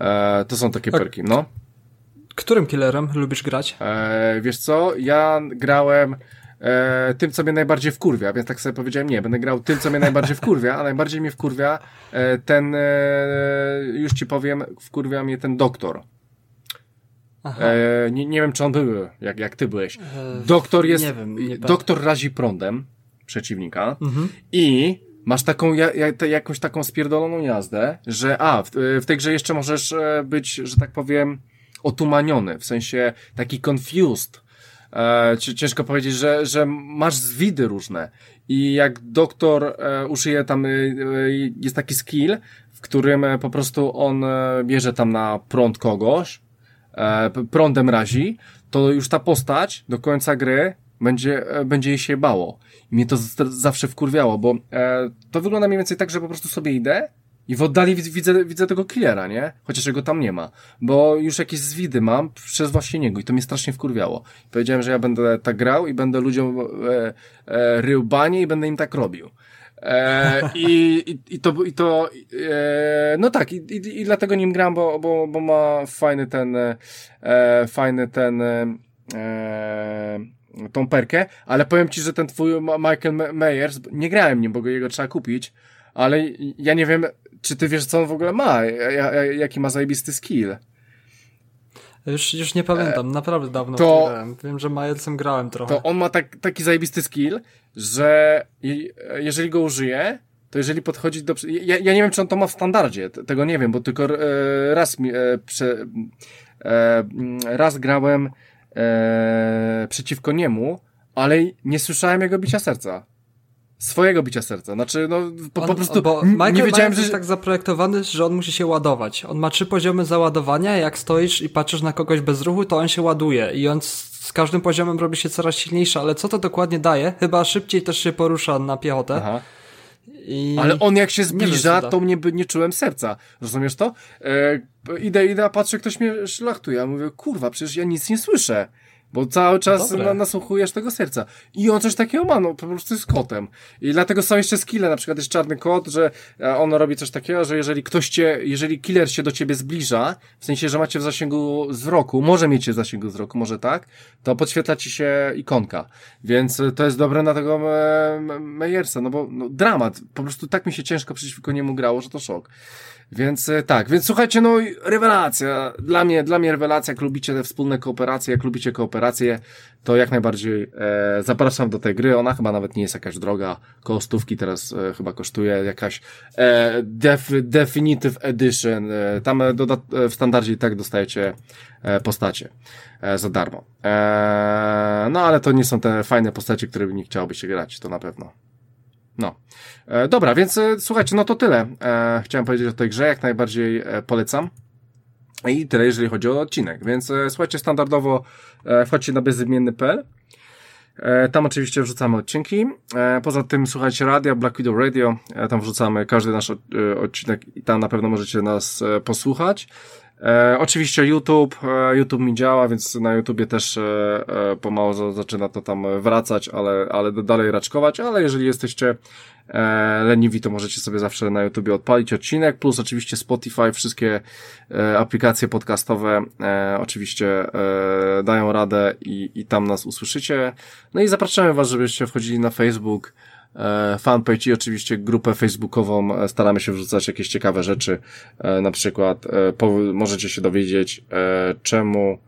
E, to są takie perki, no. Którym killerem lubisz grać? E, wiesz co, ja grałem e, tym, co mnie najbardziej wkurwia, więc tak sobie powiedziałem, nie, będę grał tym, co mnie najbardziej wkurwia, a najbardziej mnie wkurwia e, ten, e, już ci powiem, wkurwia mnie ten doktor. E, nie, nie wiem, czy on był, jak, jak ty byłeś. E, doktor jest, nie wiem, nie doktor razi prądem przeciwnika mhm. i masz taką, ja, ja, jakąś taką spierdoloną jazdę, że a, w, w tej grze jeszcze możesz e, być, że tak powiem, otumaniony, w sensie taki confused. E, ciężko powiedzieć, że, że masz zwidy różne i jak doktor e, użyje tam, e, jest taki skill, w którym e, po prostu on e, bierze tam na prąd kogoś, e, prądem razi, to już ta postać do końca gry będzie, będzie jej się bało. I mnie to zawsze wkurwiało, bo to wygląda mniej więcej tak, że po prostu sobie idę, i w oddali widzę, widzę tego killera, nie? Chociaż jego tam nie ma. Bo już jakieś zwidy mam przez właśnie niego i to mnie strasznie wkurwiało. Powiedziałem, że ja będę tak grał i będę ludziom e, e, rył banie i będę im tak robił. E, i, i, I to, i to e, no tak, i, i, i dlatego nim gram, bo, bo, bo ma fajny ten, e, fajny ten, e, tą perkę, ale powiem ci, że ten twój Michael Myers, nie grałem nim, bo jego trzeba kupić, ale ja nie wiem, czy ty wiesz, co on w ogóle ma? Jaki ma zajebisty skill? Już, już nie pamiętam, e, naprawdę dawno to, grałem. Wiem, że Majecem grałem trochę. To on ma tak, taki zajebisty skill, że jeżeli go użyje, to jeżeli podchodzi do... Ja, ja nie wiem, czy on to ma w standardzie, tego nie wiem, bo tylko e, raz mi, e, prze, e, raz grałem e, przeciwko niemu, ale nie słyszałem jego bicia serca swojego bicia serca. Znaczy, no, po, on, po prostu bo Michael nie wiedziałem, że... jest tak zaprojektowany, że on musi się ładować. On ma trzy poziomy załadowania, jak stoisz i patrzysz na kogoś bez ruchu, to on się ładuje i on z każdym poziomem robi się coraz silniejszy, ale co to dokładnie daje? Chyba szybciej też się porusza na piechotę. Aha. I... Ale on jak się zbliża, to mnie nie czułem serca. Rozumiesz to? E, idę, idę, patrzę, ktoś mnie szlachtuje. Ja mówię, kurwa, przecież ja nic nie słyszę. Bo cały czas na, nasłuchujesz tego serca. I on coś takiego ma, no po prostu jest kotem. I dlatego są jeszcze skille, na przykład jest czarny kot, że e, on robi coś takiego, że jeżeli ktoś cię, jeżeli killer się do ciebie zbliża, w sensie, że macie w zasięgu wzroku, może mieć w zasięgu wzroku, może tak, to podświetla ci się ikonka. Więc to jest dobre na tego Meyersa, no bo no, dramat. Po prostu tak mi się ciężko przeciwko niemu grało, że to szok. Więc e, tak, więc słuchajcie, no rewelacja. Dla mnie, dla mnie rewelacja, jak lubicie te wspólne kooperacje, jak lubicie kooperację, to jak najbardziej e, zapraszam do tej gry. Ona chyba nawet nie jest jakaś droga, koło teraz e, chyba kosztuje jakaś e, def, Definitive Edition. E, tam e, doda, e, w standardzie i tak dostajecie e, postacie e, za darmo. E, no ale to nie są te fajne postacie, które by nie chciałoby się grać, to na pewno. No. E, dobra, więc e, słuchajcie, no to tyle. E, chciałem powiedzieć o tej grze, jak najbardziej polecam. I tyle, jeżeli chodzi o odcinek. Więc słuchajcie, standardowo wchodźcie na bezimienny.pl tam oczywiście wrzucamy odcinki. Poza tym słuchajcie radia, Black Widow Radio. Tam wrzucamy każdy nasz odcinek i tam na pewno możecie nas posłuchać. E, oczywiście YouTube, e, YouTube mi działa, więc na YouTubie też e, e, pomału zaczyna to tam wracać, ale, ale dalej raczkować, ale jeżeli jesteście e, leniwi, to możecie sobie zawsze na YouTubie odpalić odcinek, plus oczywiście Spotify, wszystkie e, aplikacje podcastowe e, oczywiście e, dają radę i, i tam nas usłyszycie. No i zapraszamy Was, żebyście wchodzili na Facebook, fanpage i oczywiście grupę facebookową. E, staramy się wrzucać jakieś ciekawe rzeczy. E, na przykład możecie się dowiedzieć, czemu,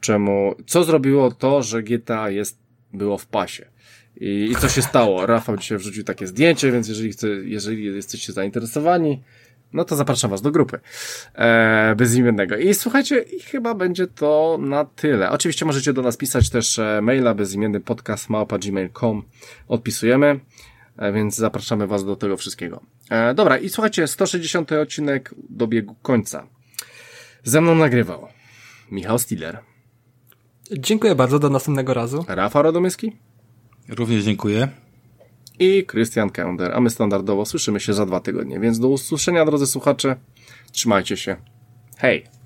czemu, co zrobiło to, że GTA jest, było w pasie. I, I co się stało? <laughs> Rafał dzisiaj wrzucił takie zdjęcie, więc jeżeli, chce, jeżeli jesteście zainteresowani, no to zapraszam was do grupy e, bezimiennego. I słuchajcie, i chyba będzie to na tyle. Oczywiście możecie do nas pisać też maila bezimienny podcast małpa.gmail.com odpisujemy. E, więc zapraszamy Was do tego wszystkiego. E, dobra, i słuchajcie, 160 odcinek dobiegł końca. Ze mną nagrywał Michał Stiller. Dziękuję bardzo, do następnego razu. Rafał Radomyski. Również dziękuję. I Christian Kender, a my standardowo słyszymy się za dwa tygodnie, więc do usłyszenia, drodzy słuchacze. Trzymajcie się. Hej!